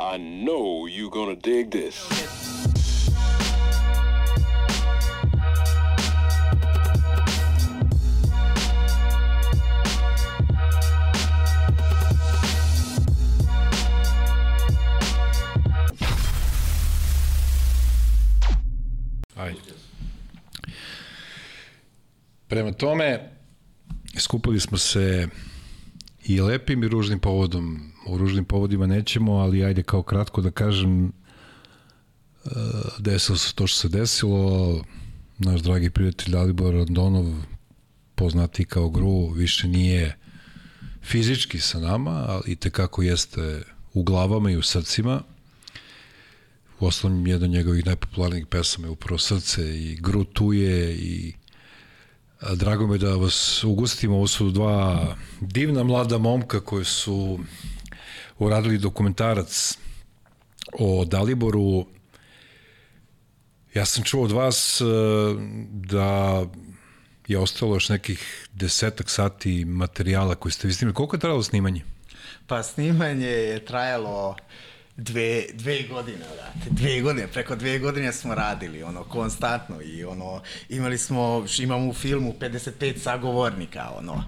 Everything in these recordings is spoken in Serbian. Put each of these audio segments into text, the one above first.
I know you're gonna dig this. Prema tome, skupili smo se i lepim i ružnim povodom. O ružnim povodima nećemo, ali ajde kao kratko da kažem e, desilo se to što se desilo. Naš dragi prijatelj Dalibor Rondonov, poznati kao Gru, više nije fizički sa nama, ali tekako jeste u glavama i u srcima. U osnovom jedan od njegovih najpopularnijih pesama je upravo Srce i Gru tu je i drago me da vas ugustimo. Ovo su dva divna mlada momka koji su uradili dokumentarac o Daliboru. Ja sam čuo od vas e, da je ostalo još nekih desetak sati materijala koji ste vi snimali. Koliko je trajalo snimanje? Pa snimanje je trajalo dve, dve godine, brate. Dve godine, preko dve godine smo radili, ono, konstantno i ono, imali smo, imamo u filmu 55 sagovornika, ono,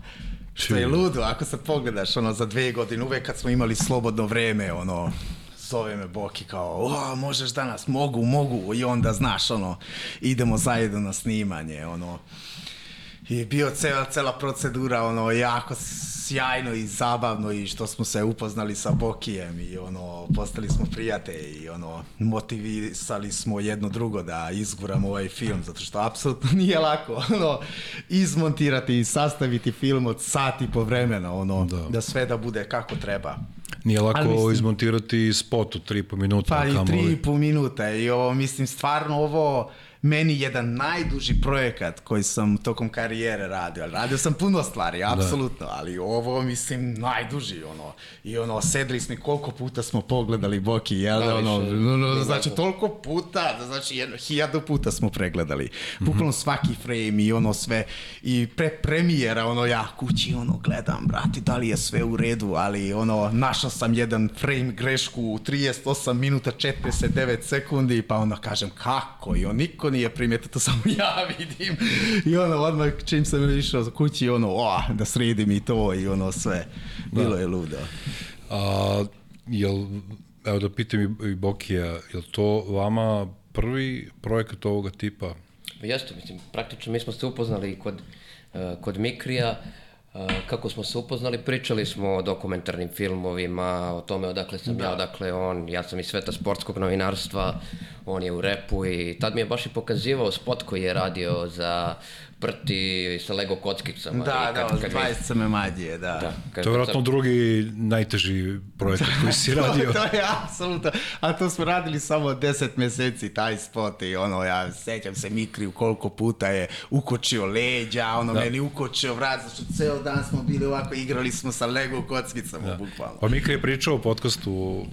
što je ludo, ako se pogledaš, ono, za dve godine, uvek kad smo imali slobodno vreme, ono, zove me Boki kao, o, možeš danas, mogu, mogu, i onda, znaš, ono, idemo zajedno na snimanje, ono, i bio cela, cela procedura, ono, jako sjajno i zabavno i što smo se upoznali sa Bokijem i ono, postali smo prijatelji i ono, motivisali smo jedno drugo da izguramo ovaj film, zato što apsolutno nije lako, ono, izmontirati i sastaviti film od sati po vremena, ono, da, da sve da bude kako treba. Nije lako mislim, izmontirati spot od 3,5 minuta. Pa i 3,5 minuta i ovo, mislim, stvarno ovo, meni jedan najduži projekat koji sam tokom karijere radio. Radio sam puno stvari, da. apsolutno, da. ali ovo mislim najduži ono. I ono sedli smo koliko puta smo pogledali Boki, jel da, ono, no, no, znači toliko puta, da znači jedno hiljadu puta smo pregledali. Bukvalno mm -hmm. svaki frame i ono sve i pre premijera ono ja kući ono gledam, brati, da li je sve u redu, ali ono našao sam jedan frame grešku u 38 minuta 49 sekundi, pa onda kažem kako i on niko nije primetio, to samo ja vidim. I ono, odmah čim sam išao kući, ono, o, da sredim i to i ono sve. Bilo da. je ludo. A, jel, evo da pitam i Bokija, je to vama prvi projekat ovoga tipa? Jeste, mislim, praktično mi smo se upoznali kod, uh, kod Mikrija, kako smo se upoznali, pričali smo o dokumentarnim filmovima, o tome odakle sam da. ja, odakle on, ja sam iz sveta sportskog novinarstva, on je u repu i tad mi je baš i pokazivao spot koji je radio za prti sa Lego kockicama. Da, kad, da, kad 20 me madije, da. da kad, to je vjerojatno drugi najteži projekat koji si radio. to, to je apsolutno, a to smo radili samo 10 meseci, taj spot i ono, ja sećam se Mikriju koliko puta je ukočio leđa, ono da. meni ukočio vrat, zašto ceo dan smo bili ovako, igrali smo sa Lego kockicama, da. bukvalno. Pa Mikri je pričao u podcastu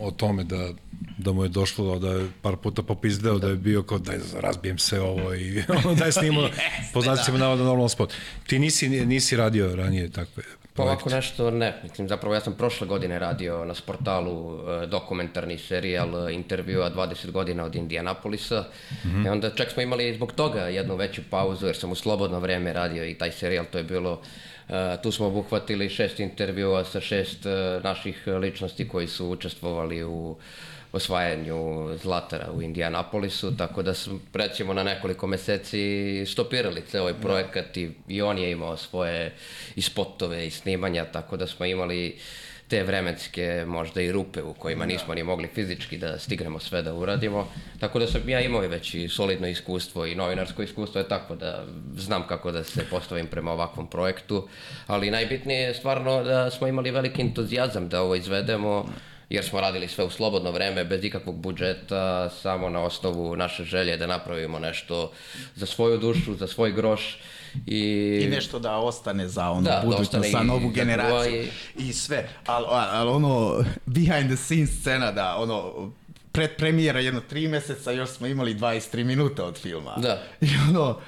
o tome da da mu je došlo da je par puta popizdeo da je bio kao daj razbijem se ovo i ono daj snimo po znacima da. navoda normalan spot. Ti nisi, nisi radio ranije takve Pa ovako nešto ne. Mislim, zapravo ja sam prošle godine radio na sportalu e, dokumentarni serijal e, intervjua 20 godina od Indianapolisa. Mm -hmm. I onda čak smo imali zbog toga jednu veću pauzu jer sam u slobodno vreme radio i taj serijal. To je bilo Uh, tu smo obuhvatili šest intervjua sa šest uh, naših ličnosti koji su učestvovali u osvajanju Zlatara u Indianapolisu, tako da smo recimo na nekoliko meseci stopirali ceo ovaj projekat i, i on je imao svoje i spotove i snimanja, tako da smo imali te vremenske možda i rupe u kojima da. nismo ni mogli fizički da stignemo sve da uradimo. Tako da sam ja imao već i solidno iskustvo i novinarsko iskustvo je tako da znam kako da se postavim prema ovakvom projektu, ali najbitnije je stvarno da smo imali veliki entuzijazam da ovo izvedemo jer smo radili sve u slobodno vreme, bez ikakvog budžeta, samo na osnovu naše želje da napravimo nešto za svoju dušu, za svoj groš. I, I nešto da ostane za ono da, budućnost, da za novu generaciju i, i sve. Ali al, ono, behind the scenes scena da ono, pred premijera jedno tri meseca još smo imali 23 minuta od filma. Da. I ono,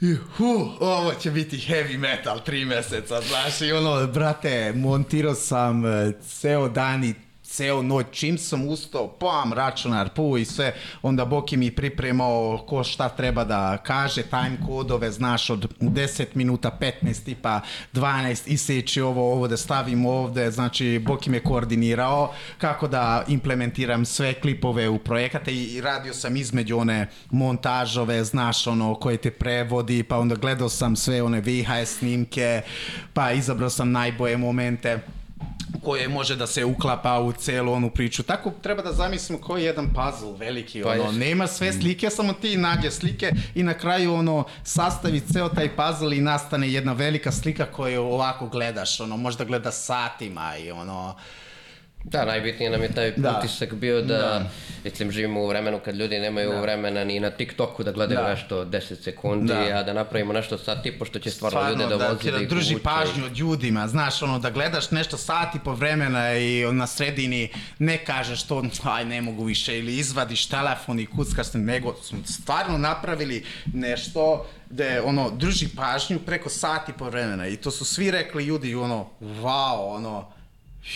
i, hu, ovo će biti heavy metal tri meseca, znaš, i ono, brate, montirao sam uh, ceo dan i ceo noć, čim sam ustao, pam, računar, pu i sve, onda Boki mi pripremao ko šta treba da kaže, time kodove, znaš, od 10 minuta, 15, tipa 12, iseći ovo, ovo da stavim ovde, znači Boki me koordinirao kako da implementiram sve klipove u projekate i radio sam između one montažove, znaš, ono, koje te prevodi, pa onda gledao sam sve one VHS snimke, pa izabrao sam najboje momente koje može da se uklapa u celu onu priču. Tako treba da zamislimo koji je jedan puzzle veliki, Pa ono, jest. nema sve slike, samo ti nađe slike i na kraju ono sastavi ceo taj puzzle i nastane jedna velika slika koju ovako gledaš, ono možda gleda satima i ono Da, najbitnije nam je taj Da. utisak bio da, Da. mislim, živimo u vremenu kad ljudi nemaju vremena ni na TikToku da gledaju Da. nešto 10 sekundi, Da. a da napravimo nešto sad tipu što će stvarno, ljude da, da, vozi, da, da ih drži uvuče. pažnju od ljudima, znaš, ono, da gledaš nešto sati po vremena i na sredini ne kažeš to, aj, ne mogu više, ili izvadiš telefon i kuckaš se, nego smo stvarno napravili nešto da ono, drži pažnju preko sati po vremena i to su svi rekli ljudi, ono, wow, ono,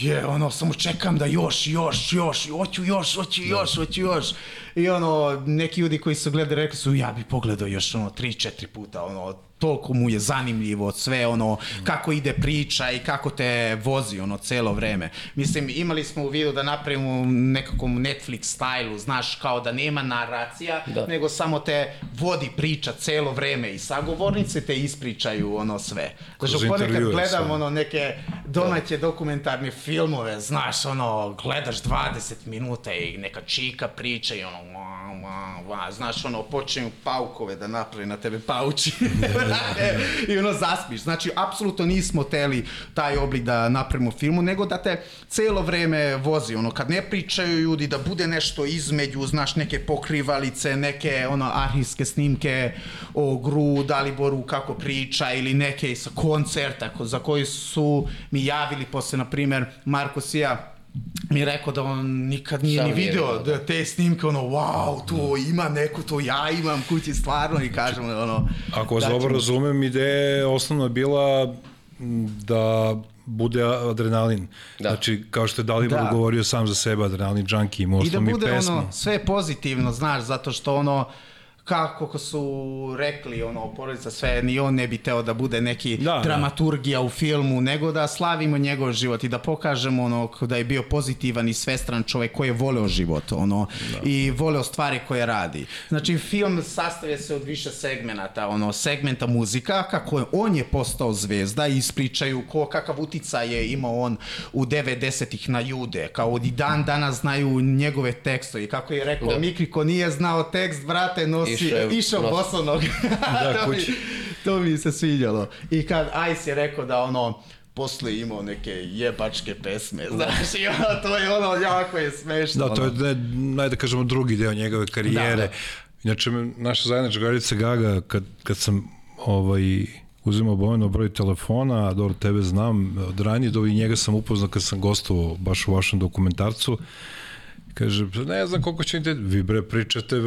je, ono, samo čekam da još, još, još, hoću još, hoću još, hoću još. I ono, neki ljudi koji su gledali rekli su, ja bi pogledao još ono, tri, četiri puta, ono, toliko mu je zanimljivo sve ono kako ide priča i kako te vozi ono celo vreme. Mislim imali smo u vidu da napravimo nekakvom Netflix stajlu, znaš kao da nema naracija, Da. nego samo te vodi priča celo vreme i sagovornice te ispričaju ono sve. Znači ponekad gledam sve. ono neke domaće dokumentarne filmove, znaš, ono, gledaš 20 minuta i neka čika priča i ono, va, va, va, znaš, ono, počinju paukove da napravi na tebe pauči. I ono, zaspiš. Znači, apsolutno nismo teli taj oblik da napravimo filmu, nego da te celo vreme vozi, ono, kad ne pričaju ljudi, da bude nešto između, znaš, neke pokrivalice, neke, ono, arhivske snimke o Gru, Daliboru, kako priča, ili neke sa koncerta ko, za koji su mi javili posle, na primer, Marko Sija, mi je rekao da on nikad nije Sam ni video video, da te snimke, ono, wow, to ima neko, to ja imam kući stvarno i kažem, ono... Ako vas da dobro ćemo- razumem, ideja je osnovno bila m, da bude adrenalin. Da. Znači, kao što je Dalibor Da. govorio sam za sebe, adrenalin junkie, imao I da smo mi bude pesmu. ono sve pozitivno, znaš, zato što ono kako ko su rekli, ono, porodica sve, ni on ne bi teo da bude neki Da, da. dramaturgija u filmu, nego da slavimo njegov život i da pokažemo ono, da je bio pozitivan i svestran čovjek koji je voleo život, ono, i voleo stvari koje radi. Znači, film sastavlja se od više segmenata, ono, segmenta muzika, kako je, on je postao zvezda i ispričaju ko, kakav uticaj je imao on u 90-ih na ljude, kao i dan danas znaju njegove tekstove i kako je rekao, Da. Mikri ko nije znao tekst, brate, nosi, Je- išao nosi. bosonog. to, mi, to mi se sviđalo. I kad Ice je rekao da ono, posle imao neke jebačke pesme, znaš, i ono, to je ono, jako je smešno. Da, to je, ne, najde da kažemo, drugi deo njegove karijere. Da, da. Inače, naša zajednička garica Gaga, kad, kad sam ovaj, uzimao Bojano broj telefona, a dobro, tebe znam od ranije, do i njega sam upoznao kad sam gostovao baš u vašem dokumentarcu, Kaže, "Pa ne znam koliko će ide, vi bre pričate,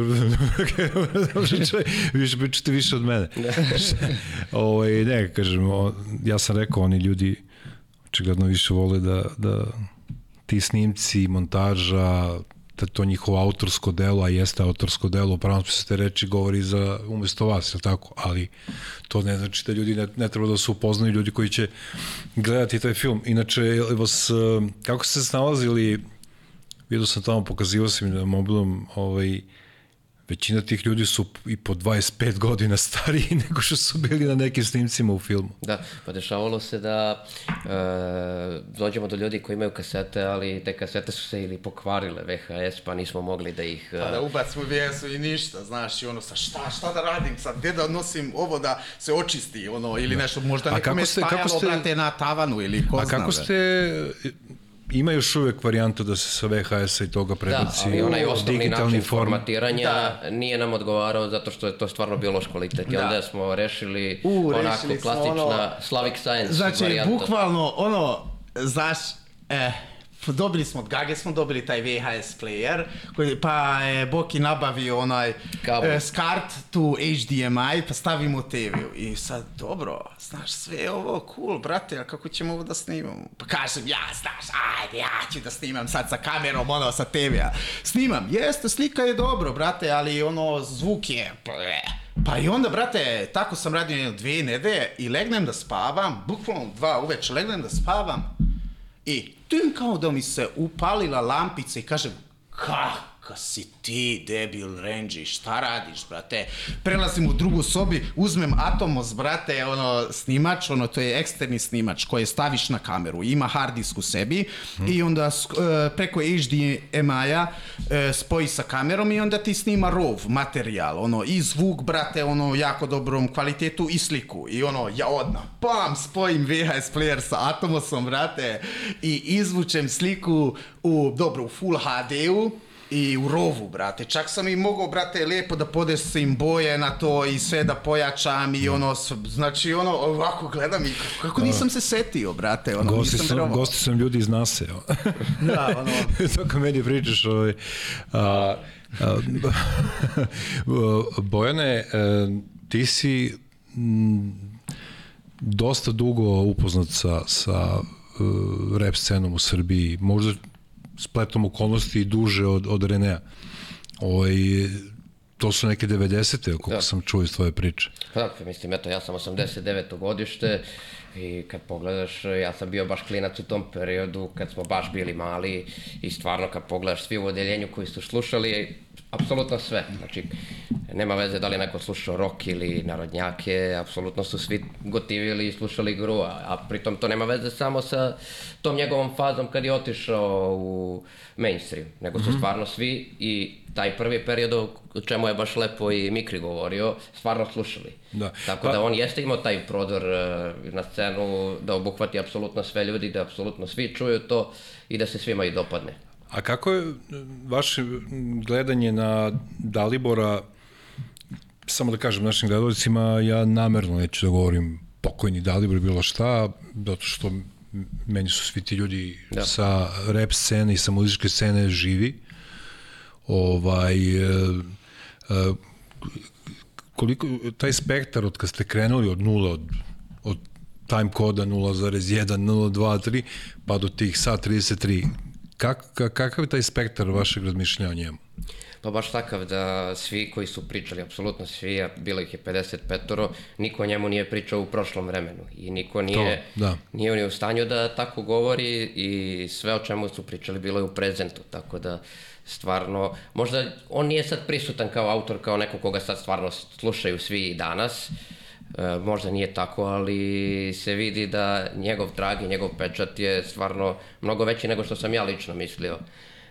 vi više pričate više od mene. ovaj, ne, kažem, ja sam rekao, oni ljudi očigledno više vole da, da ti snimci, montaža, da to njihovo autorsko delo, a jeste autorsko delo, u pravom smislu te reči govori za umesto vas, je tako? Ali to ne znači da ljudi ne, ne treba da se upoznaju ljudi koji će gledati taj film. Inače, vas, eh, kako ste se snalazili, vidio sam tamo, pokazivao sam na mobilom, ovaj, većina tih ljudi su i po 25 godina stariji nego što su bili na nekim snimcima u filmu. Da, pa dešavalo se da e, dođemo do ljudi koji imaju kasete, ali te kasete su se ili pokvarile VHS, pa nismo mogli da ih... e, Pa da ubacimo vjesu i ništa, znaš, i ono, sa šta, šta da radim sad, gdje da nosim ovo da se očisti, ono, ili nešto, možda A nekome kako ste- kako stajalo, ste- brate, na tavanu, ili ko A zna, kako bre. ste, ima još uvek varijanta da se sa VHS-a i toga Da, prebaci ali onaj osnovni način format? formatiranja Da. nije nam odgovarao zato što je to stvarno bio loš kvalitet. Da. onda smo rešili U, onako rešili klasična ono- Slavic Science Znači, varijanta. bukvalno, ono, znaš, eh, dobili smo od Gage smo dobili taj VHS player, koji, pa je Boki nabavio onaj Kabel. e, SCART tu HDMI, pa stavimo TV. I sad, dobro, znaš, sve je ovo cool, brate, a kako ćemo ovo da snimamo? Pa kažem, ja, znaš, ajde, ja ću da snimam sad sa kamerom, ono, sa TV-a. Snimam, jeste, slika je dobro, brate, ali ono, zvuk je... ble. Pa i onda, brate, tako sam radio dvije nedelje i legnem da spavam, bukvalno dva uveče, legnem da spavam i tim kao da mi se upalila lampica i kažem, kaka si ti, debil Renđi, šta radiš, brate? Prelazim u drugu sobi, uzmem Atomos, brate, ono, snimač, ono, to je eksterni snimač koji staviš na kameru, ima hard disk u sebi i onda e, preko HDMI-a e, spoji sa kamerom i onda ti snima RAW materijal, ono, i zvuk, brate, ono, jako dobrom kvalitetu i sliku. I ono, ja odmah, pam, spojim VHS player sa Atomosom, brate, i izvučem sliku u, dobro, u Full HD-u, i u rovu, brate. Čak sam i mogao, brate, lijepo da podesim boje na to i sve da pojačam i ono, s- znači ono, ovako gledam i kako, kako nisam se setio, brate, ono, Gosti nisam sam, gosti sam ljudi iz NASA. evo. Da, ono, to kad meni pričaš, ovaj, a, a, Bojane, e, ti si m, dosta dugo upoznat sa, sa uh, rap scenom u Srbiji, možda spletom okolnosti i duže od, od Renea. Ovaj, to su neke 90. koliko Da. sam čuo iz tvoje priče. Da, mislim, eto, ja sam 89. godište i kad pogledaš, ja sam bio baš klinac u tom periodu kad smo baš bili mali i stvarno kad pogledaš svi u odeljenju koji su slušali, apsolutno sve. Znači, nema veze da li neko slušao rock ili narodnjake, apsolutno su svi gotivili i slušali gru, a, pritom to nema veze samo sa tom njegovom fazom kad je otišao u mainstream, nego su stvarno svi i taj prvi period o čemu je baš lepo i Mikri govorio, stvarno slušali. Da. Tako Pa- da on jeste imao taj prodor e, na scenu da obuhvati apsolutno sve ljudi, da apsolutno svi čuju to i da se svima i dopadne. A kako je vaše gledanje na Dalibora, samo da kažem našim gledalcima, ja namerno neću da govorim pokojni Dalibor bilo šta, zato što meni su svi ti ljudi Da. sa rap scene i sa muzičke scene živi. Ovaj, e, e, koliko, taj spektar od kad ste krenuli od nula, od, od time koda 0.1, 0.2, 3, pa do tih sad 33, kak, kak, kakav je taj spektar vašeg razmišljanja o njemu? Pa baš takav da svi koji su pričali, apsolutno svi, a bilo ih je 55-oro, niko o njemu nije pričao u prošlom vremenu i niko nije, da. nije ni u stanju da tako govori i sve o čemu su pričali bilo je u prezentu, tako da stvarno, možda on nije sad prisutan kao autor, kao neko koga sad stvarno slušaju svi danas, E, možda nije tako, ali se vidi da njegov trag i njegov pečat je stvarno mnogo veći nego što sam ja lično mislio.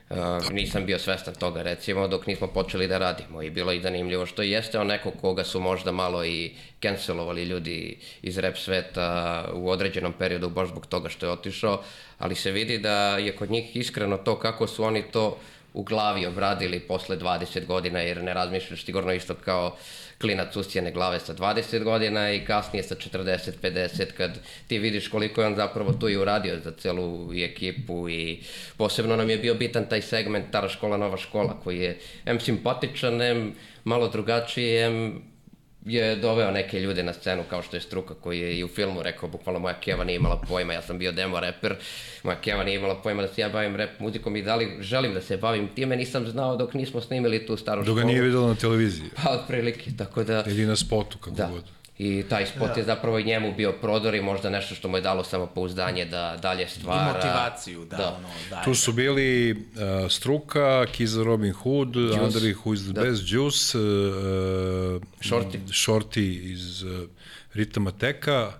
Uh, nisam bio svestan toga recimo dok nismo počeli da radimo i bilo je zanimljivo što jeste on neko koga su možda malo i cancelovali ljudi iz rap sveta u određenom periodu baš zbog toga što je otišao, ali se vidi da je kod njih iskreno to kako su oni to u glavi obradili posle 20 godina jer ne razmišljaš sigurno isto kao klinac usijene glave sa 20 godina i kasnije sa 40-50 kad ti vidiš koliko je on zapravo tu i uradio za celu i ekipu i posebno nam je bio bitan taj segment Stara škola, nova škola koji je M simpatičan, M malo drugačiji, M je doveo neke ljude na scenu kao što je Struka koji je i u filmu rekao bukvalno moja keva nije imala pojma, ja sam bio demo reper, moja keva nije imala pojma da se ja bavim rap muzikom i da li želim da se bavim time, nisam znao dok nismo snimili tu staru Dok školu. ga nije videla na televiziji Pa otprilike, tako da... ili na spotu, kako Da. god. I taj spot je zapravo i njemu bio prodor i možda nešto što mu je dalo samopouzdanje da dalje stvara. I motivaciju, da, Da. ono, da. Tu su bili uh, Struka, Kiza Robin Hood, Andri Who is the Best, Juice, uh, Shorty. Shorty iz uh, Ritama Teka,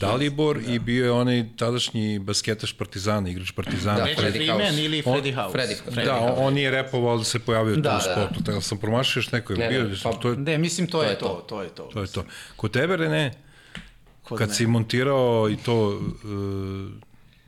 Dalibor i bio je onaj tadašnji basketaš Partizana, igrač Partizana. Da, Fred- Freddy Freeman ili Freddy House? Freddy- Freddy Da, on, House. on nije repovao da se pojavio Da, u da. spotu, tako da sam promašio još neko je Ne, bio, ne, pa- to je, Ne, mislim, to, je je to, to. to je to. to je to. Kod tebe, Rene, Kod kad mene. si montirao i to uh,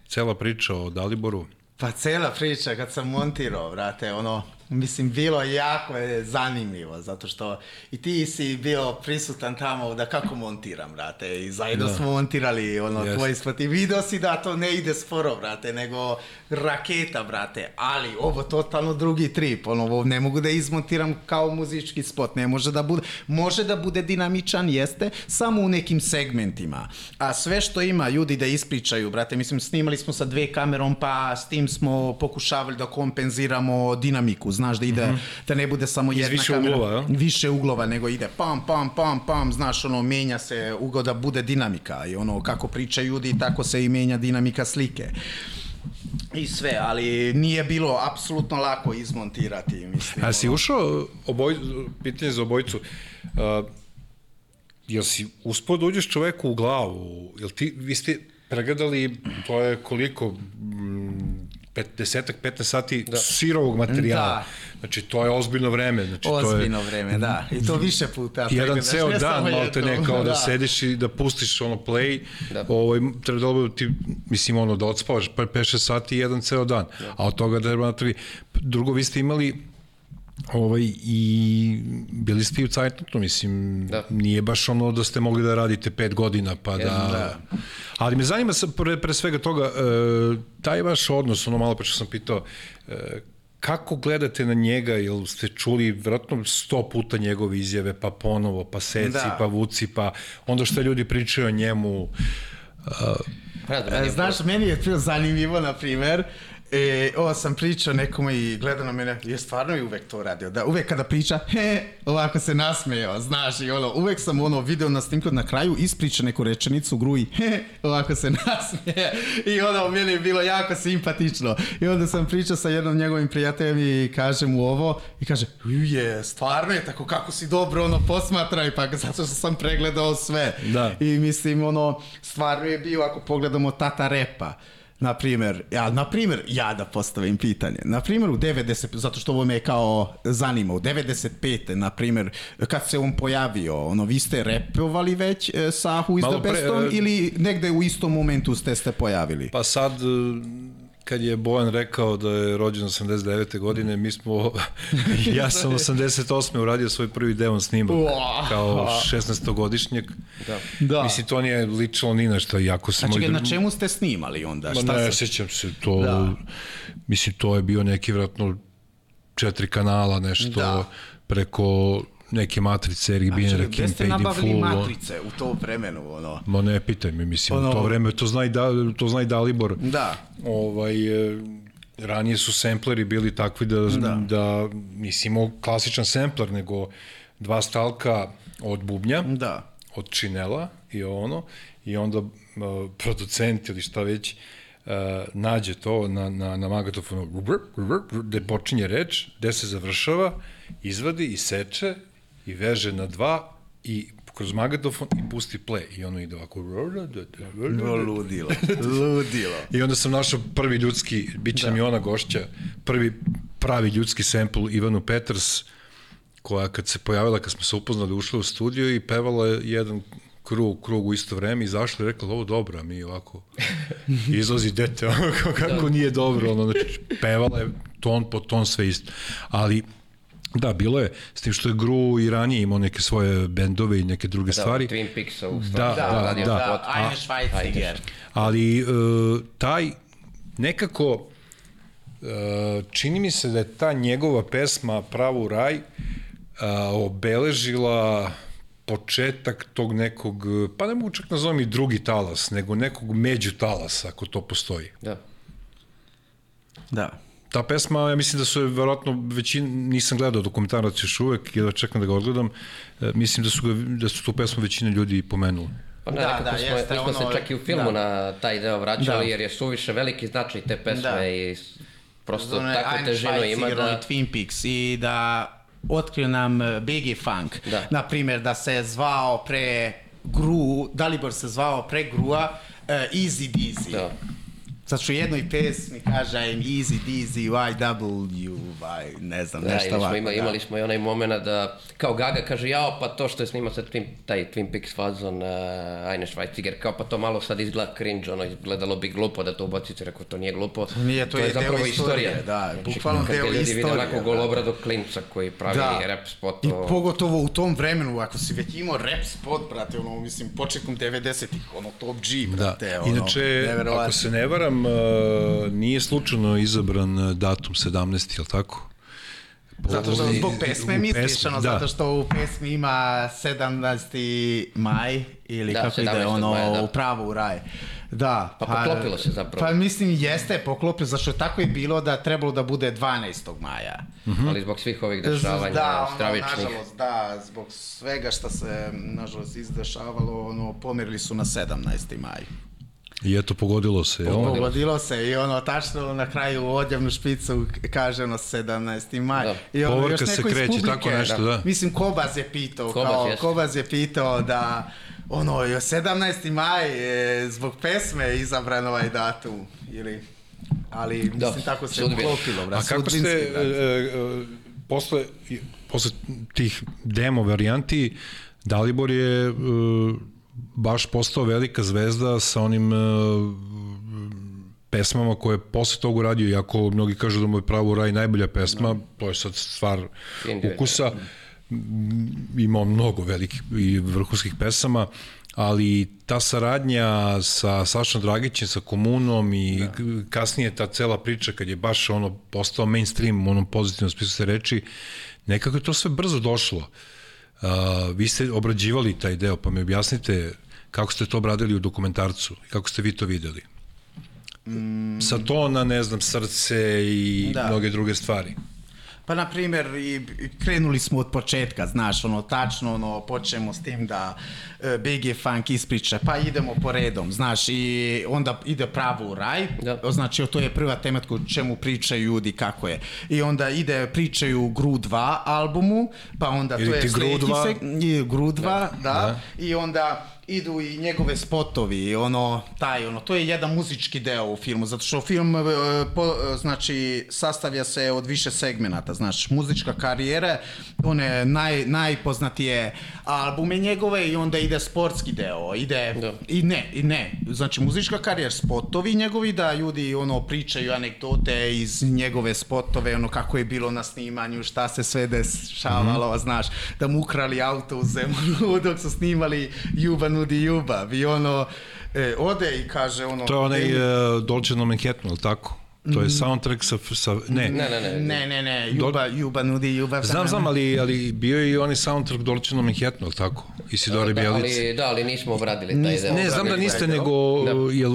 cela priča o Daliboru, Pa cela priča kad sam montirao, brate, ono, Mislim, bilo je jako je zanimljivo, zato što i ti si bio prisutan tamo da kako montiram, brate, i zajedno Da. smo montirali ono Jest. tvoj spot. I video si da to ne ide sporo, brate, nego raketa, brate, ali ovo totalno drugi trip, ono, ovo ne mogu da izmontiram kao muzički spot, ne može da bude, može da bude dinamičan, jeste, samo u nekim segmentima, a sve što ima ljudi da ispričaju, brate, mislim, snimali smo sa dve kamerom, pa s tim smo pokušavali da kompenziramo dinamiku, znaš, da ide, da ne bude samo jedna više kamera, uglova, jel? više uglova, nego ide pam, pam, pam, pam, znaš, ono, menja se ugao da bude dinamika i ono, kako pričaju ljudi, tako se i menja dinamika slike. I sve, ali nije bilo apsolutno lako izmontirati, mislim. A si ušao, oboj, pitanje za obojicu, uh, jel si uspio da uđeš čoveku u glavu? Jel ti, vi ste pregledali, to je koliko, mm, desetak, 15 sati da. sirovog materijala. Da. Znači, to je ozbiljno vreme. Znači, to je, Ozbiljno vreme, da. I to više puta. jedan pregledaš, ceo dan, malo te ne, kao da, sediš i da pustiš ono play, Da. ovaj, treba da obavi ti, mislim, ono, da odspavaš pa 5-6 sati jedan ceo dan, a od toga da natravi. Drugo, vi ste imali ovaj, i bili ste i u Cajtnotu, mislim, Da. nije baš ono da ste mogli da radite 5 godina, pa da... Da. Ali me zanima sa, pre, pre svega toga, e, taj vaš odnos, ono malo pre što sam pitao, e, kako gledate na njega, jel ste čuli vjerojatno sto puta njegove izjave, pa ponovo, pa seci, Da. pa vuci, pa onda što ljudi pričaju o njemu, Ne znam, meni E, je Znaš, meni je bilo zanimljivo, na primer, E, ovo sam pričao nekome i gleda na mene, je stvarno i uvek to radio, da uvek kada priča, he, ovako se nasmejao, znaš, i ono, uvek sam ono video na snimku na kraju ispriča neku rečenicu gruji, he, ovako se nasmeje, i ono, meni je bilo jako simpatično, i onda sam pričao sa jednom njegovim prijateljem i kažem mu ovo, i kaže, je, stvarno je tako, kako si dobro, ono, posmatraj, pa zato što sam pregledao sve, Da. i mislim, ono, stvarno je bio, ako pogledamo Tata Repa, na primjer, ja, na primjer, ja da postavim pitanje, na primjer u 90, zato što ovo me je kao zanima, u 95. na primjer, kad se on pojavio, ono, vi ste repovali već e, sa Who is Malo the pre, Best on, e, ili negde u istom momentu ste se pojavili? Pa sad, e, kad je Bojan rekao da je rođen 89. godine, mi smo, ja sam 88. uradio svoj prvi demon snimak, kao 16-godišnjak. Da. Da. Mislim, to nije ličilo ni na što, jako sam... Znači, moj na čemu ste snimali onda? Ma Šta ne, se... sjećam se, to, Da. mislim, to je bio neki vratno četiri kanala, nešto Da. preko neke matrice, Eric Znači, Biner, gde King ste Paid in nabavili matrice u to vremenu, ono? Ma ne pitaj me, mislim, Ono- ono... to vreme, to zna i, da, to zna i Dalibor. Da. Ovaj, e, ranije su sempleri bili takvi da, da. da nisi imao klasičan sempler, nego dva stalka od bubnja, Da. od činela i ono, i onda uh, producent ili šta već uh, nađe to na, na, na magatofonu gde počinje reč, gde se završava, izvadi i seče i veže na dva i kroz magatofon i pusti play i ono ide ovako No, ludilo. ludilo. I onda sam našao prvi ljudski, bit će da. nam i ona gošća, prvi pravi ljudski sample Ivanu Peters, koja kad se pojavila, kad smo se upoznali, ušla u studio i pevala je jedan krug, krug u isto vreme, izašla i rekla, ovo dobro, a mi ovako izlazi dete, kako, kako nije dobro, ono, znači, pevala je ton po ton sve isto. Ali, Da, bilo je, s tim što je Gru i ranije imao neke svoje bendove i neke druge Da, stvari. Twin Peaks u Da, da, radio da. spot. Da, Eine Schweiziger. ali e, taj nekako e, čini mi se da je ta njegova pesma Pravo u raj e, obeležila početak tog nekog, pa ne mogu čak nazovem i drugi talas, nego nekog među talasa, ako to postoji. Da. Da. Ta pesma, ja mislim da su je verovatno većin, nisam gledao dokumentarac još uvek, jedva čekam da ga odgledam, e, mislim da su, ga, da su tu pesmu većina ljudi pomenuli. Pa ne, Da, da, nekako da, smo, jeste mi smo ono- se čak i u filmu da. na taj deo vraćali, Da. jer je suviše veliki značaj te pesme Da. i prosto je takvu težinu ima da... ono Twin Peaks i da otkrio nam eh, BG Funk. Da. Na primjer, da se zvao pre Gru, Dalibor se zvao pre Grua uh, Easy Deasy. Da. Što u jednoj pesmi kaže I'm easy, dizzy, YW, y, ne znam, Da, nešto ili smo ovako. imali, da. imali smo i onaj moment da, kao Gaga kaže, jao, pa to što je snimao sad Twin, taj Twin Peaks fazon uh, Ajne Schweiziger, kao pa to malo sad izgleda cringe, ono, izgledalo bi glupo da to ubacite, rekao, to nije glupo. Nije, to je deo zapravo istorije, istorija. da, Znači, bukvalno deo ljudi vide istorije, onako da. golobradog klinca koji pravi rap spot, I to... pogotovo u tom vremenu, ako si već imao rap spot, brate, ono, mislim, početkom 90-ih, ono, top G, Da, brate, ono, inače, ako se ne varam, uh, nije slučajno izabran datum 17, je li tako? Zato što zbog pesme pesmi, misliš, ono, da. zato što u pesmi ima 17. maj, ili Da, kako ide, 17. ono, maja, da. u pravo u raj. Da. Pa poklopilo se zapravo. Pa mislim, jeste poklopilo, zašto je tako i bilo da trebalo da bude 12. maja. ali zbog svih ovih dešavanja da, ono, stravičnih. nažalost, da, zbog svega što se, nažalost, izdešavalo, ono, pomerili su na 17. maj. I eto, pogodilo se, jel? Pogodilo se i ono, tačno na kraju u odjavnu špicu kaže ono 17. maj. Da. I ono, Povorka još se neko iz kreće, publike, tako nešto, da. Mislim, Kobaz je pitao, Kobaz, kao, jeste. Kobaz je pitao da ono, je 17. maj je zbog pesme izabran ovaj datum, ili, ali mislim, Da, tako se sudbina. uklopilo, bra, A kako ste, e, e, posle, posle tih demo varijanti, Dalibor je e, baš postao velika zvezda sa onim e, pesmama koje je posle toga uradio, iako mnogi kažu da mu je pravo raj najbolja pesma, to je sad stvar Individualno. ukusa, M, imao mnogo velikih i vrhunskih pesama, ali ta saradnja sa Sašom Dragićem, sa Komunom i da. kasnije ta cela priča kad je baš ono postao mainstream u onom pozitivnom smislu se reči, nekako je to sve brzo došlo. Uh, vi ste obrađivali taj deo, pa mi objasnite kako ste to obradili u dokumentarcu i kako ste vi to videli. Mm. Sa tona, ne znam, srce i da. Da. mnoge druge stvari. Pa, na primjer, i, i krenuli smo od početka, znaš, ono, tačno, ono, počnemo s tim da e, Biggie Funk ispriča, pa idemo po redom, znaš, i onda ide pravo u raj, Da. znači, to je prva tematka o čemu pričaju ljudi, kako je. I onda ide, pričaju Gru 2 albumu, pa onda Ili to je ti Gru sljedeći 2. seg- i Gru 2, da, da, Da. i onda idu i njegove spotovi, ono, taj, ono, to je jedan muzički deo u filmu, zato što film, e, po, e, znači, sastavlja se od više segmenata, znači, muzička karijera, one naj, najpoznatije albume njegove i onda ide sportski deo, ide, Da. i ne, i ne, znači, muzička karijera, spotovi njegovi, da ljudi, ono, pričaju anegdote iz njegove spotove, ono, kako je bilo na snimanju, šta se sve dešavalo, znaš, da mu ukrali auto u zemlju dok su snimali Juba nudi ljubav i ono, e, ode i kaže ono... To je onaj "Ej, uh, Dolce no Manhattan, ili tako? To je soundtrack sa, sa ne, Ne, ne, ne. Ne, ne, ne, Juba, Juba nudi ljubav. Znam, znam, ali, ali bio je i onaj soundtrack Dolce no Manhattan, ili tako? Isidore Da, Bjelice. ali, da, ali nismo obradili taj deo. Ne, znam da niste, Da. nego, Da. jel,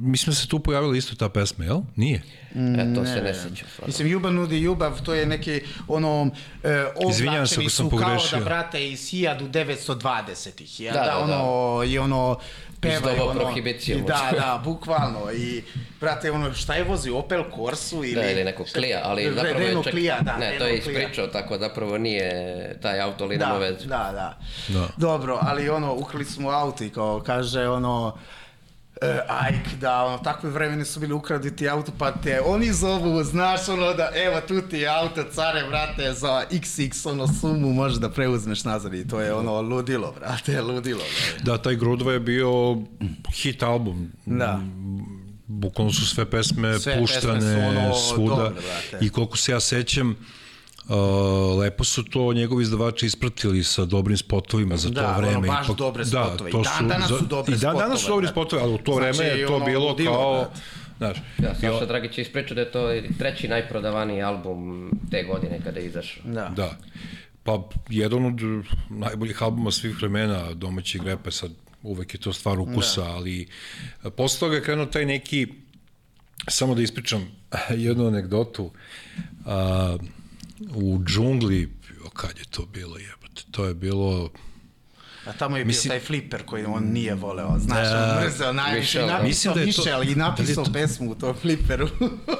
mislim da se tu pojavila isto ta pesma, jel? Nije. E, to se ne stvarno. Mislim, ljubav nudi ljubav, to je neki, ono, e, Izvinjavam se oblačeni ako sam su kao pogrešio. da brate iz 1920-ih, jel Da, da, da, da. ono, i ono, pevaju, doba ono, prohibicije da, da, bukvalno, i, brate, ono, šta je vozio, Opel Corsu ili... Da, ili nekog Klija, ali Re- zapravo je čak... Clio, da, ne, to je ispričao, tako zapravo nije taj auto ali nema Da, veze. da, da, Da. Dobro, ali ono, ukrali smo auto i kao, kaže ono, e, Ajk, da, ono, takve vremene su bili ukraditi auto, pa te oni zovu, znaš, ono, da, evo, tu ti je auto, care, brate, za XX, ono, sumu možeš da preuzmeš nazad i to je, ono, ludilo, brate, ludilo, brate. Da, taj Grudva je bio hit album. Da. Bukvalno su sve pesme Sve puštane pesme su ono svuda. dobre, brate. I koliko se ja sećam, Uh, lepo su to njegovi izdavači ispratili sa dobrim spotovima za Da, to ono, vreme. baš Ipak- dobre da, spotove. I to dan danas su dobre I dan danas su spotove, dobri spotovi, ali u to vreme Znači, je to ono, bilo ludilo, kao... brate. Znaš, Da, Saša Dragić je ispričao da je to treći najprodavaniji album te godine kada je izašao. Da. Da. Pa jedan od najboljih albuma svih vremena domaćeg repa, sad uvek je to stvar ukusa, da. ali posle toga je krenuo taj neki, samo da ispričam jednu anegdotu, a, u džungli, kad je to bilo jebate, to je bilo, A tamo je Mislim- bio taj fliper koji on nije voleo, znaš, Da. on mrzeo najviše, i da. napisao da je to- Michel i da napisao to- pesmu u tom fliperu.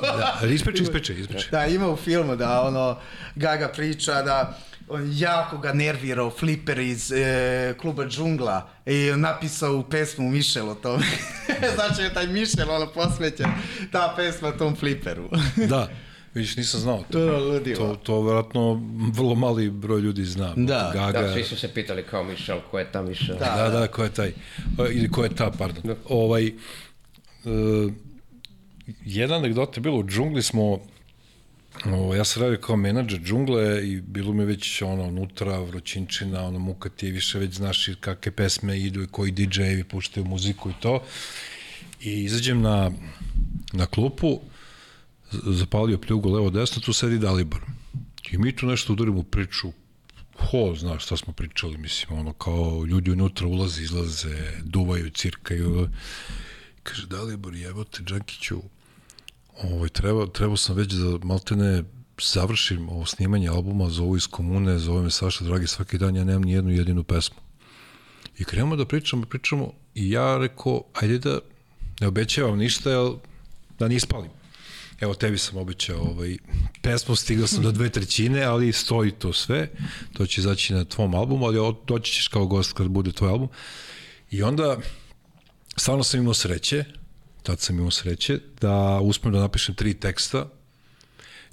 da, ali ispričaj, ispričaj, ispričaj. Da, ima u filmu da ono Gaga priča da on jako ga nervirao Flipper iz e, kluba Džungla i napisao u pesmu Mišel o tome. znači je taj Mišel ono posvećen ta pesma tom Flipperu. Da, vidiš, nisam znao To je ludilo. To, to verovatno vrlo mali broj ljudi zna. Da. Gaga, Da, svi su se pitali kao Mišel, ko je ta Mišel? Da. Da, da, ko je taj, ili ko je ta, pardon. Ovaj, uh, jedna anegdota je bilo, u džungli smo, o, ja sam radio kao menadžer džungle i bilo mi već ono unutra, vrućinčina, ono muka ti je više već znaš i kakve pesme idu i koji DJ-evi puštaju muziku i to. I izađem na, na klupu, zapalio pljugu levo desno, tu sedi Dalibor. I mi tu nešto udarimo priču, ho, znaš šta smo pričali, mislim, ono, kao ljudi unutra ulaze, izlaze, duvaju, cirkaju. Kaže, Dalibor, jebote, Džankiću, ovaj, treba, trebao sam već da maltene završim ovo snimanje albuma, zovu iz komune, zove me Saša Dragi svaki dan, ja nemam ni jednu jedinu pesmu. I krenemo da pričamo, pričamo i ja rekao, ajde da ne obećavam ništa, jel, da ne ispalim. Evo, tebi sam obećao ovaj, pesmu, stigao sam do dve trećine, ali stoji to sve, to će izaći na tvom albumu, ali doći ćeš kao gost kad bude tvoj album. I onda, stvarno sam imao sreće, tad sam imao sreće, da uspem da napišem tri teksta,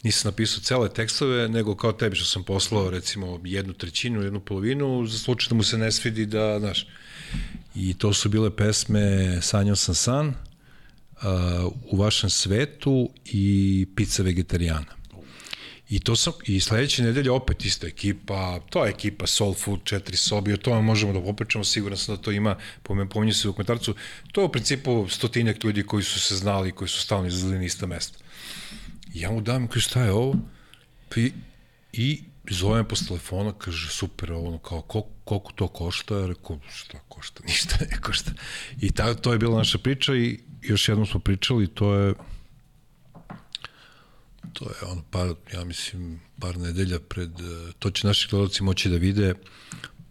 nisam napisao cele tekstove, nego kao tebi što sam poslao recimo jednu trećinu, jednu polovinu, za slučaj da mu se ne svidi da, znaš, i to su bile pesme Sanjao sam san, U vašem svetu i Pizza vegetarijana. I to sam, i sledeće nedelje opet ista ekipa, to je ekipa Soul Food, četiri sobi, o tome možemo da popričamo, siguran sam da to ima, pominje se u dokumentarcu, to je u principu stotinjak ljudi koji su se znali, koji su stalno izlazili na ista mesta. Ja mu dam, kaže, šta je ovo? Pa I, zove me posle telefona, kaže, super, ono, kao, koliko, koliko to košta? Ja rekao, šta košta? Ništa ne košta. I ta, to je bila naša priča i još jednom smo pričali, to je to je ono par, ja mislim, par nedelja pred, eh, to će naši gledalci moći da vide,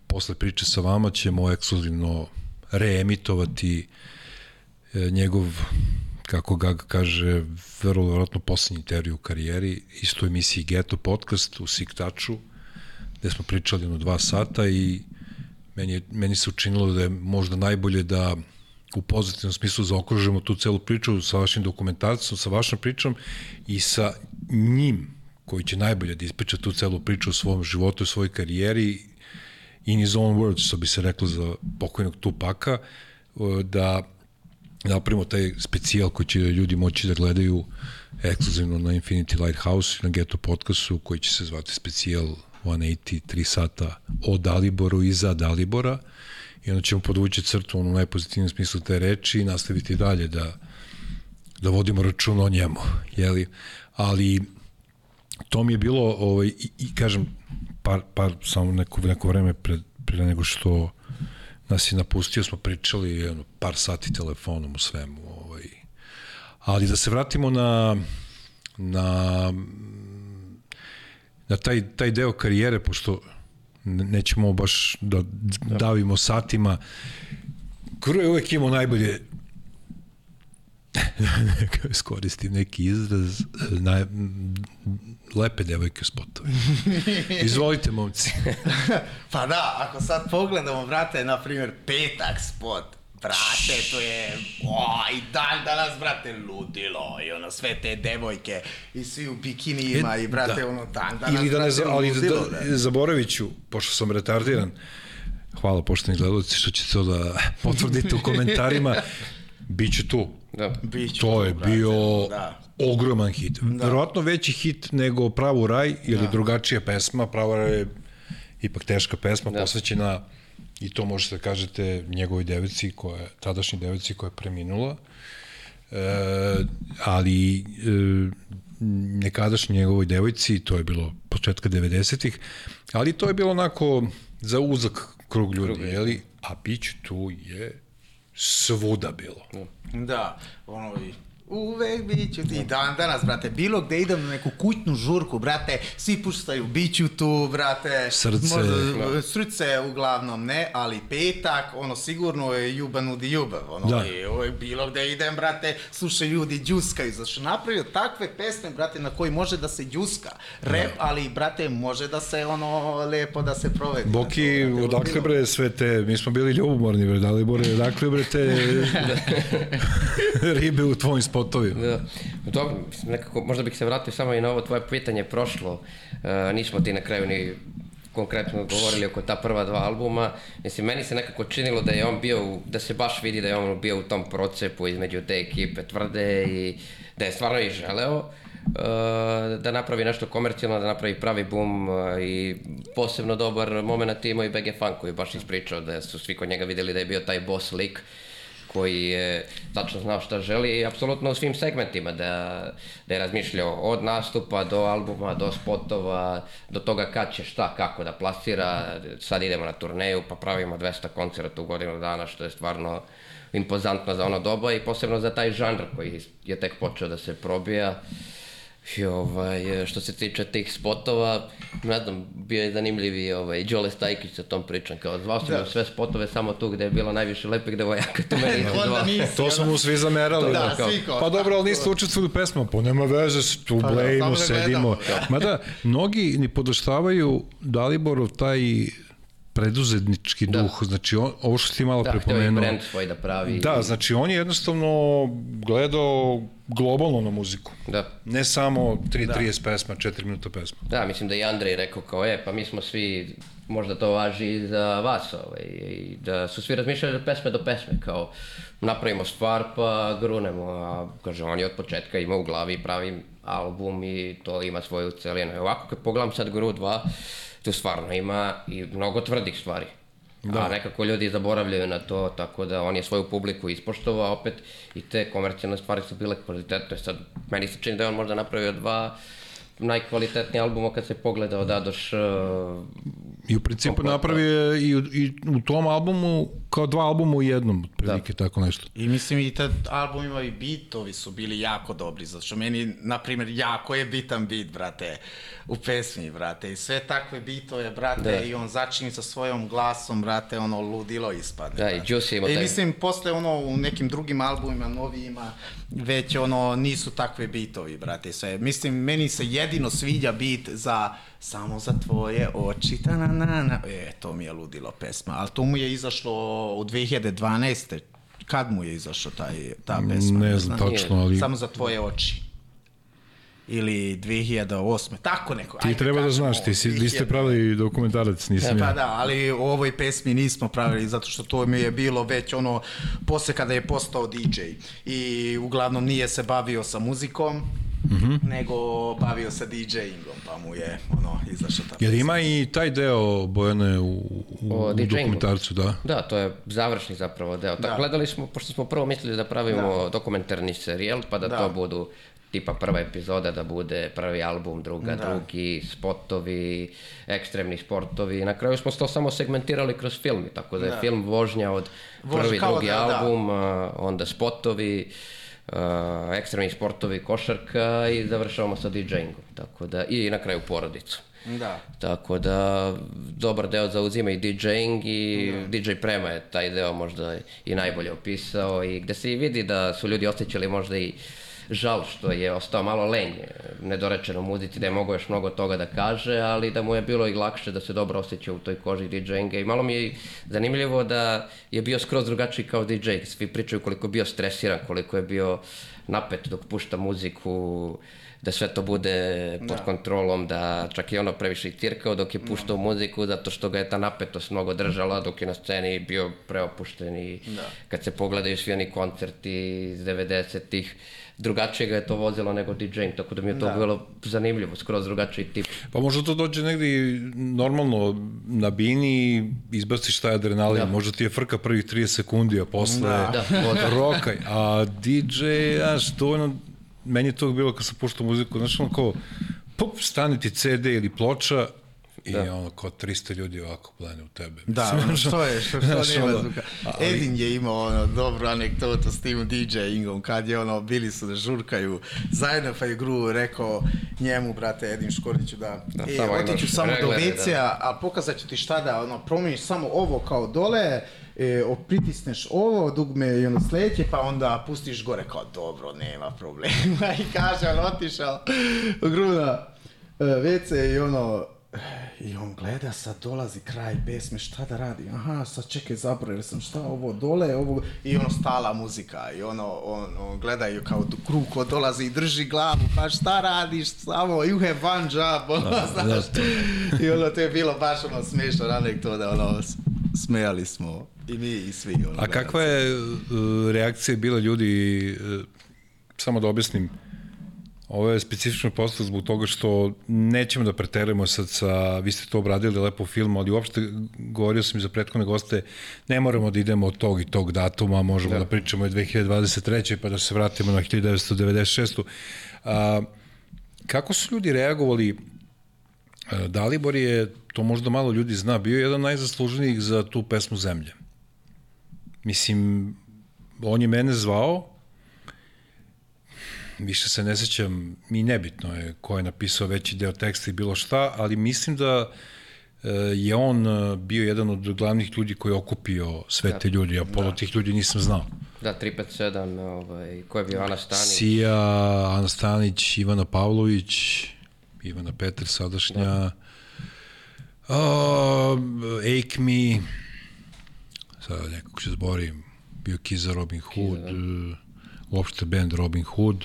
posle priče sa vama ćemo ekskluzivno reemitovati eh, njegov, kako ga kaže, vrlo vjerojatno poslednji intervju u karijeri, isto emisiji Geto podcast u Siktaču, gde smo pričali ono dva sata i meni, meni se učinilo da je možda najbolje da u pozitivnom smislu zaokružimo tu celu priču sa vašim dokumentarcom, sa vašom pričom i sa njim koji će najbolje da ispriča tu celu priču o svom životu, o svojoj karijeri in his own words, što bi se reklo za pokojnog Tupaka, da napravimo taj specijal koji će ljudi moći da gledaju ekskluzivno na Infinity Lighthouse i na Geto podcastu koji će se zvati specijal 180, 3 sata o Daliboru i za Dalibora i onda ćemo podvući crtu u najpozitivnijem smislu te reči i nastaviti dalje da, da vodimo račun o njemu, jeli? Ali to mi je bilo, ovaj, i, i kažem, par, par, samo neko, neko vreme pre, pre nego što nas je napustio, smo pričali jedno, par sati telefonom u svemu. Ovaj. Ali da se vratimo na, na, na taj, taj deo karijere, pošto nećemo baš da davimo satima. Kuro je uvek imao najbolje skoristim neki izraz na, lepe devojke spotove. Izvolite, momci. pa da, ako sad pogledamo, brate, na primjer, petak spot, brate, to je, o, i dan danas, brate, ludilo, i ono, sve te devojke, i svi u bikinijima, i brate, da. ono, dan danas, Ili da ne, za- brate, ali ludilo, da, da, zaboravit ću, pošto sam retardiran, hvala pošteni gledalci što ćete to da potvrdite u komentarima, Biće tu. Da. Biće To je brate, bio da. ogroman hit. Da. Verovatno veći hit nego Pravu raj, je Da. drugačija pesma. Pravo raj je ipak teška pesma, Da. posvećena i to možete da kažete njegovoj devici, koja tadašnji devici koja je preminula. E, ali e, nekadašnji njegovoj devojci, to je bilo početka 90-ih, ali to je bilo onako za uzak krug ljudi, Krug, jeli? A Bić tu je svuda bilo. Da, ono, i Uvek biću ti. I dan danas, brate, bilo gde idem na neku kućnu žurku, brate, svi puštaju biću tu, brate. Srce. Možda, srce uglavnom ne, ali petak, ono, sigurno je ljubav nudi ljubav. Ono, Da. I uvek bilo gde idem, brate, slušaju ljudi džuskaju. Zašto napravio takve pesme, brate, na koji može da se džuska. Rep, ali, brate, može da se, ono, lepo da se provedi. Boki, Znači, brate, odakle bre sve te, mi smo bili ljubomorni bre, da li bore, odakle bre te ribe u tvojim spotovima? Da. Dobro, mislim, nekako, možda bih se vratio samo i na ovo tvoje pitanje prošlo. E, nismo ti na kraju ni konkretno govorili oko ta prva dva albuma. Mislim, meni se nekako činilo da je on bio, da se baš vidi da je on bio u tom procepu između te ekipe tvrde i da je stvarno i želeo e, da napravi nešto komercijalno, da napravi pravi bum e, i posebno dobar moment imao i BG Funk koji je baš ispričao da su svi kod njega videli da je bio taj boss lik koji je tačno znao šta želi i apsolutno u svim segmentima da, da je razmišljao od nastupa do albuma, do spotova, do toga kad će šta, kako da plasira, sad idemo na turneju pa pravimo 200 koncerta u godinu dana što je stvarno impozantno za ono doba i posebno za taj žanr koji je tek počeo da se probija. I ovaj, što se tiče tih spotova, ne znam, bio je zanimljiv i ovaj, Đole Stajkić sa tom pričom, kao zvao sam da. sve spotove samo tu gde je bilo najviše lepih devojaka, tu meni Onda zvao. nisi, To su mu svi zamerali. Da, kao, svi kao, pa dobro, ali niste učestvovali u pesmama, pa nema veze, tu Pa da, blejimo, da sedimo. gledamo. Mada, mnogi ni podoštavaju Daliborov taj preduzetnički Da. duh, znači on, ovo što si ti malo Da, prepomenuo. brand svoj da pravi. Da, znači on je jednostavno gledao globalno na muziku. Da. Ne samo 3.30 pesma, 4 minuta pesma. Da, mislim da je i Andrej rekao kao, e, pa mi smo svi, možda to važi i za vas, ovaj, i da su svi razmišljali od pesme do pesme, kao, napravimo stvar pa grunemo, a kaže, on je od početka imao u glavi pravi album i to ima svoju celinu. I ovako, kad pogledam sad Gru 2, tu stvarno ima i mnogo tvrdih stvari. Da. A nekako ljudi zaboravljaju na to, tako da on je svoju publiku ispoštovao opet i te komercijalne stvari su bile kvalitetne. Sad, meni se čini da je on možda napravio dva najkvalitetnije albuma kad se pogleda od A do Š. I u principu Kompletno. napravio je i, i u tom albumu kao dva albuma u jednom, otprilike tako nešto. I mislim i tad albumima i bitovi su bili jako dobri, zato što meni, na primjer, jako je bitan bit, brate, u pesmi, brate, i sve takve bitove, brate, Da. i on začini sa svojom glasom, brate, ono, ludilo ispadne. Da, i brate. Juice je imao I taj- mislim, posle, ono, u nekim drugim albumima, novijima, već, ono, nisu takve bitovi, brate, i sve. Mislim, meni se jedino sviđa bit za samo za tvoje oči, ta na na na, e, to mi je ludilo pesma, ali to mu je izašlo u 2012. Kad mu je izašao taj, ta pesma? Ne znam tačno, ali Samo za tvoje oči. Ili 2008. Tako neko. ti treba da znaš, ti si, vi ste pravili dokumentarac, nisam E, pa ja. da, ali u ovoj pesmi nismo pravili zato što to mi je bilo već ono posle kada je postao DJ i uglavnom nije se bavio sa muzikom Mhm. nego bavio se DJ-ingom pa mu je ono izašao ta Jer ima i taj deo Bojane u, u, O u dokumentarcu, da. Da, to je završni zapravo deo. Tako Da. gledali smo, pošto smo prvo mislili da pravimo dokumentarni serijal, pa da, Da. to budu tipa prva epizoda da bude prvi album, druga, Da. drugi, spotovi, ekstremni sportovi. Na kraju smo to samo segmentirali kroz film, tako da je Da. film vožnja od prvi, kao drugi da, da. album, a, onda spotovi, a, ekstremni sportovi, košarka i završavamo sa DJ-ingom. Tako da, i na kraju porodicu. Da. Tako da, dobar deo zauzima i DJing i DJ Prema je taj deo možda i najbolje opisao i gde se i vidi da su ljudi osjećali možda i žal što je ostao malo lenj, nedorečeno muzici, da je mogao još mnogo toga da kaže, ali da mu je bilo i lakše da se dobro osjeća u toj koži DJ-inga i malo mi je zanimljivo da je bio skroz drugačiji kao DJ, svi pričaju koliko je bio stresiran, koliko je bio napet dok pušta muziku, da sve to bude pod Da. kontrolom, da čak i ono previše i cirkao dok je puštao muziku, zato što ga je ta napetost mnogo držala, dok je na sceni bio preopušten i Da. kad se pogledaju svi oni koncerti iz 90-ih, drugačije ga je to vozilo nego DJ, tako da mi je to Da. bilo zanimljivo, skroz drugačiji tip. Pa možda to dođe negdje i normalno na bini, izbaciš taj adrenalin, Da. možda ti je frka prvih 30 sekundi, a posle Da. Da, rokaj. A DJ, znaš, dovoljno, meni je to bilo kad sam puštao muziku, znaš, ono kao, pup, stane ti CD ili ploča, i da. ono, kao 300 ljudi ovako plane u tebe. Da, Mislim, ono, što je, što, što znaš, nema zvuka. ali- Edin je imao ono, dobru anegdotu s tim DJ-ingom, kad je ono, bili su da žurkaju zajedno, pa je Gru rekao njemu, brate, Edin Škoriću, da, Da, e, otiću samo do WC-a, a pokazat ću ti šta da, ono, promijeniš samo ovo kao dole, e, pritisneš ovo dugme i ono sledeće, pa onda pustiš gore kao dobro, nema problema. I kaže, on otišao Gruna e, WC i ono, i on gleda, sad dolazi kraj pesme, šta da radi? Aha, sad čekaj, zaboravio sam šta ovo dole, ovo... I ono stala muzika i ono, on, on gledaju kao d- krug ko dolazi i drži glavu, pa šta radiš, samo you have one job, ono, znaš. I ono, to je bilo baš ono smiješno anegdota, ono, smejali smo i mi i svi. Ono, A kakva je uh, reakcija bila ljudi, uh, samo da objasnim, ovo je specifično postao zbog toga što nećemo da preterujemo sad sa, vi ste to obradili lepo u filmu, ali uopšte govorio sam i za prethodne goste, ne moramo da idemo od tog i tog datuma, možemo da, da pričamo i 2023. pa da se vratimo na 1996. A, kako su ljudi reagovali E, Dalibor je, to možda malo ljudi zna, bio jedan od najzasluženijih za tu pesmu Zemlje. Mislim, on je mene zvao, više se ne sećam, i nebitno je ko je napisao veći deo teksta i bilo šta, ali mislim da e, je on e, bio jedan od glavnih ljudi koji je okupio sve te ljudi, a polo tih ljudi nisam znao. Da, 357, ovaj, ko je bio Ana Stanić. Sija, Ana Stanić, Ivana Pavlović, Ivana Petar sadašnja, da. uh, Akemi, sada nekog se zborim, bio Kiza Robin Hood, da. uh, uopšte band Robin Hood,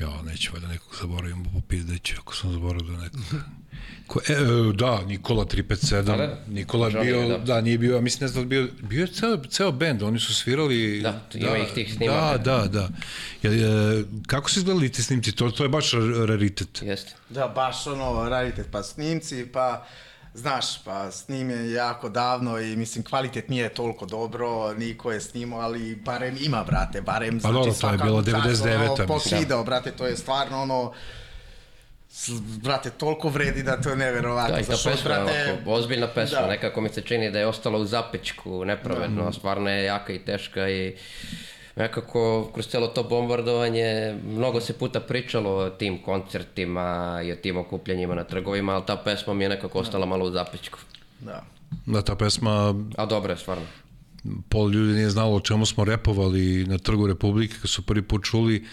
ja, neću valjda nekog zaboravim, popizdeću ako sam zaboravio nekog. Ko, e, e, da, Nikola 357, Da, da. Nikola je bio, da. da. nije bio, ja mislim ne znam da je bio, bio je ceo, ceo band, oni su svirali... Da, ima ih tih snimaka. Da, da, da. Jel, e, kako su izgledali ti snimci? To, to je baš ra- raritet. Jeste. Da, baš ono, radite, pa snimci, pa znaš, pa snim je jako davno i mislim kvalitet nije toliko dobro, niko je snimao, ali barem ima, brate, barem Pa znači dobro, to je svaka bilo čast, 99-a, ono, mislim. pokidao, brate, to je stvarno ono, brate, toliko vredi da to je neverovatno. Da, i ta Zašto, pesma je ovako, ozbiljna pesma, Da. nekako mi se čini da je ostala u zapečku, nepravedno, a stvarno je jaka i teška i nekako kroz celo to bombardovanje mnogo se puta pričalo o tim koncertima i o tim okupljanjima na trgovima, ali ta pesma mi je nekako ostala malo u zapečku. Da. Da, ta pesma, A dobro je, stvarno. pol ljudi nije znalo o čemu smo repovali na Trgu Republike kad su prvi put čuli,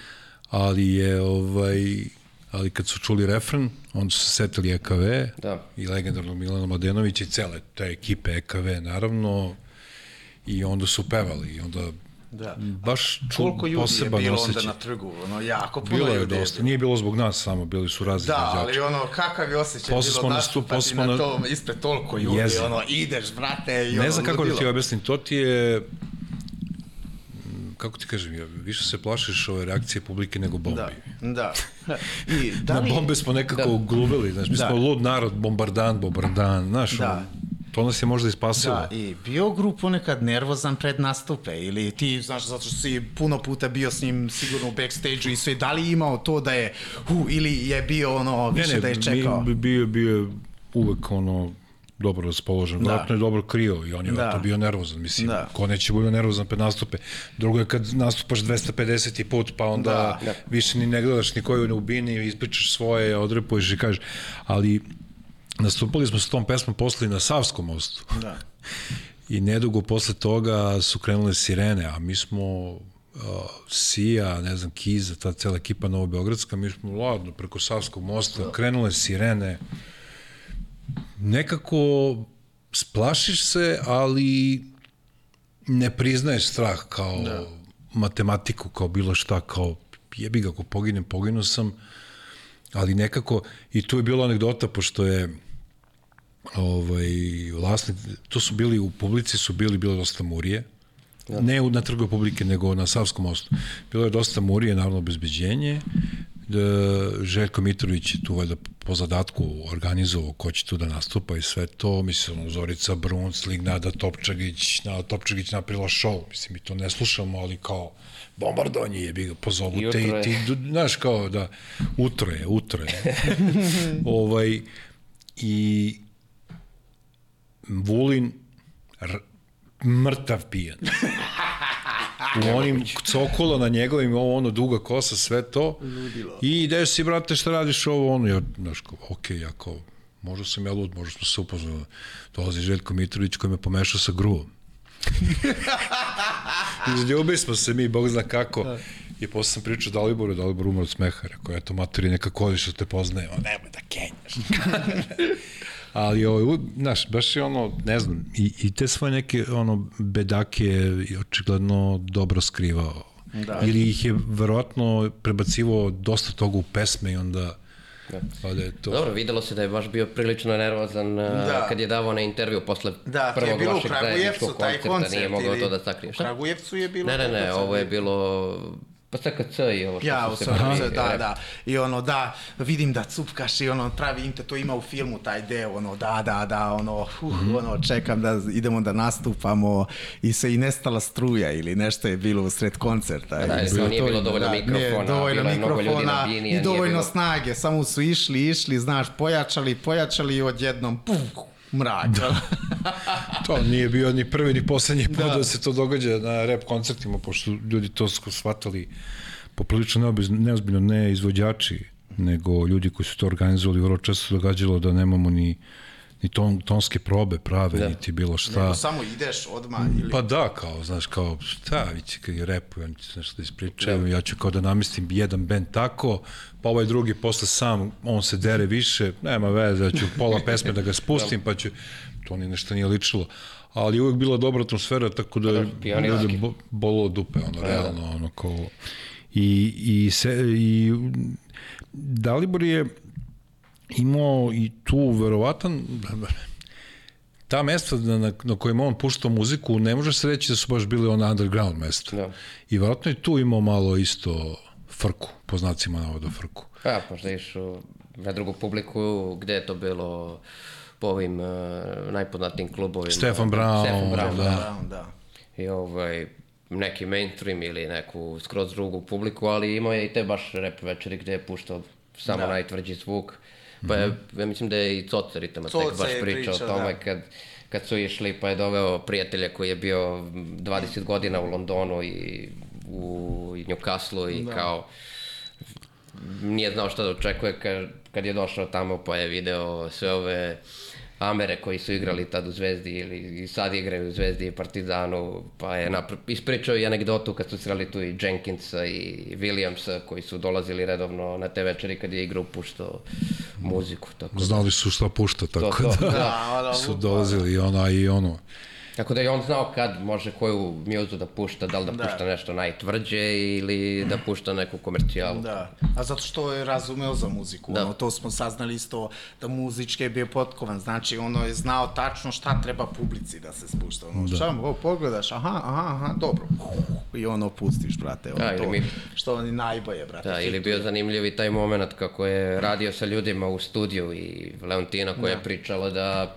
ali je ovaj ali kad su čuli refren, onda su se setili EKV Da. i legendarnog Milana Mladenovića i cele te ekipe EKV, naravno, i onda su pevali i onda Da. baš ču, Koliko ljudi je bilo osjećaj. onda na trgu, ono, jako puno Bilo je ljudi dosta, nije bilo zbog nas samo, bili su razni Da, izvođači. ali ono, kakav je osjećaj Posle bilo nastup- nastupati posle smo na na- tom, ispred toliko ljudi, Jezivo. ono, ideš, brate, i ono, Ne znam kako da ti objasnim, to ti je mm, kako ti kažem, ja, više se plašiš ove reakcije publike nego bombi. Da, da. I da Na li, bombe smo nekako da. gluvili, znaš, mi Da. smo lud narod, bombardan, bombardan, znaš, Da. ono, to nas je možda i spasilo. Da, i bio grup ponekad nervozan pred nastupe ili ti, znaš, zato što si puno puta bio s njim sigurno u backstage-u i sve, da li imao to da je, hu, ili je bio ono, ne, više ne, da je čekao? mi, bio, bio je uvek ono, dobro raspoložen, Da. vjerojatno je dobro krio i on je Da. bio nervozan, mislim, Da. ko neće biti nervozan pred nastupe. Drugo je kad nastupaš 250. put, pa onda Da. da. više ni ne gledaš ni koju ne ubini, ispričaš svoje, odrepuješ i kažeš, ali nastupali smo s tom pesmom posle i na Savskom mostu. Da. I nedugo posle toga su krenule sirene, a mi smo uh, Sija, ne znam, Kiza, ta cela ekipa Novobeogradska, mi smo ladno preko Savskog mosta, da. krenule sirene, nekako splašiš se, ali ne priznaješ strah kao da. matematiku, kao bilo šta, kao jebi ga, ako poginem, poginuo sam, ali nekako, i tu je bila anegdota, pošto je ovaj, vlasnik, to su bili, u publici su bili, bilo dosta murije, ja. ne u- na trgu publike, nego na Savskom mostu. Bilo je dosta murije, naravno obezbeđenje, da Željko Mitrović je tu valjda po zadatku organizovao ko će tu da nastupa i sve to, mislim, Zorica Brunclig, Nada Topčagić, Nada Topčagić napravila show, mislim, mi to ne slušamo, ali kao bombardovanje je, bi ga pozovu I te i ti, znaš, kao da, utro je, utro je. ovaj, i Vulin mrtav pijan. U onim cokola na njegovim, ovo ono, duga kosa, sve to. Ludilo. I ideš si, brate, šta radiš ovo, ono, ja, znaš, okej, okay, kao, možda sam ja lud, možda smo se upoznali. Dolazi Željko Mitrović koji me pomešao sa gruvom. Izljubi smo se mi, Bog zna kako. Da. I posle sam pričao Daliboru, Dalibor umar od smeha. Rekao, eto, materi, neka kodiš da te poznaje. On, nemoj da kenjaš. Ali, ovo, znaš, baš je ono, ne znam, i, i te svoje neke ono, bedake je očigledno dobro skrivao. Da. Ili ih je verovatno prebacivo dosta toga u pesme i onda Da. Pa da je to... Dobro, videlo se da je baš bio prilično nervozan da. kad je davao na intervju posle da, prvog bilo vašeg zajedničkog koncerta, koncert, nije mogao to da sakrije. U Kragujevcu je bilo... Ne, ne, ne, ovo je bilo Pa SKC i ovo što ja, su se pravi, da, da. I ono, da, vidim da cupkaš i ono, pravi im te, to ima u filmu taj deo, ono, da, da, da, ono, uh, mm ono, čekam da idemo da nastupamo i se i nestala struja ili nešto je bilo u sred koncerta. Da, da, to nije bilo dovoljno da, mikrofona, nije dovoljno bilo mikrofona bini, i dovoljno bilo... snage, samo su išli, išli, znaš, pojačali, pojačali i odjednom, puf, mrak. Da. to nije bio ni prvi ni poslednji put da. da se to događa na rap koncertima, pošto ljudi to su shvatali poprilično neozbiljno, ne izvođači, nego ljudi koji su to organizovali, vrlo često događalo da nemamo ni ni ton, tonske probe prave, da. niti bilo šta. Nego samo ideš odmah ili... Pa da, kao, znaš, kao, šta, vi će kad je repuju, oni će nešto da ispričaju, da. ja ću kao da namislim jedan band tako, pa ovaj drugi posle sam, on se dere više, nema veze, ja ću pola pesme da ga spustim, pa ću, to ni nešto nije ličilo ali uvek bila dobra atmosfera, tako da, pa da bolo dupe, ono, da. realno, ono, kao, i, i, se, i Dalibor je imao i tu verovatan ta mesta na, na, na kojima on puštao muziku, ne može se reći da su baš bili ona underground mesta. Da. I verovatno je tu imao malo isto frku, po znacima navoda frku. Pa, možda išu na drugu publiku, gde je to bilo po ovim uh, najpoznatijim klubovima. Stefan Brown. Stefan Brown, da. Brown, da. I ovaj, neki mainstream ili neku skroz drugu publiku, ali imao je i te baš rap večeri gde je puštao samo da. najtvrđi zvuk. Pa je, mhm. ja mislim da je i Coca Ritama tek baš pričao priča, o tome da. kad, kad su išli, pa je doveo prijatelja koji je bio 20 godina u Londonu i u Newcastle i da. kao nije znao šta da očekuje kad, kad je došao tamo pa je video sve ove Amere koji su igrali tad u Zvezdi ili i sad igraju u Zvezdi i Partizanu, pa je napr... ispričao i anegdotu kad su sreli tu i Jenkinsa i Williamsa koji su dolazili redovno na te večeri kad je igrao puštao muziku. Tako da- Znali su šta pušta, tako to, to, da, da, da, su dolazili i ona i ono. Tako da je on znao kad može koju mjuzu da pušta, da li da, da. pušta nešto najtvrđe ili da pušta neku komercijalu. Da, a zato što je razumeo za muziku, da. ono, to smo saznali isto da muzički je bio potkovan, znači ono je znao tačno šta treba publici da se spušta, ono, da. šta, o, pogledaš, aha, aha, aha, dobro, i ono pustiš, brate, ono, da, to, mi... što oni najbolje, brate. Da, ili bio zanimljiv i taj moment kako je radio sa ljudima u studiju i Leontina koja da. je pričala da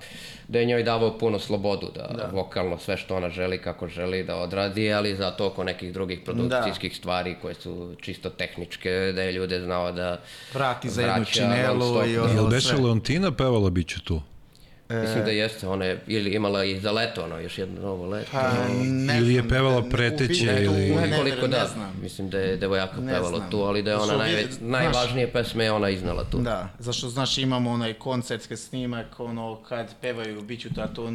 da je njoj davao puno slobodu, da, da. vokalno sve što ona želi, kako želi da odradi, ali zato oko nekih drugih produkcijskih da. stvari koje su čisto tehničke, da je ljude znao da vrati za jednu činelu i ono Jel beše Leontina pevala biću tu? E... Mislim da jeste, ona je ili imala i za leto, ono, još jedno novo leto. Pa, ne ili je pevala preteće, ne, ili... Ne, ne, ne, da, znam. mislim da je devojaka ne pevala znam. tu, ali da je ona najveć, najvažnije pesme je ona iznala tu. Da, zašto, znaš, imamo onaj koncertski snimak, ono, kad pevaju Biću, a to,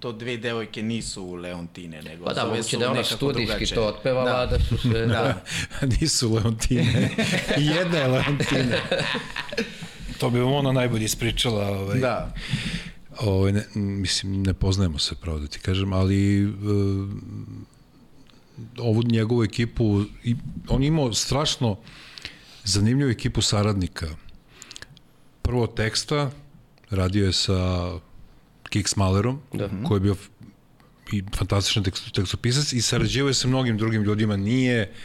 to dve devojke nisu Leontine, nego pa da, moguće da je ona studijski drugače. to otpevala, da, da su sve... da. nisu Leontine. Jedna je Leontine. to bi vam ona najbolje ispričala. Ovaj. Da. Ovaj, ne, mislim, ne poznajemo se, pravo da ti kažem, ali uh, ovu njegovu ekipu, i, on imao strašno zanimljivu ekipu saradnika. Prvo teksta, radio je sa Kix Malerom, da. koji je bio i fantastičan tekst, tekstopisac i sarađivao je sa mnogim drugim ljudima, nije uh,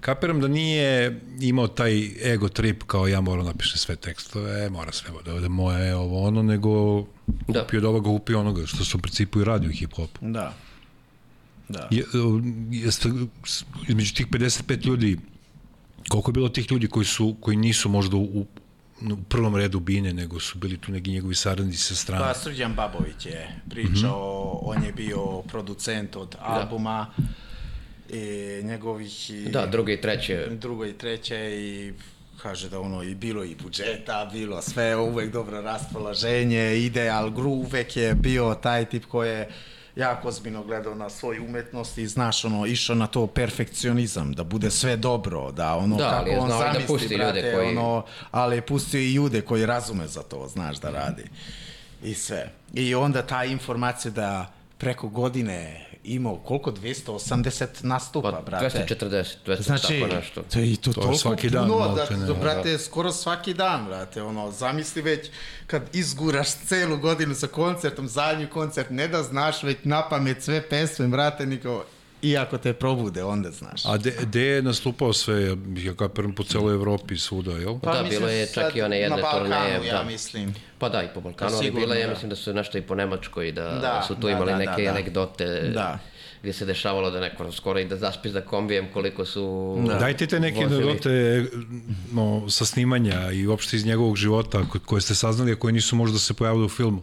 kapiram da nije imao taj ego trip kao ja moram napišem sve tekstove, mora sve da bude moje ovo ono, nego da. kupio od ovoga, kupio onoga, što su u principu i radio hip hop. Da. Da. Je, jeste, između tih 55 ljudi, koliko je bilo tih ljudi koji su koji nisu možda u, u prvom redu bine, nego su bili tu neki njegovi saradnici sa strane. Pa Srđan Babović je pričao, Mhm. on je bio producent od albuma i njegovih i Da, druge i treće. drugo i treće i kaže da ono i bilo i budžeta, bilo sve, uvek dobro raspoloženje, ide, ali Gru uvek je bio taj tip koji je jako ozbiljno gledao na svoju umetnost i znaš ono, išao na to perfekcionizam, da bude sve dobro, da ono Da, kako on da zamisli, pusti ljude brate, koji- ono, ali je pustio i ljude koji razume za to, znaš, da radi. I sve. I onda ta informacija da preko godine imao koliko 280 nastupa, Pa brate. 240, 200 Znači, tako nešto. to i to, To toliko svaki dan, puno, da, ne. to, brate, skoro svaki dan, brate, ono, zamisli već kad izguraš celu godinu sa koncertom, zadnji koncert, ne da znaš već na pamet sve pesme, brate, niko, iako te probude, onda znaš. A de, de je nastupao sve, ja kapiram po celoj Evropi svuda, jel? Pa da, bilo je čak i one jedne na Balkanu, turneje, ja da. mislim. Pa da, i po Balkanu, ali bila je, da. mislim da su nešto i po Nemačkoj, da, Da, su tu da, imali da, neke da, da. anegdote Da. gdje se dešavalo da neko skoro i da zaspi za kombijem koliko su Da. Dajte te neke anegdote no, sa snimanja i uopšte iz njegovog života ko- koje ste saznali, a koje nisu možda se pojavile u filmu.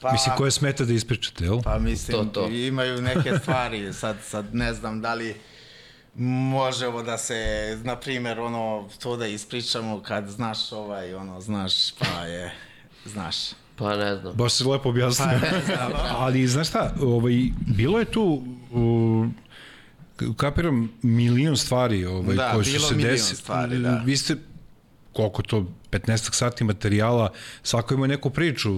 Pa, Mislim, koje smeta da ispričate, jel? Pa mislim, To, to. imaju neke stvari, sad, sad ne znam da li možemo da se, na primjer, ono, to da ispričamo kad znaš ovaj, ono, znaš, pa je, znaš. Pa ne znam. Baš se lepo objasnio. Pa, Ali, znaš šta, ovaj, bilo je tu, uh, kapiram, milion stvari ovaj, Da, koje su bilo se milion desile. stvari, da. Vi ste, koliko to, 15 sati materijala, svako ima neku priču.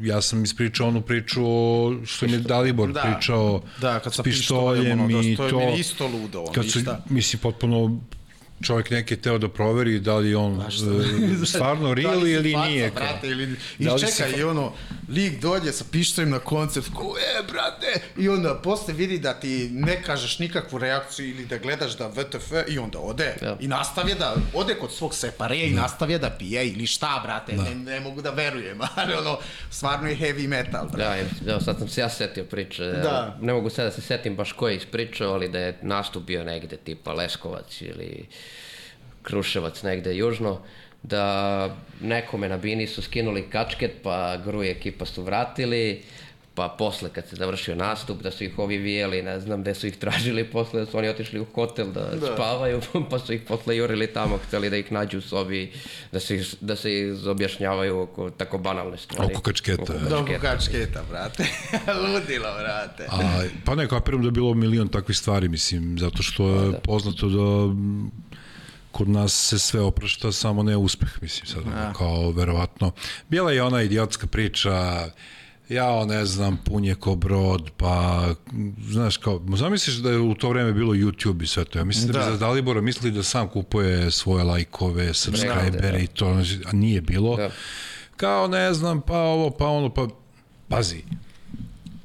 Ja sam ispričao onu priču o, što mi je Dalibor Da. pričao Da, kad sa pištoljem ono, da, i to je to. meni isto ludo, ono, Kad su, mislim, potpuno čovjek neki teo da proveri da li on e, stvarno real Da li si ili faca, nije. Brate, ili, I Da li si čekaj, fa- i ono, lik dođe sa pištoljem na koncert, ko je, brate, i onda posle vidi da ti ne kažeš nikakvu reakciju ili da gledaš da VTF i onda ode. Ja. I nastavlja da, ode kod svog separeja i nastavlja da pije ili šta, brate, ne, ne mogu da verujem, ali ono, stvarno je heavy metal, brate. Da, evo, sad sam se ja setio priče. Da. Ne mogu sad da se setim baš ko je ispričao, ali da je nastup bio negde tipa Leskovac ili Kruševac negde južno, da nekome na bini su skinuli kačket, pa Gru i ekipa su vratili, pa posle kad se završio nastup, da su ih ovi vijeli, ne znam gde su ih tražili, posle da su oni otišli u hotel da, da. spavaju, pa su ih posle jurili tamo, hteli da ih nađu u sobi, da se, da se izobjašnjavaju oko tako banalne stvari. Oko kačketa. Oko kačketa. kačketa, brate. Ludilo, brate. A, pa ne, kapiram da je bilo milion takvih stvari, mislim, zato što je poznato da m, kod nas se sve oprašta, samo ne uspeh, mislim, sad, ono, kao, verovatno. Bila je ona idiotska priča, jao, ne znam, pun je ko brod, pa, znaš, kao, zamisliš da je u to vreme bilo YouTube i sve to, ja mislim da, Da. za Dalibora mislili da sam kupuje svoje lajkove, subscribere i to, a nije bilo. Da. Kao, ne znam, pa ovo, pa ono, pa, pazi,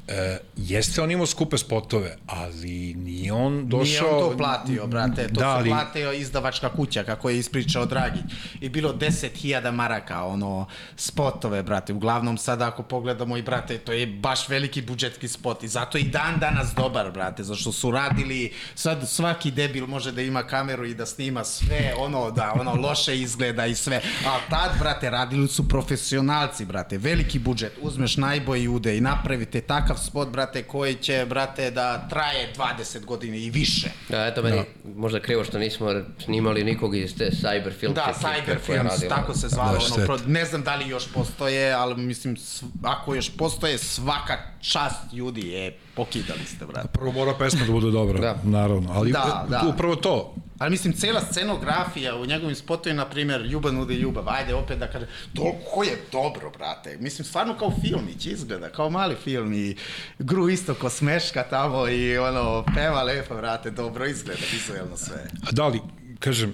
E, jeste on imao skupe spotove, ali nije on došao... Nije on to platio, brate, to Da, ali- platio izdavačka kuća, kako je ispričao Dragi. I bilo 10.000 maraka, ono, spotove, brate. Uglavnom, sada ako pogledamo i, brate, to je baš veliki budžetski spot. I zato i dan danas dobar, brate, zašto su radili, sad svaki debil može da ima kameru i da snima sve, ono, da, ono, loše izgleda i sve. A tad, brate, radili su profesionalci, brate, veliki budžet, uzmeš najbolji ude i napravite takav spot, brate, koji će, brate, da traje 20 godine i više. Da, eto meni možda krivo što nismo snimali nikog iz te Cyber Film Da, ekipe Cyber koja je Films, tako se zvalo, Da, ono, pro, ne znam da li još postoje, ali mislim, sv- ako još postoje, svaka čast ljudi je, pokidali ste, brate. Prvo mora pesma da bude dobra, Da. naravno, ali Da, da. upravo to. Ali mislim, cela scenografija u njegovim spotovima, na primjer, Ljubav nude ljubav, ajde opet da kažem, toliko je dobro, brate. Mislim, stvarno kao filmić izgleda, kao mali film i Gru isto ko smeška tamo i ono, peva lepo, brate, dobro izgleda, vizuelno sve. A da li, kažem,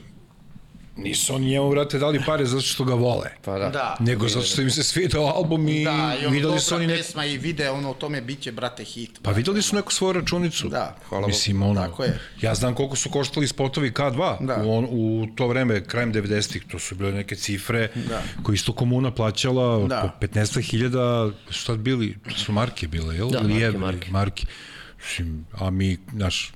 nisu oni njemu, brate, dali pare zato što ga vole. Pa da. Da. Nego zato što im se svidao album i, Da, i ono videli su oni neku... pesma i vide, ono, o tome biće, brate, hit. Pa videli su neku svoju računicu. Da, hvala Mislim, ono, Tako je. ja znam koliko su koštali spotovi K2 Da. u, on, u to vreme, krajem 90-ih, to su bile neke cifre Da. koje isto komuna plaćala Da. po 15.000, su tad bili, su marke bile, jel? Da, Ili marke, evri, marke. marke. Mislim, a mi, naš,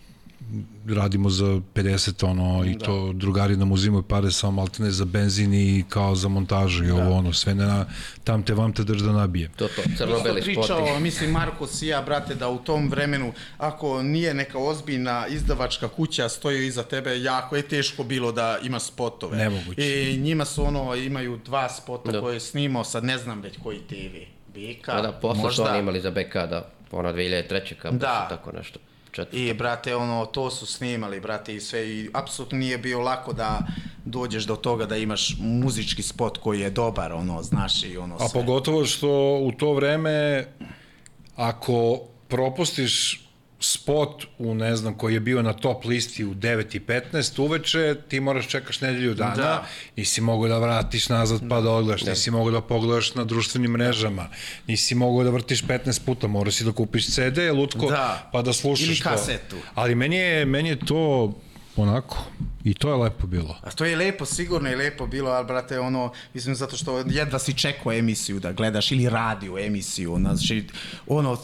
radimo za 50 ono i to drugari nam uzimaju pare samo maltene za benzin i kao za montažu i ovo ono sve na tam te vam te drž da nabije. To to, crno-beli spoti. pričao, mislim, Marko i ja, brate, da u tom vremenu, ako nije neka ozbiljna izdavačka kuća stoji iza tebe, jako je teško bilo da ima spotove. Nemoguće. I njima su ono, imaju dva spota Da. koje je snimao, sad ne znam već koji TV. BK, Da, da, posle možda. su oni imali za BK, da, ono 2003. kad Da. su tako nešto. Četiri. I, brate, ono, to su snimali, brate, i sve, i apsolutno nije bio lako da dođeš do toga da imaš muzički spot koji je dobar, ono, znaš, i ono A sve. pogotovo što u to vreme ako propustiš spot u ne znam koji je bio na top listi u 9.15 uveče, ti moraš čekaš nedelju dana, Da. nisi mogao da vratiš nazad pa da odgledaš, nisi mogao da pogledaš na društvenim mrežama, nisi mogao da vrtiš 15 puta, morao si da kupiš CD, lutko, Da. pa da slušaš Ili to. kasetu. Ali meni je, meni je to onako, i to je lepo bilo. A to je lepo, sigurno je lepo bilo, ali brate, ono, mislim, zato što jedva si čekao emisiju da gledaš ili radio emisiju, znači, ono,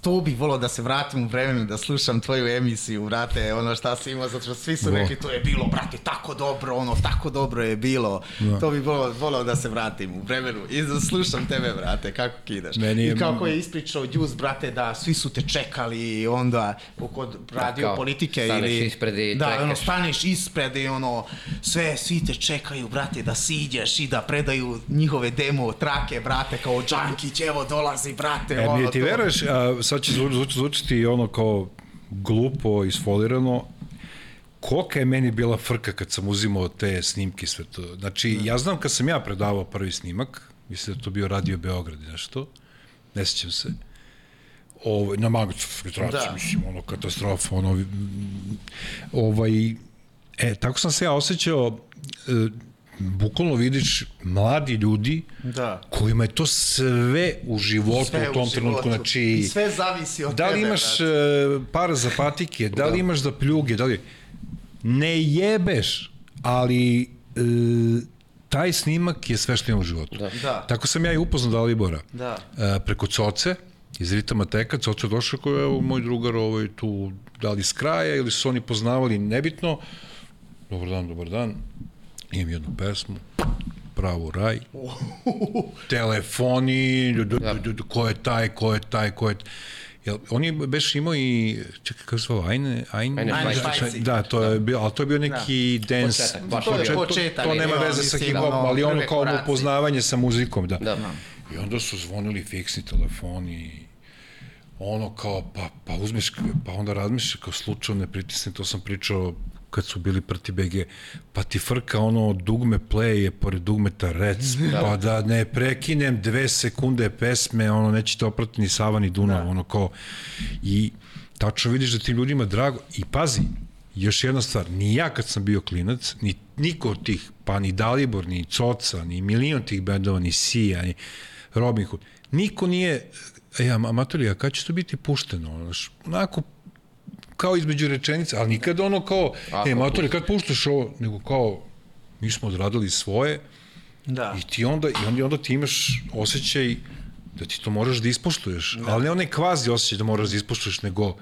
to bih volao da se vratim u vremenu da slušam tvoju emisiju, brate, ono šta si imao, zato što svi su Vo. rekli, to je bilo, brate, tako dobro, ono, tako dobro je bilo, Da. to bih volao, volao da se vratim u vremenu i da slušam tebe, brate, kako kidaš. Meni je- I kako je ispričao Đus, brate, da svi su te čekali onda kod radio kao, politike staneš ili... ispred i da, čekaš. ono, staneš ispred i ono, sve, svi te čekaju, brate, da siđeš i da predaju njihove demo trake, brate, kao Džankić, evo dolazi, brate, E, ono, ti to. veruješ, a, sad će zvuč, zvuč, zvučiti ono kao glupo, isfolirano, kolika je meni bila frka kad sam uzimao te snimke sve to. Znači, ja znam kad sam ja predavao prvi snimak, mislim da je to bio Radio Beograd i nešto, ne sećam se, ovaj, na Da. da. mislim, ono, katastrofa, ono, mm, ovaj, e, tako sam se ja osjećao, e, bukvalno vidiš mladi ljudi Da. kojima je to sve u životu Sve u tom u trenutku, znači... I sve zavisi od Da li tebe, imaš brate. e, para za patike, da li imaš za pljuge, da li... Ne jebeš, ali e, taj snimak je sve što imam u životu. Da. Da. Tako sam ja i upoznao Dalibora. Da. E, preko Coce, iz Ritama Teka, Coce došao koji je evo, moj drugar ovaj, tu, da li iz kraja ili su oni poznavali, nebitno. Dobar dan, dobar dan. Imam jednu pesmu, Pravo raj. Telefoni, d, d, d, d, ko je taj, ko je taj, ko je... Jel, on je beš imao i, čekaj, kako se zvao, Ajne, Ajne, Ajne Ajne. Da, to je bio, ali to je bio neki da. dance. Početak, baš To je početak, To, to nema veze sa hip-hopom, ali ono kao upoznavanje sa muzikom, da. Da. I onda su zvonili fiksni telefoni, ono kao, pa, pa uzmeš, pa onda razmišljaš kao slučajno ne pritisne, to sam pričao kad su bili prti BG, pa ti frka ono dugme play je pored dugmeta rec, da. pa da ne prekinem dve sekunde pesme, ono neće te oprati ni Sava ni Dunav, da. ono kao, i tačno vidiš da tim ljudima drago, i pazi, još jedna stvar, ni ja kad sam bio klinac, ni niko od tih, pa ni Dalibor, ni Coca, ni milion tih bendova, ni Sija, ni Robin Hood, niko nije, e, amatorija, kad će to biti pušteno? Znaš, onako, kao između rečenica, ali nikad ono kao, Ako e, matori, kad puštaš ovo, nego kao, mi smo odradili svoje, Da. i ti onda, i onda, i onda ti imaš osjećaj da ti to moraš da ispoštuješ, da. ali ne onaj kvazi osjećaj da moraš da ispoštuješ, nego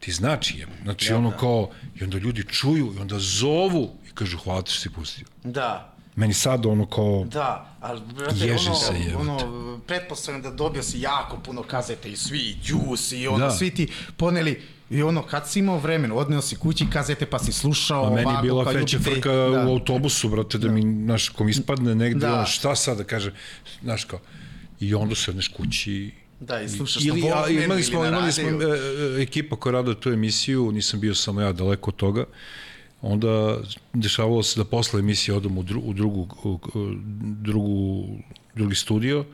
ti znači je. Znači da, ono da. kao, i onda ljudi čuju, i onda zovu i kažu hvala ti što si pustio. Da. Meni sad ono kao, Da, ali brate, Ježi ono, se, ono, pretpostavljam da dobio si jako puno kazete i svi, i Juice, i ono, Da. svi ti poneli, i ono, kad si imao vremena, odneo si kući kazete, pa si slušao A meni je ovako, bila ljubitelj. frka da. u autobusu, brate, da mi, znaš, ko mi ispadne negde, Da. da. ono, šta sad da kaže, znaš kao, i onda se odneš kući Da, i slušaš ili, na a, Walkmanu imali ili smo, na imali smo e, ekipa koja rada tu emisiju, nisam bio samo ja daleko od toga, onda dešavalo se da posle emisije odem u, dru, u drugu, u, drugu, drugi studio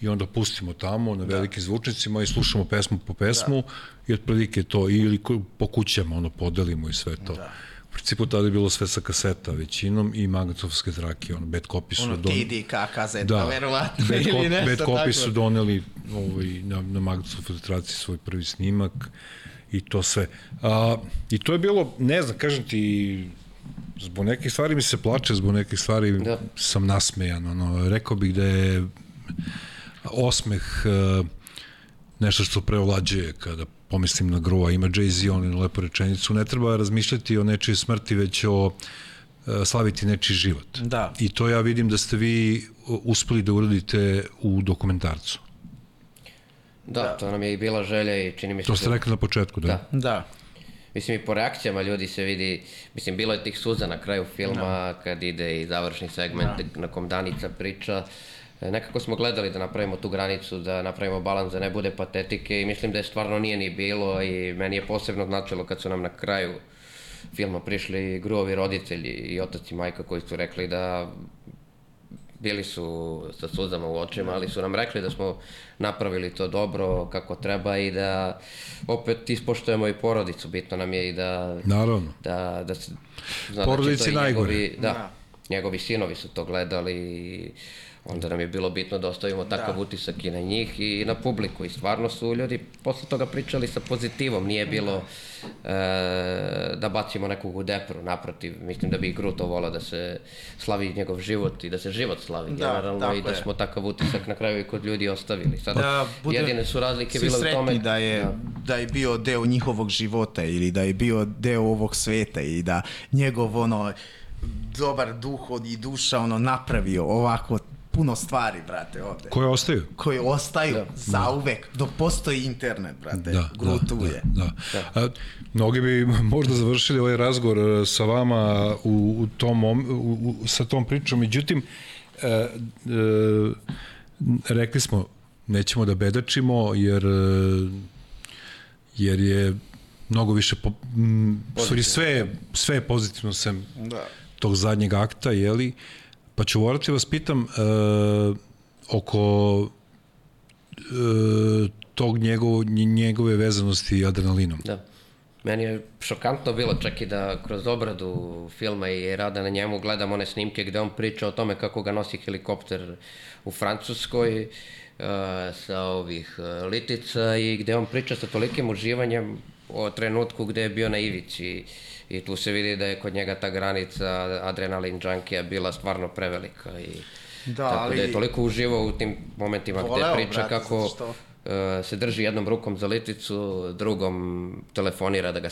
i onda pustimo tamo na velikim zvučnicima i slušamo pesmu po pesmu da. i otprilike to ili po kućama ono podelimo i sve to. Da. U principu tada je bilo sve sa kaseta većinom i magnetofske trake, ono, bad copy su Ono, don- TDK kazeta, da, verovatno, bad, ili cop, nešto bad copy su doneli ovaj, na, na magnetofskoj traciji svoj prvi snimak i to sve. A, I to je bilo, ne znam, kažem ti, zbog nekih stvari mi se plače, zbog nekih stvari Da. da. sam nasmejan. Ono, rekao bih da je osmeh uh, nešto što preovlađuje kada pomislim na Grua, ima Jay-Z on jednu lepu rečenicu, ne treba razmišljati o nečijoj smrti, već o e, slaviti nečiji život. Da. I to ja vidim da ste vi uspeli da uradite u dokumentarcu. Da, to nam je i bila želja i čini mi se... To ste da- rekli na početku, da? Da. Da. Mislim i po reakcijama ljudi se vidi, mislim bilo je tih suza na kraju filma kad ide i završni segment na kom Danica priča. E, Nekako smo gledali da napravimo tu granicu, da napravimo balans da ne bude patetike i mislim da je stvarno nije ni bilo i meni je posebno značilo kad su nam na kraju filma prišli gruovi roditelji i otac i majka koji su rekli da bili su sa suzama u očima, ali su nam rekli da smo napravili to dobro kako treba i da opet ispoštujemo i porodicu. Bitno nam je i da Naravno. da, da se zna Porodici da najgore. njegovi, da, Da. njegovi sinovi su to gledali i onda nam je bilo bitno da ostavimo takav utisak i na njih i na publiku i stvarno su ljudi posle toga pričali sa pozitivom, nije bilo e, da bacimo nekog u depru, naprotiv, mislim da bi i Gru to volao da se slavi njegov život i da se život slavi Da, generalno i da je. smo takav utisak na kraju i kod ljudi ostavili. Sad, Da bude jedine su razlike bile u tome da je, da. je bio deo njihovog života ili da je bio deo ovog sveta i da njegov ono dobar duh od- i duša ono napravio ovako puno stvari, brate, ovde. Koje ostaju? Koji ostaju da. zauvek, dok postoji internet, brate. Da, da, tu da, je. da. A, mnogi bi možda završili ovaj razgovor e, sa vama u, u tom, u, u, sa tom pričom, međutim, e, e, rekli smo, nećemo da bedačimo, jer, e, jer je mnogo više, po, m, stvari sve, sve je pozitivno sem Da. tog zadnjeg akta, jeli? Pa ću morati vas pitam e, oko e, tog njegovo, njegove vezanosti adrenalinom. Da. Meni je šokantno bilo čak i da kroz obradu filma i rada na njemu gledam one snimke gde on priča o tome kako ga nosi helikopter u Francuskoj uh, sa ovih uh, litica i gde on priča sa tolikim uživanjem o trenutku gde je bio na ivici i tu se vidi da je kod njega ta granica adrenalin junkija bila stvarno prevelika i Da, tako ali- da je toliko uživao u tim momentima Voleo, gde priča brate, kako zato što- e, se drži jednom rukom za liticu, drugom telefonira da ga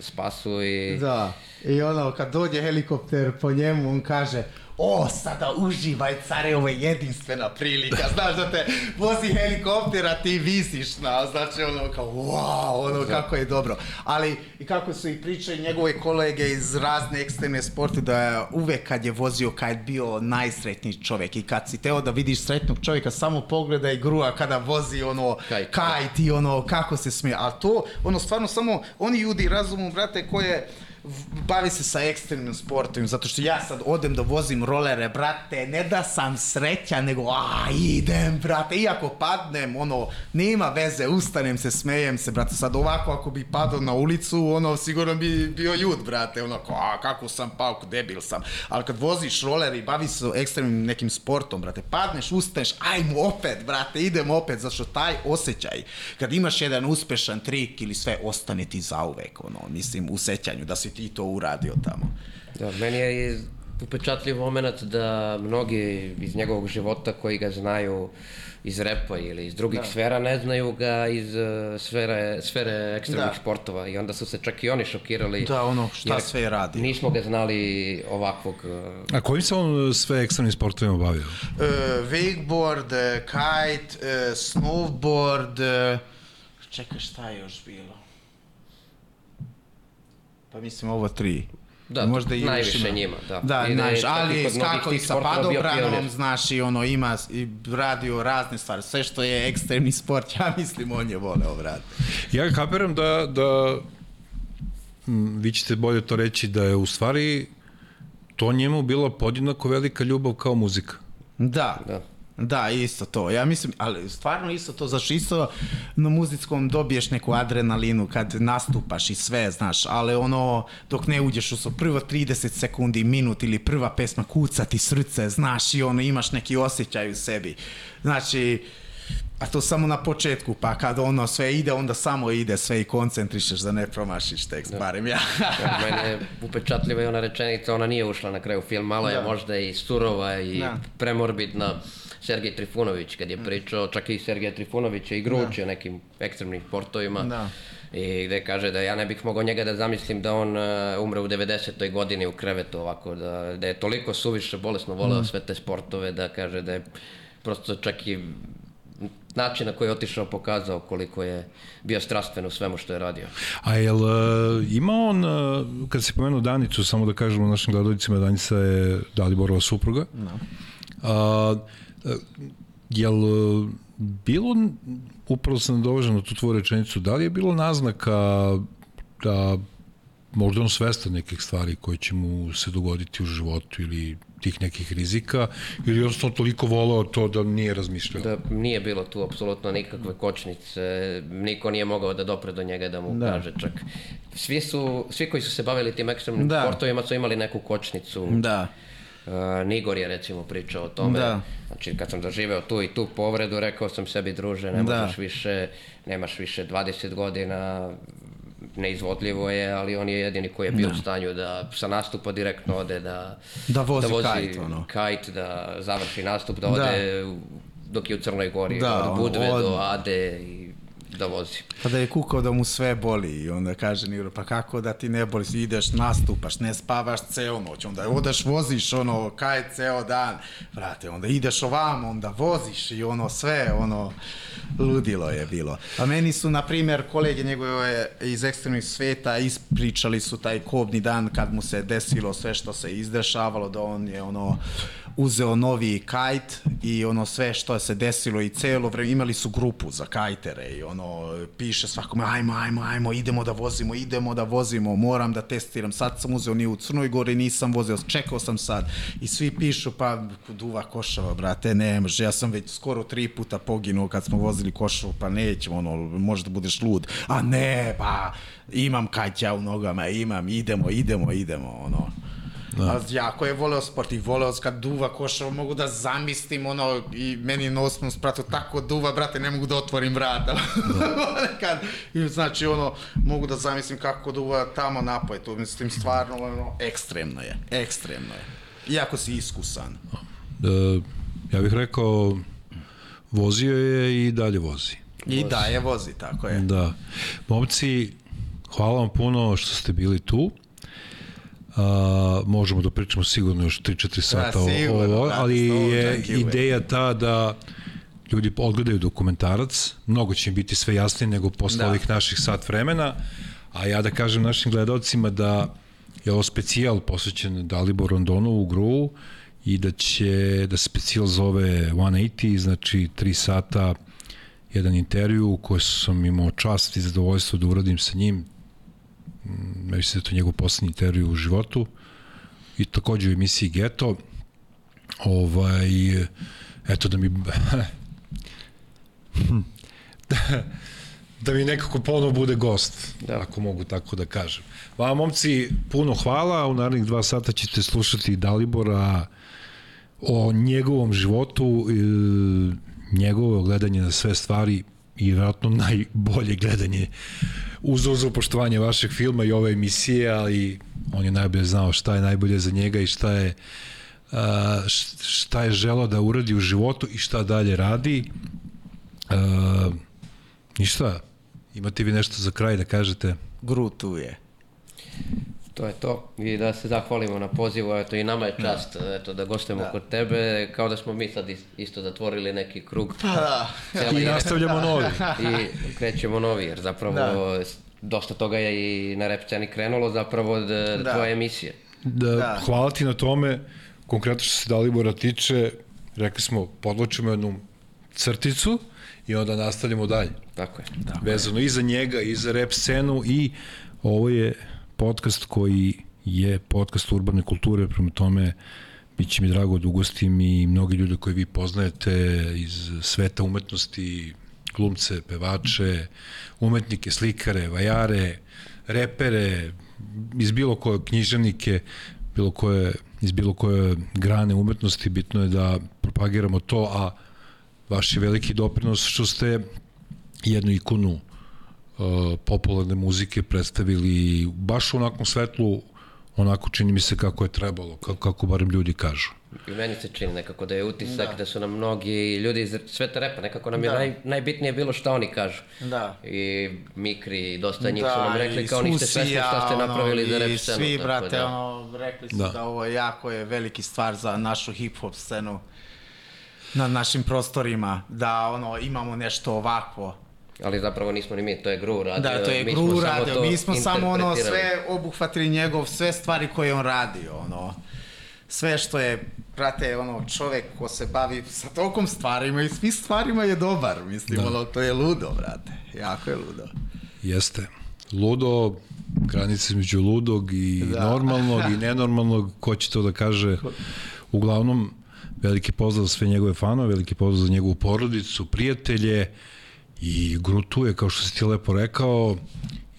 spasu i... Da, i ono, kad dođe helikopter po njemu, on kaže, o, sada uživaj, care, ovo je jedinstvena prilika, znaš da te vozi helikopter, a ti visiš na, znači ono kao, wow, ono kako je dobro. Ali, i kako su i pričali njegove kolege iz razne ekstremne sporte, da je uvek kad je vozio, kad je bio najsretniji čovjek i kad si teo da vidiš sretnog čovjeka, samo pogledaj grua kada vozi ono, Kajt. kajt i ono, kako se smije, a to, ono, stvarno samo, oni ljudi razumu, brate, koje bavi se sa ekstremnim sportovima, zato što ja sad odem da vozim rolere, brate, ne da sam srećan, nego a, idem, brate, iako padnem, ono, nema veze, ustanem se, smejem se, brate, sad ovako ako bi padao na ulicu, ono, sigurno bi bio ljud, brate, ono, ko, a, kako sam pao, debil sam, ali kad voziš roler i bavi se ekstremnim nekim sportom, brate, padneš, ustaneš, ajmo opet, brate, idemo opet, zato što taj osjećaj, kad imaš jedan uspešan trik ili sve, ostane ti zauvek, ono, mislim, u sećanju, da si ti to uradio tamo. Da, meni je upečatljiv moment da mnogi iz njegovog života koji ga znaju iz repa ili iz drugih da. sfera ne znaju ga iz uh, sfere, sfere ekstremnih Da. sportova i onda su se čak i oni šokirali. Da, ono, šta sve je radio. Nismo ga znali ovakvog uh, A kojim se on sve ekstremnim sportovima bavio? Uh, wakeboard, kite, uh, snowboard, uh, čekaj, šta je još bilo? Pa mislim ovo tri. Da, Možda i najviše ima. njima, da. Da, I da je znaš, i ali skako i sa padobranom, znaš, i ono, ima i radio razne stvari. Sve što je ekstremni sport, ja mislim, on je voleo, brate. Ja kapiram da, da m, vi ćete bolje to reći, da je u stvari to njemu bila podjednako velika ljubav kao muzika. Da. Da. Da, isto to. Ja mislim, ali stvarno isto to, zašto isto na muzickom dobiješ neku adrenalinu kad nastupaš i sve, znaš, ali ono, dok ne uđeš u so prvo 30 sekundi, minut ili prva pesma kuca ti srce, znaš, i ono, imaš neki osjećaj u sebi. Znači, a to samo na početku, pa kad ono sve ide, onda samo ide sve i koncentrišeš da ne promašiš tekst, da. barem ja. Ja, mene je upečatljiva i ona rečenica, ona nije ušla na kraju film, malo je Da. možda i surova i Da. premorbidna. Sergej Trifunović kad je pričao, čak i Sergej Trifunović je i gručio nekim ekstremnim sportovima. Da. i gde kaže da ja ne bih mogao njega da zamislim da on uh, umre u 90. godini u krevetu ovako, da, da je toliko suviše bolesno voleo mm. sve te sportove da kaže da je prosto čak i način na koji je otišao pokazao koliko je bio strastven u svemu što je radio. A jel uh, ima on, uh, kad se pomenuo Danicu, samo da kažemo našim gledovicima, Danica je Daliborova supruga. No. Uh, jel bilo, upravo sam dovožen na tu tvoju rečenicu, da li je bilo naznaka da možda on svesta nekih stvari koje će mu se dogoditi u životu ili tih nekih rizika ili jednostavno toliko volao to da nije razmišljao? Da nije bilo tu apsolutno nikakve kočnice, niko nije mogao da dopre do njega da mu da. kaže čak. Svi, su, svi koji su se bavili tim ekstremnim da. sportovima su imali neku kočnicu. Da. Uh, Nigor je recimo pričao o tome. Da. Znači kad sam doživeo tu i tu povredu, rekao sam sebi druže, ne da. možeš više, nemaš više 20 godina, neizvodljivo je, ali on je jedini koji je bio da. u stanju da sa nastupa direktno ode da, da vozi, da vozi kajt, ono. kajt, da završi nastup, da ode da. dok je u Crnoj Gori, da, od Budve od... do Ade i da vozi. Pa da je kukao da mu sve boli i onda kaže Niro, pa kako da ti ne boli, ideš, nastupaš, ne spavaš ceo noć, onda odeš, voziš, ono, kaj ceo dan, vrate, onda ideš ovam, onda voziš i ono sve, ono, ludilo je bilo. A meni su, na primjer, kolege njegove iz ekstremnih sveta ispričali su taj kobni dan kad mu se desilo sve što se izdešavalo, da on je, ono, uzeo novi kajt i ono sve što se desilo i celo vreme imali su grupu za kajtere i ono piše svakome ajmo ajmo ajmo idemo da vozimo idemo da vozimo moram da testiram sad sam uzeo ni u Crnoj Gori nisam vozio čekao sam sad. I svi pišu pa duva košava brate ne može ja sam već skoro tri puta poginuo kad smo vozili košavu pa nećemo ono možda budeš lud. A ne pa imam kajća u nogama imam idemo idemo idemo ono Da. A jako je voleo sport i voleo kad duva košava, mogu da zamislim ono i meni na osmom spratu tako duva, brate, ne mogu da otvorim vrata. Da. kad, I znači ono, mogu da zamislim kako duva tamo napoj, to mislim stvarno ono, ekstremno je, ekstremno je. Iako si iskusan. Da, ja bih rekao, vozio je i dalje vozi. I vozi. dalje vozi, tako je. Da. Momci, hvala vam puno što ste bili tu. Uh, možemo da pričamo sigurno još 3-4 sata da, sigurno, ovo, ali je ideja ta da ljudi odgledaju dokumentarac, mnogo će im biti sve jasnije nego posle da. ovih naših sat vremena, a ja da kažem našim gledalcima da je ovo specijal posvećen Dalibor u Gru i da će, da se specijal zove 180, znači 3 sata jedan intervju u kojoj sam imao čast i zadovoljstvo da uradim sa njim, Mm, mislim da je to njegov poslednji intervju u životu i takođe u emisiji Geto ovaj eto da mi da mi nekako ponovo bude gost, da. ako mogu tako da kažem. Vama, momci, puno hvala. U narednih dva sata ćete slušati Dalibora o njegovom životu, njegovo gledanje na sve stvari i vjerojatno najbolje gledanje uz uzu poštovanje vašeg filma i ove emisije, ali on je najbolje znao šta je najbolje za njega i šta je šta je želo da uradi u životu i šta dalje radi. ništa, imate vi nešto za kraj da kažete? Gru tu je to je to. I da se zahvalimo na pozivu, eto i nama je da. čast da. eto, da gostujemo da. kod tebe, kao da smo mi sad isto zatvorili neki krug. Pa da. I nastavljamo novi. I krećemo novi, jer zapravo da. dosta toga je i na rep sceni krenulo zapravo od da. tvoje emisije. Da, da, hvala ti na tome, konkretno što se Dalibora tiče, rekli smo, podločimo jednu crticu i onda nastavljamo dalje. Tako je. Tako Vezano je. i za njega, i za rep scenu i ovo je podcast koji je podcast urbane kulture, prema tome bit će mi drago da ugostim i mnogi ljude koje vi poznajete iz sveta umetnosti, glumce, pevače, umetnike, slikare, vajare, repere, iz bilo koje književnike, bilo koje, iz bilo koje grane umetnosti, bitno je da propagiramo to, a vaš je veliki doprinos što ste jednu ikonu uh, popularne muzike predstavili baš u onakvom svetlu onako čini mi se kako je trebalo, kako, kako barem ljudi kažu. I meni se čini nekako da je utisak da, da su nam mnogi ljudi iz sveta repa, nekako nam je Da. naj, najbitnije bilo šta oni kažu. Da. I Mikri, dosta njih su Da, nam rekli i kao niste svesni šta ste ono, napravili za rap I scenu. svi, tako brate, da. ono, rekli su Da. da. ovo je jako je veliki stvar za našu hip-hop scenu na našim prostorima, da ono, imamo nešto ovakvo. Ali zapravo nismo ni mi, to je Gru radio. Da, to je mi smo Gru samo radio, mi smo samo ono sve obuhvatili njegov, sve stvari koje on radio, ono. Sve što je, brate, ono, čovek ko se bavi sa tokom stvarima i svih stvarima je dobar, mislim, Da. ono, to je ludo, brate, jako je ludo. Jeste. Ludo, granica između ludog i Da. normalnog i nenormalnog, ko će to da kaže. Uglavnom, veliki pozdrav za sve njegove fanove, veliki pozdrav za njegovu porodicu, prijatelje i grutuje, kao što si ti lepo rekao,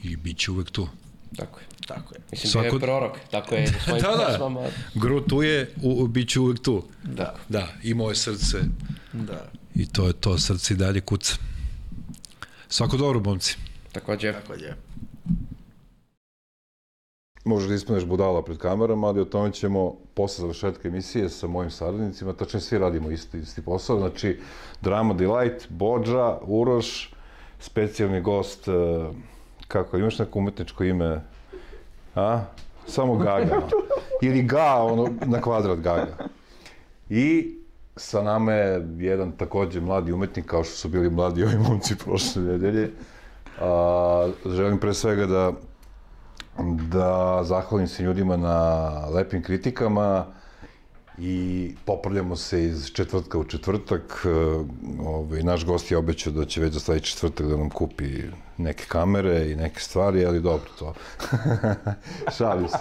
i bit će uvek tu. Tako je. Tako je. Mislim, Svako- bio je prorok, tako je svojim Da, da. pesmama. Grutuje, u, bit će uvek tu. Da. Da, i moje srce. Da. I to je to, srce i dalje kuca. Svako dobro, momci. Takođe, Tako je. Možeš da ispaneš budala pred kamerama, ali o tome ćemo posle završetka emisije sa mojim saradnicima, tačnije svi radimo isti, isti posao, znači Drama Delight, Bođa, Uroš, specijalni gost, e, kako, imaš neko umetničko ime? A? Samo Gaga. Ili Ga, ono, na kvadrat Gaga. I sa nama je jedan takođe mladi umetnik, kao što su bili mladi ovi momci prošle nedelje. A, želim pre svega da da zahvalim se ljudima na lepim kritikama i popravljamo se iz četvrtka u četvrtak. E, Ovaj, naš gost je obećao da će već za sledeći četvrtak da nam kupi neke kamere i neke stvari, ali dobro to. Šalim se.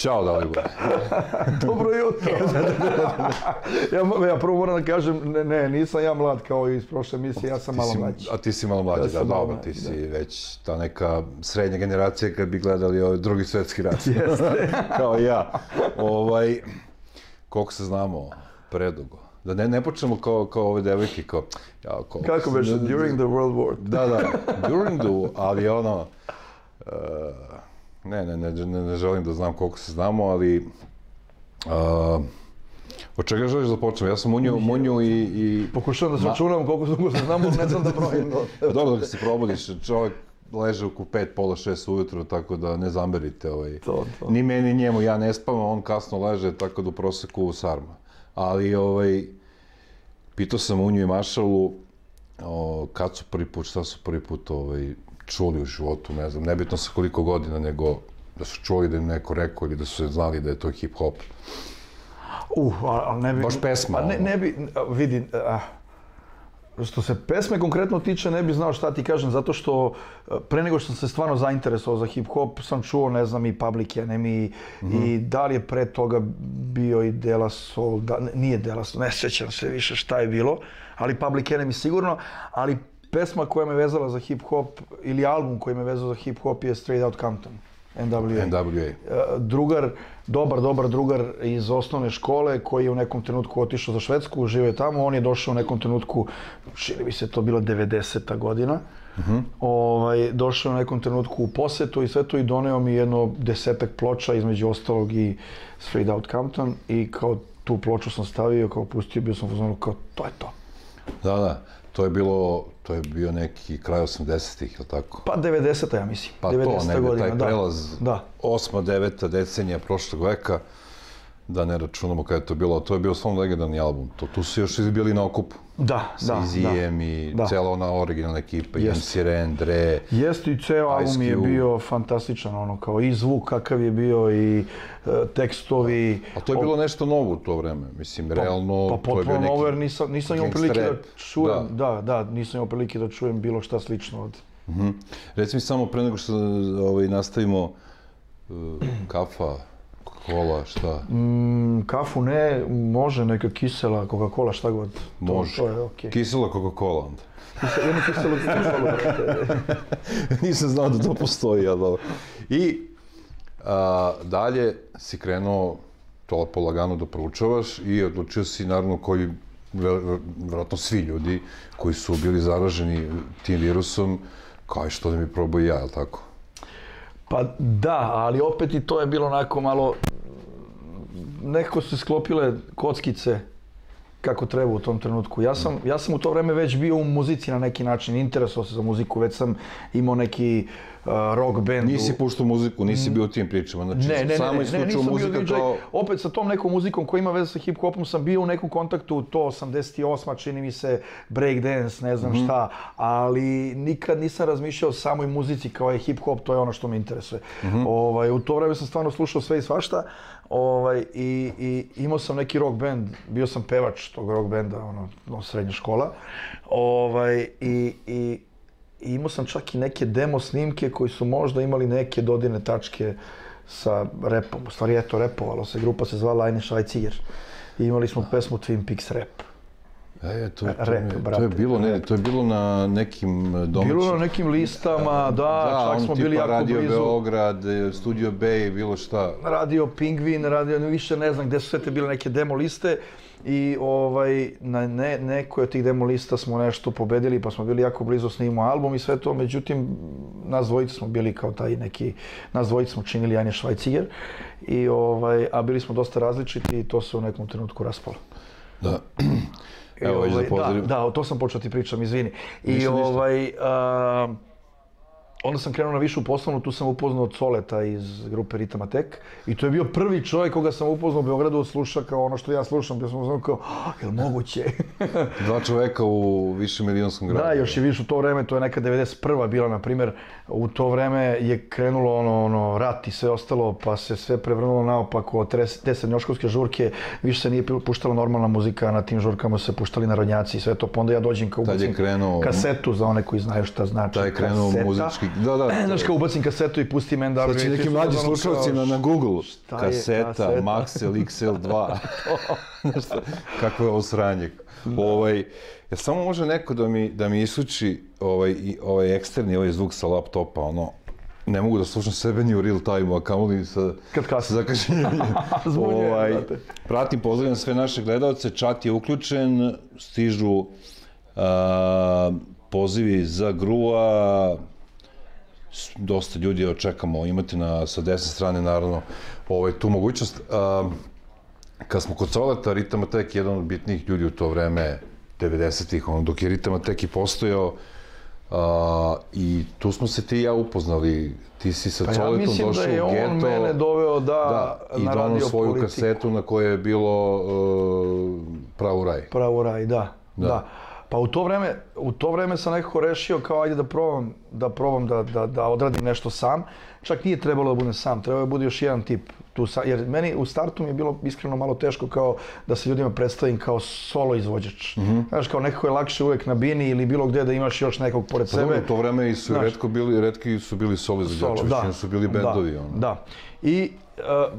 Ćao, Dalibor. Dobro jutro. ja, ja prvo moram da kažem, ne, ne, nisam ja mlad kao iz prošle emisije, ja sam malo mlađi. A ti si malo mlađi, Ja da, malo dobro, ti si već ta neka srednja generacija kad bi gledali ovaj drugi svetski rat. Kao i ja. Ovaj, koliko se znamo, predugo. Da ne, ne počnemo kao, kao ove devojke, kao... Ja, koliko Kako već, during the World War. Da, da, during the, ali ono... Uh, ne, ne, ne, ne, ne želim da znam koliko se znamo, ali... Uh, od čega želiš da počnemo? Ja sam munju, munju i... i Pokušavam da se računam koliko dugo se znamo, ne znam da brojim. Dobro da se probudiš, čovjek leže oko 5, pola 6 ujutro, tako da ne zamberite ovaj. To, to. Ni meni, ni njemu, ja ne spavam, on kasno leže, tako da u proseku sarma. Ali, ovaj, pitao sam Unju i Mašalu, o, kad su prvi put, šta su prvi put ovaj, čuli u životu, ne znam, nebitno sa koliko godina, nego da su čuli da im neko rekao ili da su znali da je to hip-hop. Uh, ali ne bi... Baš pesma, A ne, ne bi, a, vidi, a, što se pesme konkretno tiče, ne bi znao šta ti kažem, zato što pre nego što sam se stvarno zainteresovao za hip-hop, sam čuo, ne znam, i Public Enemy, i da li je pre toga bio i De La Soul, da, nije De La Soul, ne sjećam se više šta je bilo, ali Public Enemy sigurno, ali pesma koja me vezala za hip-hop, ili album koji me vezao za hip-hop je Straight Out Compton, NWA. NWA. E, drugar, dobar, dobar drugar iz osnovne škole koji je u nekom trenutku otišao za Švedsku, žive je tamo, on je došao u nekom trenutku, čini mi se to bilo 90. godina, ovaj, došao u nekom trenutku u posetu i sve to i doneo mi jedno desetak ploča, između ostalog i Straight Out Compton i kao tu ploču sam stavio, kao pustio, bio sam u kao to je to. Da, da, to je bilo, to je bio neki kraj 80-ih, je li tako? Pa 90. ja mislim, Pa 90. to, negde taj da. prelaz, Da. osma, deveta decenija prošlog veka, da ne računamo kada je to bilo, to je bio stvarno legendarni album. To, tu su još svi bili na okupu. Da, Sa da, Izijem i Da. cela ona originalna ekipa, Jeste. MC Ren, Dre, Jeste i ceo album je bio fantastičan, ono, kao i zvuk kakav je bio i e, tekstovi. a to je bilo nešto novo u to vreme, mislim, realno, Pa to je bio potpuno neki novo, jer nisam, nisam imao prilike da čujem, da. da, nisam imao prilike da čujem bilo šta slično od... Reci mi samo pre nego što ovaj, nastavimo, uh, kafa, kola, šta, Mm, kafu ne, može neka kisela, Coca-Cola, šta god. To, može. To je okej. Kisela Coca-Cola onda. Kisela, jednu kiselu Coca-Cola. Nisam znao da to postoji, ali dobro. I a, dalje si krenuo to polagano da proučavaš i odlučio si naravno koji ver- verovatno svi ljudi koji su bili zaraženi tim virusom, kao što da mi probao i ja, je li tako? Pa da, ali opet i to je bilo onako malo, nekako su se sklopile kockice kako treba u tom trenutku. Ja sam, ja sam u to vreme već bio u muzici na neki način, interesovao se za muziku, već sam imao neki rock band. u- Nisi puštao muziku, nisi bio u tim pričama, znači ne, ne, samo isključivo nisam bio muzika DJ. kao... Opet sa tom nekom muzikom koja ima veze sa hip-hopom sam bio u nekom kontaktu, to 88. čini mi se, breakdance, ne znam šta, ali nikad nisam razmišljao o samoj muzici kao je hip-hop, to je ono što me interesuje. Mhm. ovaj, u to vreme sam stvarno slušao sve i svašta ovaj, i, i imao sam neki rock band, bio sam pevač tog rock benda, ono, no, srednja škola. Ovaj, i, i, i imao sam čak i neke demo snimke koji su možda imali neke dodirne tačke sa repom. U stvari, eto, repovalo se. Grupa se zvala Ajne Švajciger. I imali smo pesmu Twin Peaks Rap. E, to, to, Rap, to brate, je bilo, ne, to je bilo na nekim e, domaćim... Bilo na nekim listama, da, čak ono smo tipa bili jako Radio blizu. Beograd, e, Studio Bay, bilo šta. Radio Pingvin, radio, više ne znam gde su sve te bile neke demo liste i ovaj, na ne, nekoj od tih demo lista smo nešto pobedili pa smo bili jako blizu snimimo album i sve to, međutim nas dvojica smo bili kao taj neki, nas dvojica smo činili Anja Švajciger i ovaj, a bili smo dosta različiti i to se u nekom trenutku raspalo. Da. Evo, da ovaj. Da, da, to sam počeo ti pričam, izvini. I Ništa, ništa. ovaj, a, onda sam krenuo na višu poslovnu, tu sam upoznao Coleta iz grupe Ritama Tek i to je bio prvi čovjek koga sam upoznao u Beogradu, sluša kao ono što ja slušam, bio sam uzmano kao, "Ah, jel moguće? Dva čoveka u više milionskom gradu. da, još i više u to vreme, to je neka 91. bila, na primjer, u to vreme je krenulo ono, ono, rat i sve ostalo, pa se sve prevrnulo naopako, te srednjoškolske žurke, više se nije puštala normalna muzika, na tim žurkama se puštali narodnjaci i sve to, pa onda ja dođem kao ubacim krenuo- kasetu za one koji znaju šta znači Taj krenuo kaseta. muzički, da, da. Znaš, kao ubacim kasetu i pustim NW. Sad će neki mlađi slušalci na, na Google, kaseta, kaseta? Maxel XL2. Znaš šta, Kakvo je ovo sranje. Ovaj, ja samo može neko da mi, da mi isključi ovaj, ovaj eksterni ovaj zvuk sa laptopa, ono, ne mogu da slušam sebe ni u real time a kamoli sa, Kad kasno. sa zakašnjenjem. Ovaj, brate. pratim, pozdravljam sve naše gledalce, chat je uključen, stižu a, pozivi za grua, dosta ljudi očekamo imati na, sa desne strane, naravno, ovaj, tu mogućnost. A, kad smo kod Soleta, Ritamatek je jedan od bitnijih ljudi u to vreme, 90-ih, ono, dok je Ritamatek i postojao, a, i tu smo se ti i ja upoznali. Ti si sa Pa ja Coletom mislim došao da je u on geto. mene doveo da, Da, i na donao svoju politiku. kasetu na kojoj je bilo uh, Pravo raj. Pravo raj, da, da. Pa u to vreme, u to vreme sam nekako rešio kao ajde da probam, da probam da, da, da odradim nešto sam. Čak nije trebalo da budem sam, trebalo je da bude još jedan tip. Tu sa, jer meni u startu mi je bilo iskreno malo teško kao da se ljudima predstavim kao solo izvođač. Mhm. Znaš, kao nekako je lakše uvek na bini ili bilo gde da imaš još nekog pored Pa dobro, sebe. u to vreme i su Znaš. retko bili, retki su bili solo izvođači, većina su bili bendovi. Da, ono. da. I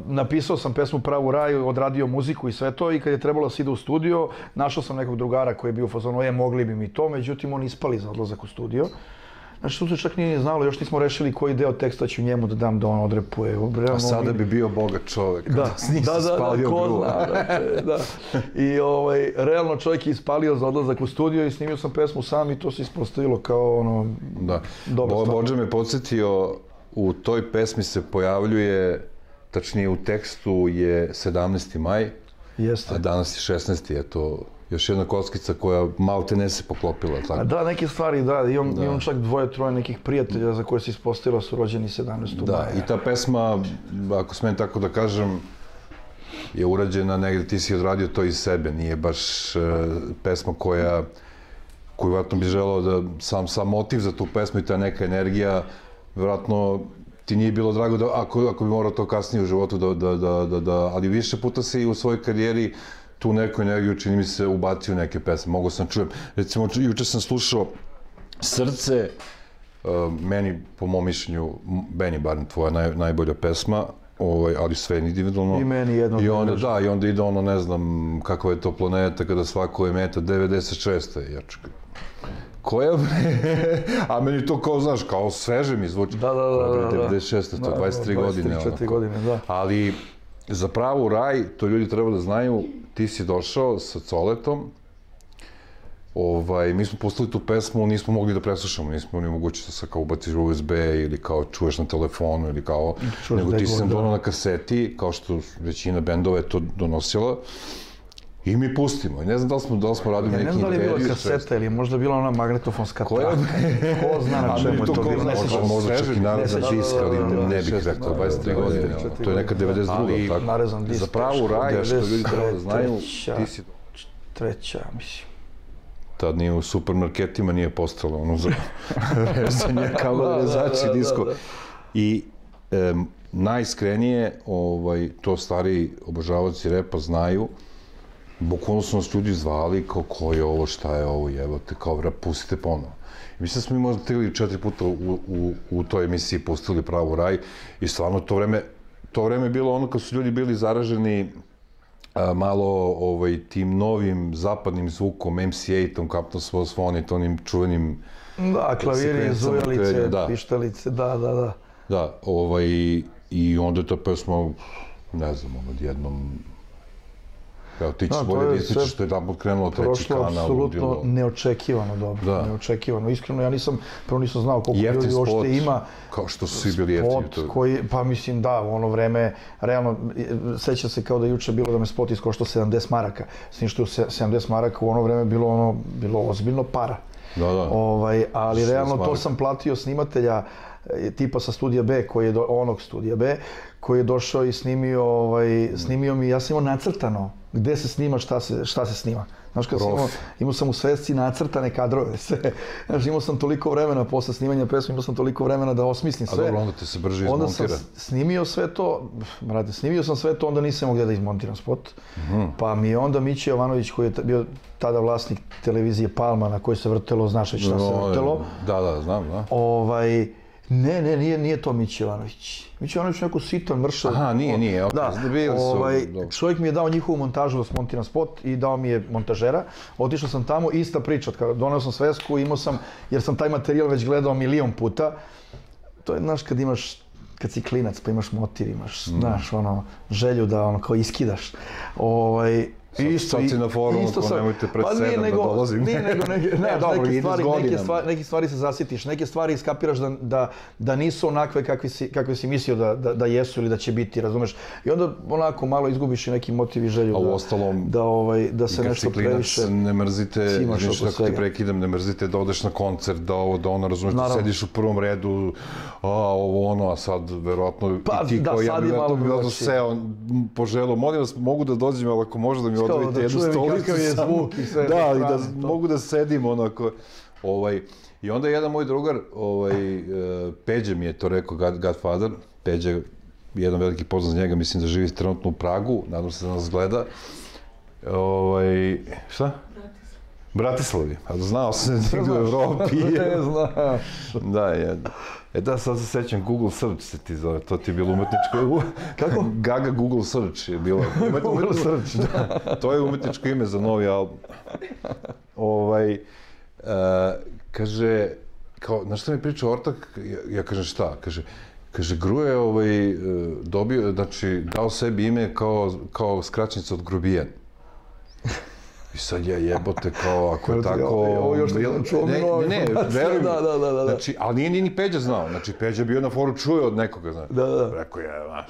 napisao sam pesmu Pravu raju, odradio muziku i sve to i kad je trebalo da se ide u studio, našao sam nekog drugara koji je bio u fazonu, e, mogli bi mi to, međutim on ispali za odlazak u studio. Znači, tu se čak nije ni znalo, još nismo rešili koji deo teksta ću njemu da dam da on odrepuje. Realno, A sada bi bio bogat čovek. da, da, da, da, ko zna, brate, da. I ovaj, realno čovjek je ispalio za odlazak u studio i snimio sam pesmu sam i to se ispostavilo kao ono, Da. Bo. Bođa me podsjetio, u toj pesmi se pojavljuje, tačnije u tekstu je 17. maj, jeste. a danas je 16. Eto, još jedna kockica koja malte ne se poklopila. A Tako. da, neke stvari, da, imam, imam čak dvoje, troje nekih prijatelja za koje se ispostavilo su rođeni 17. Da, maja. i ta pesma, ako smem tako da kažem, je urađena negde, ti si odradio to iz sebe, nije baš e, pesma koja, koju vratno bi želeo da, sam, sam motiv za tu pesmu i ta neka energija, vjerojatno ti nije bilo drago da, ako, ako bi morao to kasnije u životu da, da, da, da, da, ali više puta si u svojoj karijeri tu neku energiju, čini mi se, ubacio neke pesme. Mogu sam čujem, recimo, juče sam slušao Srce, Uh, meni, po mom mišljenju, meni barem tvoja naj, najbolja pesma, ovaj, ali sve individualno. I meni jedno I da onda, da, i onda ide ono, ne znam, kakva je to planeta kada svako je meta, 96. Ja čekaj, koja bre? A meni to kao, znaš, kao sveže mi zvuči. Da, da, da, Koja bre, da, da. 96. to Da, je 23 da, godine. 23 onako. godine, da. Ali, za pravu raj, to ljudi treba da znaju, ti si došao sa Coletom, Ovaj, mi smo pustili tu pesmu, nismo mogli da preslušamo, nismo ni moguće da se kao ubaciš u USB ili kao čuješ na telefonu ili kao, Čuješ nego da ti si da. donao na kaseti, kao što većina bendova je to donosila. I mi pustimo. I ne znam da li smo, da li smo radili Ja ne neki znam da li je bila intervju, kaseta ili je možda bila ona magnetofonska Koja? traka. Ko zna na čemu je to bilo. Ne možda, možda čak i sećam disk, ali Da, da, da, ne bih da, rekao, da, 23 da, godine, da, da, to je neka 92. Ali tako. narezan disk. Za pravu raj, što ljudi treba da znaju, 93. ti si Treća, mislim. tad nije u supermarketima nije postalo ono za rezanje kao Da, da, rezači da, disko. da, da. I em, najiskrenije, ovaj, to stari obožavaoci repa znaju, bukvalno su nas ljudi zvali kao ko je ovo, šta je ovo, jebote, kao rap, pustite ponovo. I mislim da smo mi možda tri ili četiri puta u, u, u toj emisiji pustili pravu raj i stvarno to vreme, to vreme je bilo ono kad su ljudi bili zaraženi a, malo ovaj, tim novim zapadnim zvukom, MC8-om, Captain Swell Swan i onim čuvenim Da, klaviri, zujalice, da. pištalice, da, da, da. Da, ovaj, i onda je ta pesma, ne znam, odjednom, evo, ti ćeš Da, bolje da što je tamo krenulo treći Prošlo kanal, apsolutno ludilo. neočekivano dobro. Da. Neočekivano. Iskreno, ja nisam, prvo nisam znao koliko Jeftin ljudi uopšte ima. kao što su svi bili jeftini. spot koji, pa mislim da, u ono vreme, realno, sećam se kao da juče bilo da me spot iskoštao 70 maraka. S tim što je se- 70 maraka u ono vreme bilo ono, bilo ozbiljno para. Da, da. Ovaj, ali 60 realno to sam platio snimatelja e, tipa sa studija B, koji je do, onog studija B, koji je došao i snimio, ovaj, snimio mi, ja sam imao nacrtano gde se snima, šta se, šta se snima. Znaš, kad sam imao, imao sam u svesci nacrtane kadrove, sve. Znaš, imao sam toliko vremena posle snimanja pesme, imao sam toliko vremena da osmislim A sve. dobro, onda te se brže Onda sam izmontira. s- snimio sve to, brate, snimio sam sve to, onda nisam mogao da izmontiram spot. Mhm. Pa mi je onda Mići Jovanović, koji je bio tada vlasnik televizije Palma, na kojoj se vrtelo, znaš već šta se No, vrtelo. Da, da, znam, da. Ovaj, ne, ne, nije, nije to Mići Jovanović. Mići Jovanović je neko sitan, mršav. Aha, nije, nije, okej, Da, bili su, ovaj, čovjek mi je dao njihovu montažu da smontiram spot i dao mi je montažera. Otišao sam tamo, ista priča, kao doneo sam svesku, imao sam, jer sam taj materijal već gledao milion puta. To je, znaš, kad imaš kad si klinac pa imaš motiv, imaš, Mm. znaš, ono, želju da ono kao iskidaš. Ovaj, Sad- sad si na forumu, isto sam- nemojte pred pa sedam da nego, dolazim. Nije nego, neke, Ne, znaš, dobro, neke stvari, neke, stvari, neke stvari se zasjetiš, neke stvari iskapiraš da, da, da nisu onakve kakve si, kakve si mislio da, da, da jesu ili da će biti, razumeš? I onda onako malo izgubiš i neki motiv i želju A da, uostalom, da, ovaj, da se nešto previše... ne mrzite, oko kako te prekidam, ne mrzite da odeš na koncert, da ovo, da ono, razumeš, da sediš u prvom redu, a ovo ono, a sad verovatno Pa, i ti da, kao ja bi verovatno verovatno seo, poželao, molim vas, mogu da dođem, ali ako može da mi Kao odvojite da jednu stolicu. je zvuk i sve Da, i da to. mogu da sedim onako, ovaj, I onda jedan moj drugar, ovaj, e, Peđa mi je to rekao, God, Godfather, Peđa, jedan veliki za njega, mislim da živi trenutno u Pragu, nadam se da nas gleda. Ovaj, šta? Bratislavi. A znao sam da je u Evropi. ne znam. da, je. E da, sad se sećam, Google Search se ti zove, to ti je bilo umetničko... Kako? Gaga Google Search je bilo. Google Search, da. to je umetničko ime za novi album. ovaj, e, kaže, kao, znaš šta mi priča Ortak? Ja, ja kažem šta? Kaže, Kaže, Gruje je ovaj, e, dobio, znači, dao sebi ime kao, kao skraćenica od Grubijan. I sad ja jebote kao, ako je tako... ovo još nisam čuo ne, ne, ne, informacije. veruj mi. Da, da, da, da. Znači, ali nije, ni Peđa znao. Znači, Peđa bio na foru čuje od nekoga, znaš. Da, da. Rekao je, znaš,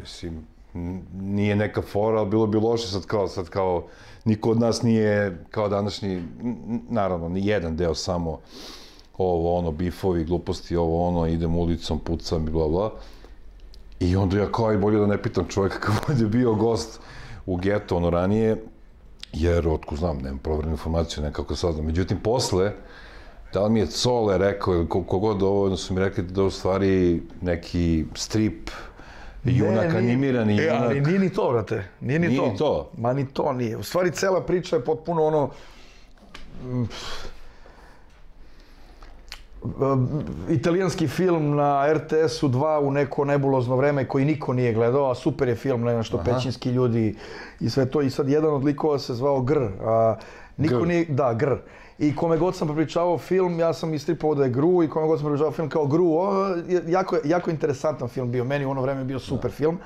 mislim, nije neka fora, ali bilo bi loše sad kao, sad kao, niko od nas nije, kao današnji, naravno, ni jedan deo samo ovo, ono, bifovi, gluposti, ovo, ono, idem ulicom, pucam i bla, bla. I onda ja kao i bolje da ne pitam čovjeka kako je bio gost u geto ono ranije, jer otko znam, nemam proverenu informaciju, nekako saznam. Međutim, posle, da li mi je Cole rekao, ili ko- kogod ovo, onda su mi rekli da u stvari neki strip, junak, nije- animirani e, junak. ali nije ni to, brate. Nije ni Nije to. to. Ma ni to nije. U stvari, cela priča je potpuno ono... e, italijanski film na RTS-u 2 u neko nebulozno vreme koji niko nije gledao, a super je film, ne što, pećinski ljudi i sve to. I sad jedan od likova se zvao Gr. A, niko Gr. nije, da, Gr. I kome god sam prepričavao film, ja sam istripao da je Gru i kome god sam prepričavao film kao Gru. O, je- jako, je- jako interesantan film bio. Meni u ono vreme bio super film.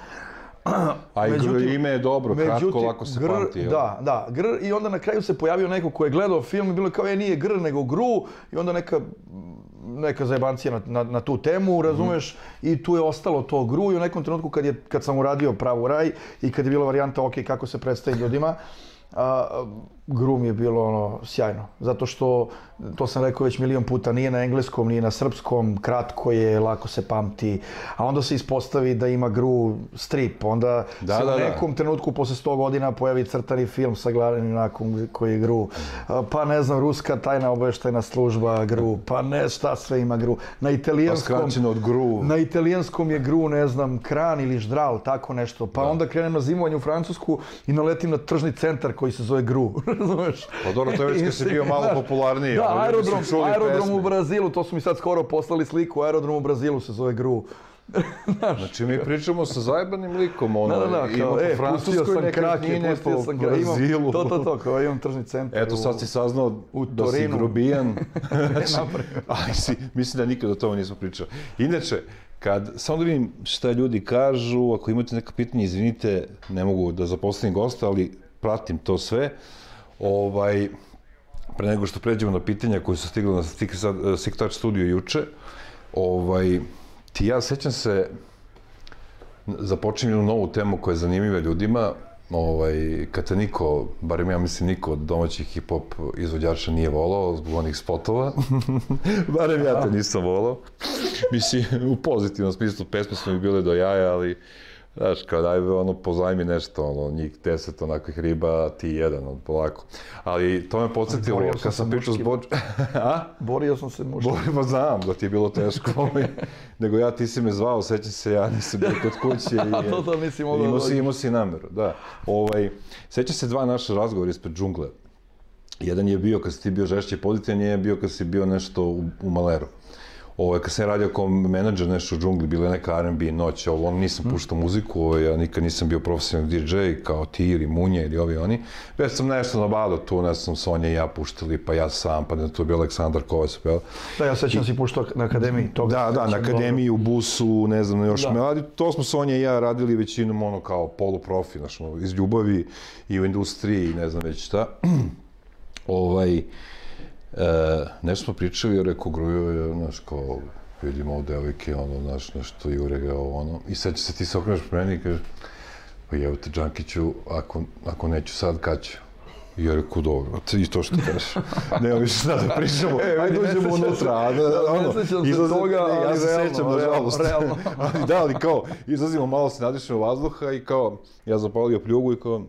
A i Međutim- ime je dobro, kratko, Međutim, lako se gr, pamti. jel? Da, da, gr i onda na kraju se pojavio neko ko je gledao film i bilo je kao, e, nije gr, nego gru i onda neka neka zajebancija na, na, na tu temu, razumeš, i tu je ostalo to gru i u nekom trenutku kad, je, kad sam uradio pravu raj i kad je bila varijanta, ok, kako se predstavi ljudima, a, gru mi je bilo ono, sjajno, zato što, to sam rekao već milion puta, nije na engleskom, nije na srpskom, kratko je, lako se pamti, a onda se ispostavi da ima gru strip, onda Da, se da, u da. nekom trenutku posle 100 godina pojavi crtani film sa glavnim junakom koji je gru, pa ne znam, ruska tajna obaveštajna služba gru, pa ne šta sve ima gru, na Pa italijanskom... skraćeno od gru. Na italijanskom je gru, ne znam, kran ili ždral, tako nešto. Pa onda krenem na zimovanje u Francusku i naletim na tržni centar koji se zove gru, razumeš? Pa dobro, to je već kad si bio malo Znaš, popularniji, Da, aerodrom, aerodrom pesme. u Brazilu, to su mi sad skoro poslali sliku, aerodrom u Brazilu se zove gru. Znači, mi pričamo sa zajebanim likom, ono, Da, da, da, ima kao, po e, pustio Francuskoj sam krake, nekretnine, pustio po sam krake, Brazilu. imam, to, to, to, kao imam tržni centar. Eto, sad si saznao u da si Torinu. grubijan. znači, ali si, mislim da nikad o tome nismo pričali. Inače, kad, samo da vidim šta ljudi kažu, ako imate neka pitanja, izvinite, ne mogu da zaposlim gosta, ali pratim to sve. Ovaj, pre nego što pređemo na pitanja koje su stigle na Stick Touch studio juče, ovaj, ti ja sećam se, započinjem jednu novu temu koja je zanimljiva ljudima, ovaj, kad te niko, barem ja mislim niko od domaćih hip-hop izvođača nije volao zbog onih spotova, barem ja te nisam volao. Mislim, u pozitivnom smislu pesme su mi bile do jaja, ali Znaš, kao daj ono, pozajmi nešto, ono, njih deset onakvih riba, ti jedan, ono, polako. Ali to me podsjetilo, Borio kad sam pričao s. Bođ... A? Borio sam se muški. Boli, pa znam da ti je bilo teško, ovaj, nego ja, ti si me zvao, sećam se, ja nisam bio kod kuće. I, To- to nisi mogao Imao da si, dođeš. imao si nameru, da. Ovaj, sećam se dva naša razgovora ispred džungle. Jedan je bio kad si ti bio pozitivan, jedan je bio kad si bio nešto u, u Maleru. Ovo, kad sam radio kao menadžer nešto u džungli, bila je neka R&B noć, ovo, on nisam puštao muziku, ovo, ja nikad nisam bio profesionalni DJ, kao ti ili Munje ili ovi oni. Već sam nešto nabadao tu, ne znam, Sonja i ja puštali, pa ja sam, pa ne, tu je bio Aleksandar Kovac, peo. Da, ja sećam si puštao na akademiji. Toga Da, da, na akademiji, u busu, ne znam, još Da. me, ali to smo Sonja i ja radili većinom ono kao poluprofi, znaš, ono, iz ljubavi i u industriji, ne znam već šta. ovaj, e, nešto smo pričali, grujo je, znaš, kao, vidimo ovo devojke, ono, znaš, nešto jure ga, ono, i sad će se ti se okreneš pre meni i kažeš, pa jevo te, Džankiću, ako, ako neću sad, kad ću? I ja rekao, dobro, i to što kažeš. Nema više šta da pričamo, E, ajde ne uđemo unutra. a, da, ne ono, sećam se toga, ne, ja ali se realno, sećam, realno, nažalost. realno. ali da, ali kao, izlazimo malo, se nadišemo vazduha i kao, ja zapalio pljugu i kao,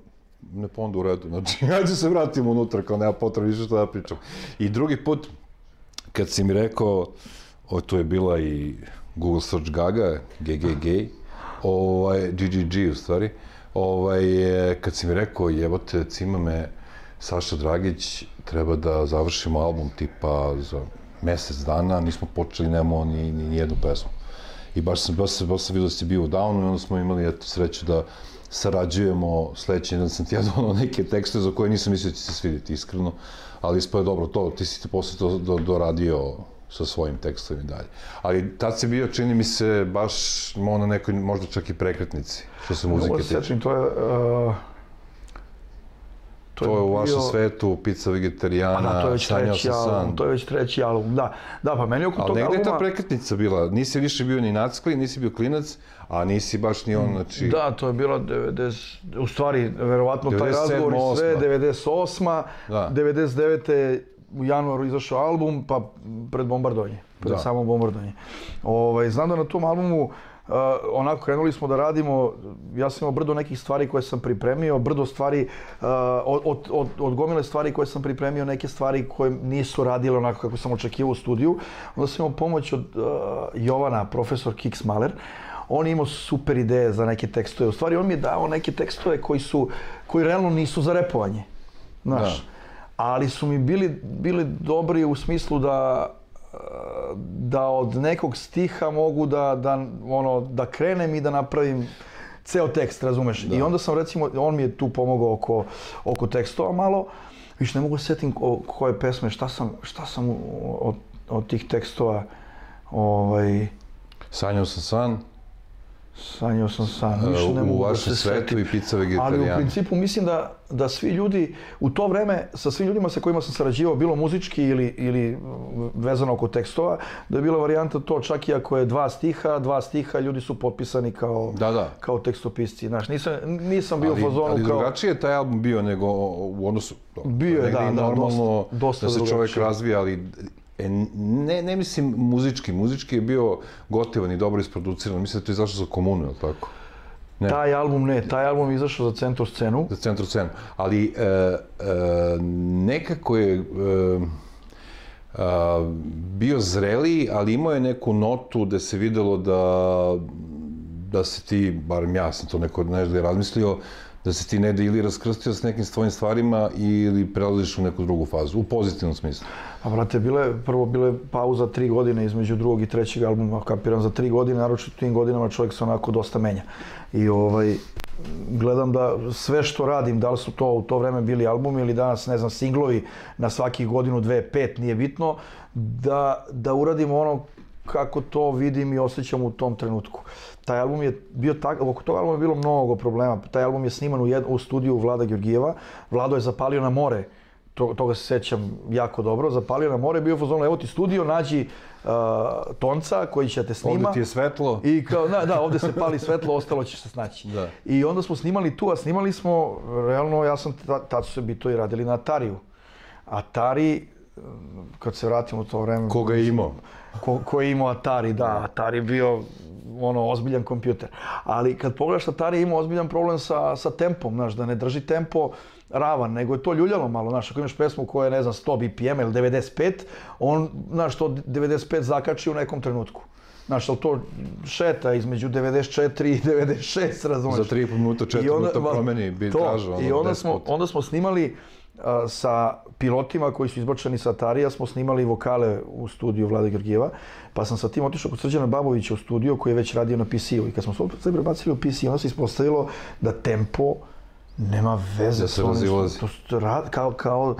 ne pa onda u redu, znači, ajde se vratimo unutra, kao nema potrebe više šta da pričam. I drugi put, kad si mi rekao, o, tu je bila i Google Search Gaga, GGG, ovaj, GGG u stvari, ovaj, kad si mi rekao, jebote, cima me Saša Dragić, treba da završimo album tipa za mesec dana, nismo počeli, nemamo ni, ni, ni jednu pesmu. I baš sam, baš sam, baš sam vidio da si bio u Downu i onda smo imali eto, sreću da sarađujemo, sledeći dan sam ti ja donao neke tekste za koje nisam mislio da će se svidjeti, iskreno, ali ispo je dobro to, ti si ti posle to do, doradio sa svojim tekstovima i dalje. Ali tad si bio, čini mi se, baš na nekoj, možda čak i prekretnici, što se muzike da tiče. sećam, to je... Uh, To je u vašem bio- svetu, pizza vegetarijana, da, to je već sanjao treći sam album, san. to je već treći album, da. Da, pa meni oko Ali tog negde je ta albuma... prekretnica bila, nisi više bio ni nackli, nisi bio klinac, a nisi baš ni on, znači... Da, to je bila 90, u stvari, verovatno taj 97, razgovor i sve, 98. Da. 99. u januaru izašao album, pa pred bombardovanje, pred Da. samo bombardovanje. Ovaj, znam da na tom albumu uh, onako krenuli smo da radimo, ja sam imao brdo nekih stvari koje sam pripremio, brdo stvari, uh, od, od, od, gomile stvari koje sam pripremio, neke stvari koje nisu radile onako kako sam očekivao u studiju. Onda sam imao pomoć od uh, Jovana, profesor Kiks Maler, on je imao super ideje za neke tekstove. U stvari, on mi je dao neke tekstove koji su, koji realno nisu za repovanje. Znaš. Da. Ali su mi bili, bili dobri u smislu da da od nekog stiha mogu da, da, ono, da krenem i da napravim ceo tekst, razumeš? I onda sam recimo, on mi je tu pomogao oko, oko tekstova malo, više ne mogu da se setim ko, koje pesme, šta sam, šta sam od, od tih tekstova ovaj, Sanjao sam san, Sanjao sam san, više ne u mogu da se svetu setim. i pizza Ali u vegetarijana. principu mislim da, da svi ljudi, u to vreme, sa svim ljudima sa kojima sam sarađivao, bilo muzički ili, ili vezano oko tekstova, da je bila varijanta to čak i ako je dva stiha, dva stiha, ljudi su potpisani kao, Da, da. kao tekstopisci. Znaš, nisam, nisam bio ali, u fazonu ali kao... drugačije je taj album bio nego u odnosu... Bio je, da, da, normalno dosta- dosta da se drugačije. razvija, ali e, ne, ne mislim muzički. Muzički je bio gotivan i dobro isproduciran. Mislim da je to izašlo za komunu, je li tako? Ne. Taj album ne, taj album je izašao za centru scenu. za centru scenu. Ali e, e, nekako je e, a, bio zreliji, ali imao je neku notu da se videlo da da se ti, barem ja sam to neko nešto razmislio, da se ti ne da ili raskrstio s nekim svojim stvarima ili prelaziš u neku drugu fazu, u pozitivnom smislu. A brate, bile, prvo bile pauza tri godine između drugog i trećeg albuma, kapiram za tri godine, naročito tim godinama čovjek se onako dosta menja. I ovaj, gledam da sve što radim, da li su to u to vreme bili albumi ili danas, ne znam, singlovi na svakih godinu, dve, pet, nije bitno, da, da uradim ono kako to vidim i osjećam u tom trenutku. Taj album je bio tak, oko tog albuma je bilo mnogo problema. Taj album je sniman u, jed, u studiju Vlada Georgijeva. Vlado je zapalio na more, to, toga se sećam jako dobro. Zapalio na more, bio u fazonu, evo ti studio, nađi uh, tonca koji će te snima. Ovdje ti je svetlo. I kao, da, da, ovde se pali svetlo, ostalo ćeš se snaći. Da. I onda smo snimali tu, a snimali smo, realno, ja sam, ta- tad su se bi to i radili na Atariju. Atari, kad se vratimo u to vreme... Koga je imao? Ko, ko je imao Atari, da, Atari bio ono, ozbiljan kompjuter. Ali kad pogledaš Atari je imao ozbiljan problem sa, sa tempom, znaš, da ne drži tempo ravan, nego je to ljuljalo malo, znaš, ako imaš pesmu koja je, ne znam, 100 BPM ili 95, on, znaš, to 95 zakači u nekom trenutku. Znaš, ali to šeta između 94 i 96, razumeš? Za tri i po minuta, četiri I onda- minuta ma, promeni bitražu, to. ono, I onda deset smo, onda smo snimali a, sa pilotima koji su izbačeni sa Atarija, smo snimali vokale u studiju Vlade Georgijeva, pa sam sa tim otišao kod Srđana Babovića u studio koji je već radio na PC-u i kad smo sve prebacili u PC, onda se ispostavilo da tempo nema veze Da se razilazi. To, to, ra- kao, kao,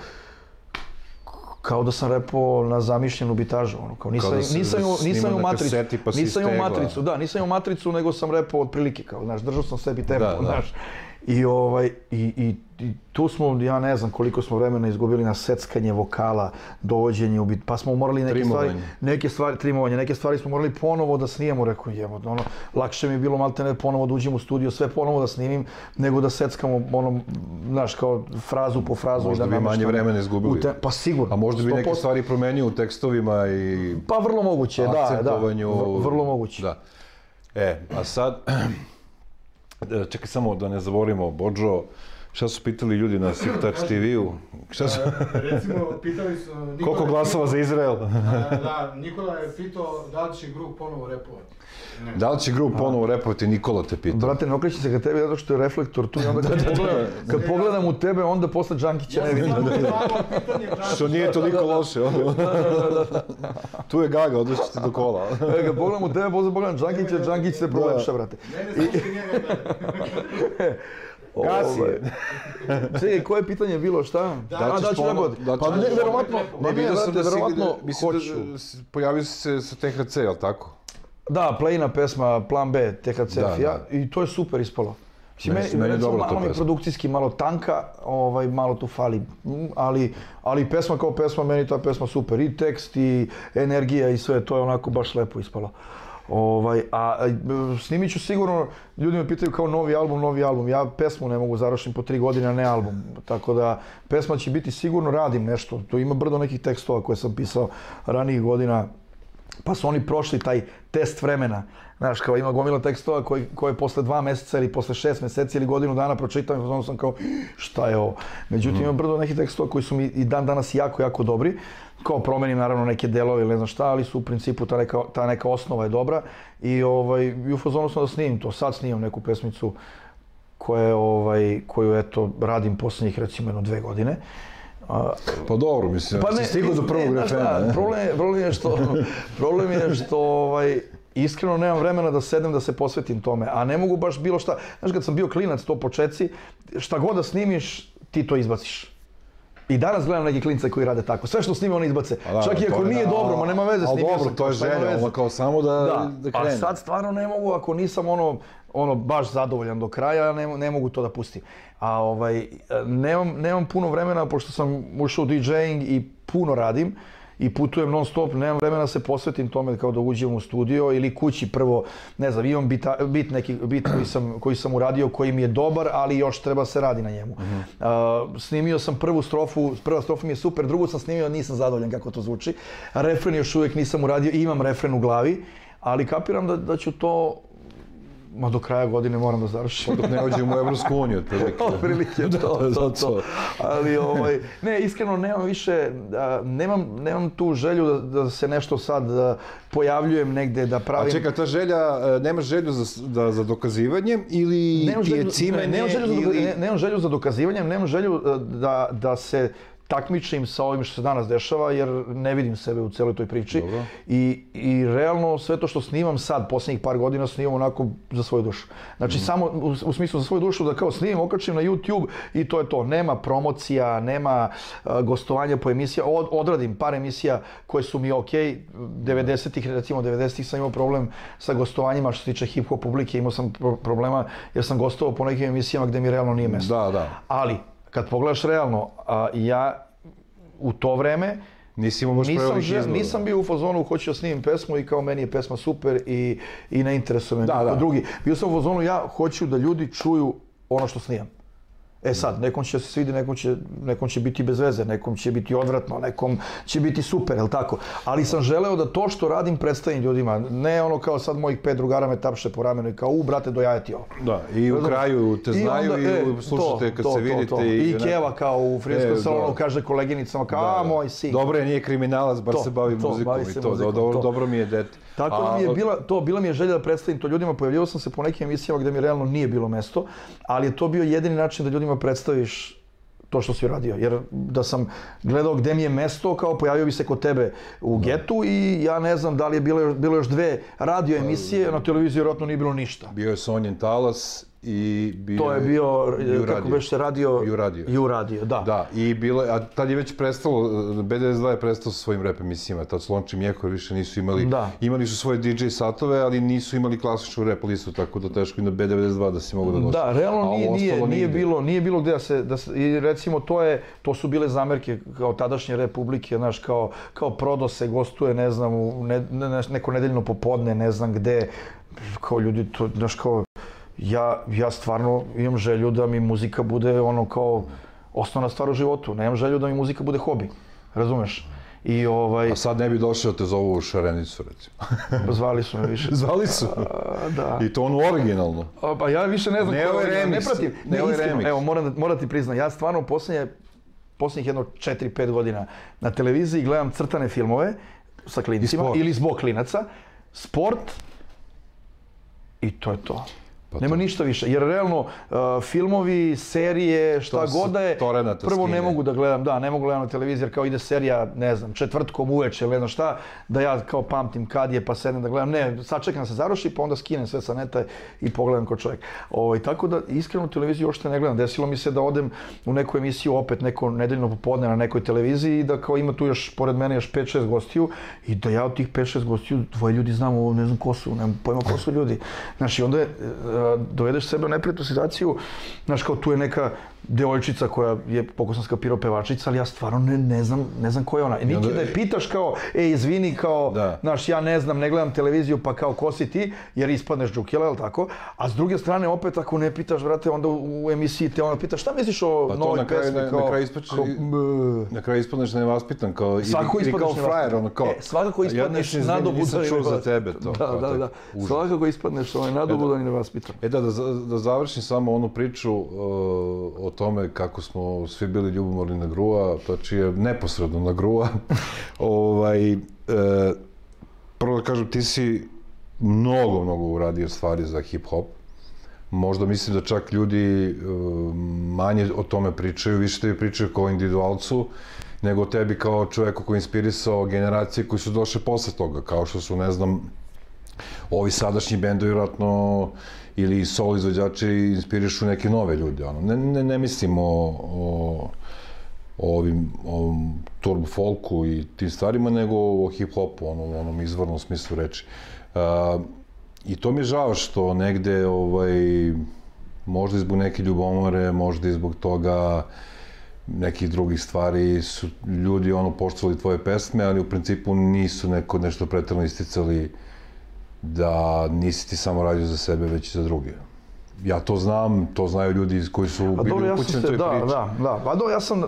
kao da sam repao na zamišljenu bitažu, ono, kao nisam, Kao da nisam, nisam na matricu, pa nisam istegla. matricu, da, nisam imao matricu, nego sam repao otprilike, kao, znaš, držao sam sebi tempo, Da, da. znaš. I, ovaj, i, i, i tu smo, ja ne znam koliko smo vremena izgubili na seckanje vokala, dovođenje u bit, pa smo morali neke stvari, Trimovanje. neke stvari, trimovanje, neke stvari smo morali ponovo da snijemo, rekao jebo, ono, lakše mi je bilo malte ne ponovo da uđem u studio, sve ponovo da snimim, nego da seckamo, ono, znaš, kao frazu po frazu. i Možda da bi manje vremena izgubili. te- pa sigurno. A možda bi neke 100%. stvari promenio u tekstovima i Pa vrlo moguće, da, da, vrlo moguće. Da. E, a sad, e, čekaj samo da ne zaboravimo, Bođo, Шта се питали луѓи на Сиктак ТВ-у? Шта се... Рецимо, питали се... Колку гласова за Израел? да, Никола е питал дали ќе груп поново реповати. Дали ќе груп поново реповати, Никола те пита. Брате, не окречи се кај тебе, затоа што е рефлектор ту, да, кога да, да. погледам, у тебе, онда после Джанки ќе не видам. Што не е толико лошо? Ту е гага, одиш ти до кола. Кога погледам у тебе, после погледам Джанки ќе, Джанки ќе се пролепша, брате. Не, не, не, не, не, Gasi. Ovaj, Čekaj, koje pitanje je bilo, šta? Da A, ćeš da ću da Pa ćeš- ne, verovatno, Ne, ne, ne, da verovatno hoću. da s- pojavio si se sa THC, jel tako? Da, Plejina pesma Plan B, THC Da, ja, da. i to je super ispalo. Mislim, Meni- meni, meni je recimo, dobra ta malo mi je produkcijski malo tanka, ovaj, malo tu fali, ali, ali pesma kao pesma, meni ta pesma super. I tekst, i energija, i sve, to je onako baš lepo ispalo. Ovaj, a, snimit ću sigurno, ljudi me pitaju kao novi album, novi album. Ja pesmu ne mogu završiti po tri godine, a ne album. Tako da pesma će biti sigurno, radim nešto. Tu ima brdo nekih tekstova koje sam pisao ranijih godina, pa su oni prošli taj test vremena. Znaš, kao ima gomila tekstova koji, koje posle dva meseca ili posle šest meseci ili godinu dana pročitam i onda sam kao, šta je ovo? Međutim, ima brdo nekih tekstova koji su mi i dan danas jako, jako dobri. Kao promenim naravno neke delove ili ne znam šta, ali su u principu ta neka, ta neka osnova je dobra. I, ovaj, i u fazonu sam da snimim to. Sad snimam neku pesmicu koje, ovaj, koju eto, radim posljednjih recimo jedno dve godine. A, Pa dobro, mislim, pa si ne, stigao do prvog ne, refrena. ne? Problem problem je što, problem je što ovaj, iskreno nemam vremena da sedem da se posvetim tome, a ne mogu baš bilo šta. Znaš, kad sam bio klinac, to počeci, šta god da snimiš, ti to izbaciš. I danas gledam neke klince koji rade tako. Sve što snime oni izbace. Pa da, Čak i ako je nije da, dobro, ma nema veze, snimio dobro, sam, to je želja, ono kao samo da, Da, da a krene. sad stvarno ne mogu, ako nisam ono, ono baš zadovoljan do kraja, ne, ne mogu to da pustim. A ovaj, nemam, nemam puno vremena, pošto sam ušao u DJing i puno radim, i putujem non stop, nemam vremena da se posvetim tome kao da uđem u studio ili kući prvo, ne znam, imam bita, bit neki bit koji sam, koji sam uradio koji mi je dobar, ali još treba se radi na njemu. Uh, snimio sam prvu strofu, prva strofa mi je super, drugu sam snimio, nisam zadovoljan kako to zvuči. Refren još uvijek nisam uradio, imam refren u glavi, ali kapiram da, da ću to Ма до краја години морам да завршам. Па, Док не оди во Европску унија, прилики. Прилики, тоа, да, да, тоа, тоа. Али овој, не, искрено немам више, а, немам немам ту желју да, да се нешто сад да појављувам негде да правим. А чека, та желја, немаш желју за да, за доказивање или немам ти е циме, не, немам желју за доказивање, немам желју да да се takmičim sa ovim što se danas dešava, jer ne vidim sebe u celoj toj priči. Dobro. I, I realno sve to što snimam sad, posljednjih par godina, snimam onako za svoju dušu. Znači Mhm. samo u, u smislu za svoju dušu da kao snimam, okačim na YouTube i to je to. Nema promocija, nema uh, gostovanja po emisija. Od, odradim par emisija koje su mi ok. 90-ih, recimo 90-ih sam imao problem sa gostovanjima što se tiče hip-hop publike. Imao sam pro- problema jer sam gostovao po nekim emisijama gde mi realno nije mesto. Da, da. Ali, kad pogledaš realno, a, ja u to vreme Nisi imao baš nisam, žel- nisam bio u fazonu hoću da snimim pesmu i kao meni je pesma super i, i ne interesuje me Da, niko da. drugi. Bio sam u fazonu ja hoću da ljudi čuju ono što snimam. Е сад, неком ќе се свиди, неком ќе неком ќе бити безвезе, неком ќе бити одвратно, неком ќе бити супер, ел тако. Али сам желео да тоа што радим представи луѓима, не оно као сад мои пет другара ме тапше по рамено и као у брате дојаде ти ово. Да, и у крају те знају и, слушате кога се видите и, и кева као у френском салону каже колегиницама као а да, да. мој син. е ние криминалас, бар се бави музиком и да, то, добро ми е дете. Tako da A, mi je bila, to, bila mi je želja da predstavim to ljudima, pojavljivao sam se po nekim emisijama gde mi realno nije bilo mesto, ali je to bio jedini način da ljudima predstaviš to što si uradio. Jer da sam gledao gde mi je mesto, kao pojavio bi se kod tebe u getu i ja ne znam da li je bilo, bilo još dve radio emisije, na televiziji vjerojatno nije bilo ništa. Bio je Sonjen Talas i bio To je bio, Ju kako beše radio? Ju radio. Ju radio, da. Da, i bilo, a tad je već prestalo, B92 je prestao sa svojim rap emisijama, tad Slonči i Mjehor više nisu imali, Da. imali su svoje DJ satove, ali nisu imali klasičnu rap listu, tako da teško i na B92 da si mogu da gosti. Da, realno nije, nije, nije bilo, nije bilo gde da se, da se, i recimo to je, to su bile zamerke kao tadašnje republike, znaš, kao, kao Prodo se gostuje, ne znam, u ne, ne, neko nedeljno popodne, ne znam gde, kao ljudi, to, znaš, kao, ja, ja stvarno imam želju da mi muzika bude ono kao osnovna stvar u životu, nemam želju da mi muzika bude hobi, razumeš? I ovaj, A sad ne bi došao da te zovu u Šarenicu, recimo. zvali su me više. Zvali su. A, da. I to ono originalno. A, Pa ja više ne znam Ne ko je remix, ne pratim. ne Ne, ovaj iskreno, remix. evo moram da, moram ti priznam, ja stvarno posljednje, posljednjih jedno 4-5 godina na televiziji gledam crtane filmove sa klincima ili zbog klinaca, sport i to je to. Pa Nema to. ništa više, jer realno uh, filmovi, serije, šta To god da je, prvo ne skine. mogu da gledam, da, ne mogu gledam na televiziji jer kao ide serija, ne znam, četvrtkom uveče ili ne znam šta, da ja kao pamtim kad je pa sedem da gledam, ne, sačekam da se završi pa onda skinem sve sa neta i pogledam ko čovjek. Ovaj, tako da iskreno televiziju uopšte ne gledam, desilo mi se da odem u neku emisiju opet neko nedeljno popodne na nekoj televiziji i da kao ima tu još, pored mene još 5-6 gostiju i da ja od tih 5-6 gostiju dvoje ljudi znam, ovo ne znam ko su, nemam pojma ko su ljudi. Znaš, i onda je, e, dovedeš sebe u neprijatnu situaciju, znaš, kao tu je neka devojčica koja je, koliko sam skapirao, pevačica, ali ja stvarno ne, ne znam, ne znam ko je ona. I niti onda- da je pitaš kao, ej, izvini, kao, Da. znaš, ja ne znam, ne gledam televiziju, pa kao, ko si ti, jer ispadneš džukela, jel tako? A s druge strane, opet, ako ne pitaš, brate, onda u, u emisiji te onda pitaš, šta misliš o Pa novoj na pesmi? na- na kao, kraju ispače- kao. Na kraju ispadneš nevaspitan, kao, ili, Svakako ili kao ispadneš frajer, ono kao. E, svakako ja ispadneš izvini, nadobudan Nisam čuo za tebe to. Da, kao da, da. Svakako ispadneš ovaj nadobudan i nevaspitan. E da, da, da završim samo onu priču o tome kako smo svi bili ljubomorni na Grua, znači je neposredno na Grua. ovaj, e, prvo da kažem, ti si mnogo, mnogo uradio stvari za hip-hop. Možda mislim da čak ljudi e, manje o tome pričaju, više tebi pričaju kao individualcu, nego tebi kao čoveku koji je inspirisao generacije koji su došle posle toga, kao što su, ne znam, ovi sadašnji bendovi vjerojatno ili solo izvođači inspirišu neke nove ljude. Ono. Ne, ne, ne mislim o, o o ovim, ovom turbo folku i tim stvarima, nego o hip-hopu, ono, u onom izvornom smislu reči. Uh, I to mi je žao što negde, ovaj, možda i zbog neke ljubomore, možda i zbog toga nekih drugih stvari su ljudi ono poštovali tvoje pesme, ali u principu nisu neko nešto pretrano isticali da nisi ti samo radio za sebe, već i za druge. Ja to znam, to znaju ljudi koji su Pa bili ja upućeni se, toj da, priči. da, da. Pa dobro, ja sam e,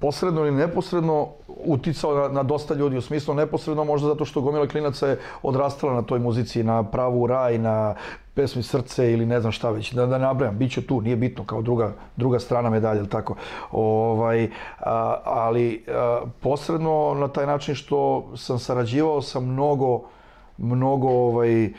posredno ili neposredno uticao na, na dosta ljudi, u smislu neposredno možda zato što gomila klinaca je odrastala na toj muzici, na pravu raj, na pesmi srce ili ne znam šta već, da, da nabrajam, bit će tu, nije bitno, kao druga, druga strana medalje, ili tako. Ovaj, a, ali a, posredno na taj način što sam sarađivao sa mnogo mnogo ovaj, e,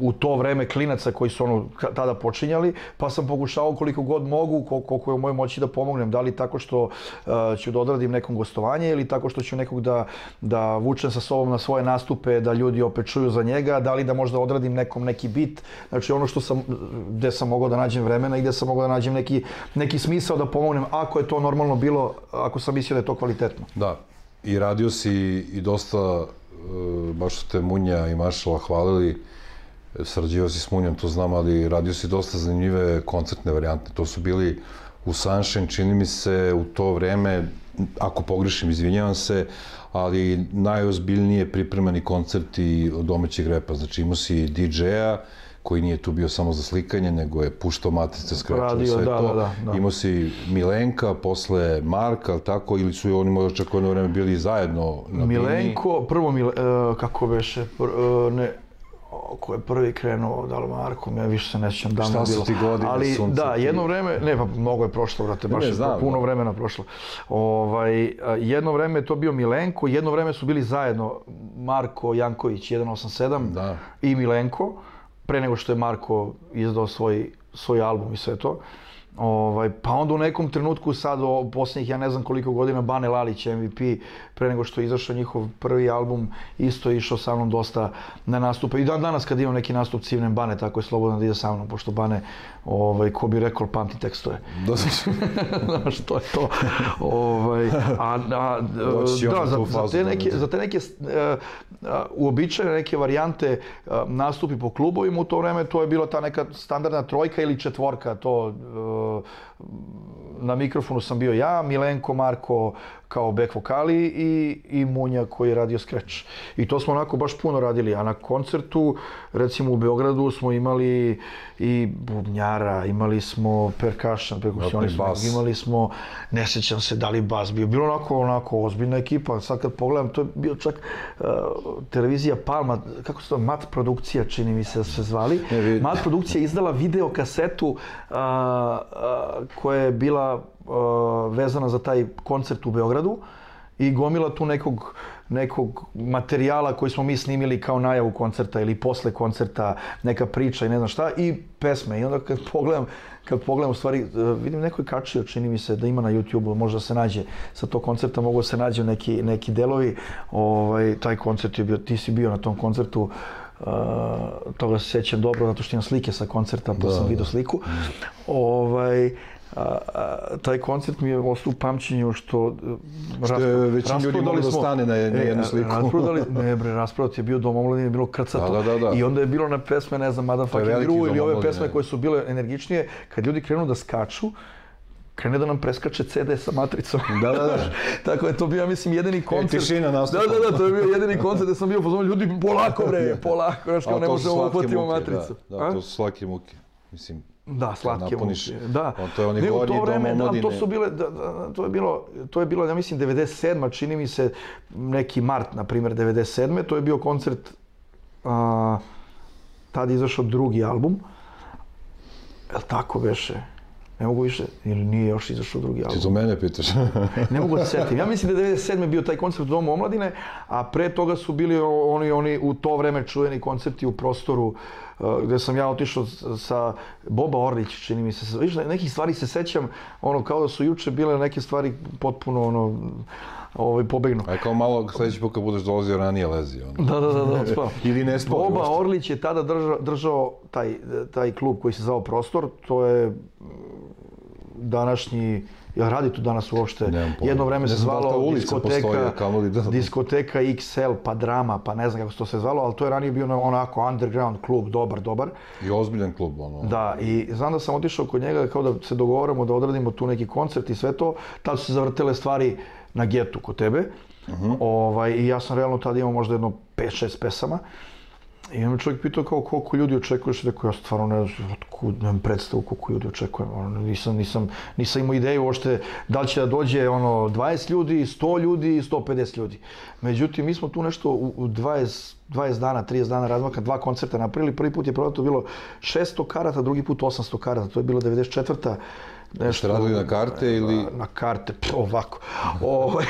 u to vreme klinaca koji su ono tada počinjali, pa sam pokušao koliko god mogu, kol- koliko je u mojoj moći da pomognem, da li tako što e, ću da odradim nekom gostovanje ili tako što ću nekog da, da vučem sa sobom na svoje nastupe, da ljudi opet čuju za njega, da li da možda odradim nekom neki bit, znači ono što sam, gde sam mogao da nađem vremena i gde sam mogao da nađem neki, neki smisao da pomognem, ako je to normalno bilo, ako sam mislio da je to kvalitetno. Da, i radio si i dosta, baš su te Munja i Maršala hvalili, sarađivao si s Munjom, to znam, ali radio si dosta zanimljive koncertne varijante. To su bili u Sunshine, čini mi se, u to vreme, ako pogrešim, izvinjavam se, ali najozbiljnije pripremani koncerti domaćeg repa. Znači imao si DJ-a, koji nije tu bio samo za slikanje, nego je puštao matrice, skrečao Radio, sve da, to. da, da, da. Imao si Milenka, posle Marka, ali tako, ili su oni možda čak jedno vreme bili zajedno na Bini? Milenko, prvo Mile, e, kako beše, pr, e, ne, ko je prvi krenuo, da li Marko, ja više se ne sjećam davno Šta je su bilo. ti godine, Ali sunce da, ti? jedno vreme, ne pa mnogo je prošlo, brate, baš ne, je znam, puno da. vremena prošlo. Ovaj, jedno vreme je to bio Milenko, jedno vreme su bili zajedno Marko Janković 187 Da. i Milenko, pre nego što je Marko izdao svoj, svoj album i sve to. Ovaj, pa onda u nekom trenutku sad, o posljednjih ja ne znam koliko godina, Bane Lalić MVP, pre nego što je izašao njihov prvi album, isto je išao sa mnom dosta na nastupe. I dan danas kad imam neki nastup civnem Bane, tako je slobodno da ide sa mnom, pošto Bane, ovaj, ko bi rekao, pamti tekstove. Da, Znaš, to je to. ovaj, a, a, da, za, tu za, te da, neke, da. za te neke e, a, uobičajene neke varijante e, nastupi po klubovima u to vreme, to je bila ta neka standardna trojka ili četvorka, to e, na mikrofonu sam bio ja, Milenko, Marko kao back vokali i, i Munja koji je radio skreč. I to smo onako baš puno radili, a na koncertu, recimo u Beogradu smo imali i bubnjara, imali smo percussion, perkusionist, bas. imali smo, ne sjećam se da li bas bio, bilo onako, onako ozbiljna ekipa, sad kad pogledam, to je bio čak uh, televizija Palma, kako se to, Mat produkcija čini mi se da su se zvali, Ne, Mat produkcija izdala video kasetu uh, uh, koja je bila uh, vezana za taj koncert u Beogradu i gomila tu nekog nekog materijala koji smo mi snimili kao najavu koncerta ili posle koncerta, neka priča i ne znam šta, i pesme. I onda kad pogledam, kad pogledam u stvari, e, vidim neko je kačio, čini mi se da ima na YouTube-u, možda se nađe sa tog koncerta, mogu da se nađu neki, neki delovi. Ovaj, taj koncert je bio, ti si bio na tom koncertu, Uh, toga se sjećam dobro, zato što imam slike sa koncerta, pa sam vidio sliku. Ovaj, a, a, taj koncert mi je ostao u pamćenju što... Što je većina ljudi moglo da stane na jednu- jednu sliku. Rasprodali, ne bre, rasprodat je bio Dom omladine, je bilo krcato. Da, da, da, da. I onda je bilo na pesme, ne znam, Madame To je Fucking veliki Gru Dom ili ove pesme koje su bile energičnije, kad ljudi krenu da skaču, krene da nam preskače CD sa matricom. Da, da, da. Tako je to bio, ja mislim, jedini koncert. tišina nastupa. Da, da, da, to je bio jedini koncert gde sam bio pozvan, ljudi, polako bre, polako, znaš, kao ne možemo slatke uhvatimo matricu. Da, da, to su slake muke. Mislim, Da, slatke napuniš. muke. Da. On to je onaj Ne, gornji to dom vreme, da, to omladine. su bile, da, da, to je bilo, to je bilo, ja mislim, 97. čini mi se, neki mart, na primjer, 97. To je bio koncert, a, tad je izašao drugi album. Jel tako beše? Ne mogu više, ili nije još izašao drugi album? Ti to mene pitaš. Ne mogu da se setim. Ja mislim da je 97. bio taj koncert u Domu omladine, a pre toga su bili oni, oni u to vreme čuveni koncerti u prostoru uh, gde sam ja otišao sa Boba Orlić, čini mi se. Viš, nekih stvari se sećam, ono, kao da su juče bile neke stvari potpuno, ono, ovaj, pobegnu. Aj kao malo sledeći put kad budeš dolazio ranije lezi. Ono. Da, da, da, da, spao. Ili ne spao. Boba uopšte. Orlić je tada držao, držao taj, taj klub koji se zvao Prostor, to je današnji, ja radi tu danas uopšte, jedno vreme se da zvalo postoji, diskoteka, da- diskoteka XL, pa drama, pa ne znam kako se to se zvalo, ali to je ranije bio onako underground klub, dobar, dobar. I ozbiljan klub, ono. Da, i znam da sam otišao kod njega kao da se dogovaramo da odradimo tu neki koncert i sve to. Tad su se zavrtele stvari na getu kod tebe. ovaj, I ja sam realno tada imao možda jedno 5-6 pesama. I onda čovjek pitao kao koliko ljudi očekuješ, rekao ja stvarno ne znam otkud, nemam predstavu koliko ljudi očekujem, ono, nisam, nisam, nisam imao ideju uopšte da li će da dođe ono 20 ljudi, 100 ljudi, 150 ljudi. Međutim, mi smo tu nešto u, u 20, 20 dana, 30 dana razmaka, dva koncerta napravili, prvi put je prodato bilo 600 karata, drugi put 800 karata, to je bilo 94. Nešto, radili na karte ili- Na, na karte, ovako. Ovaj,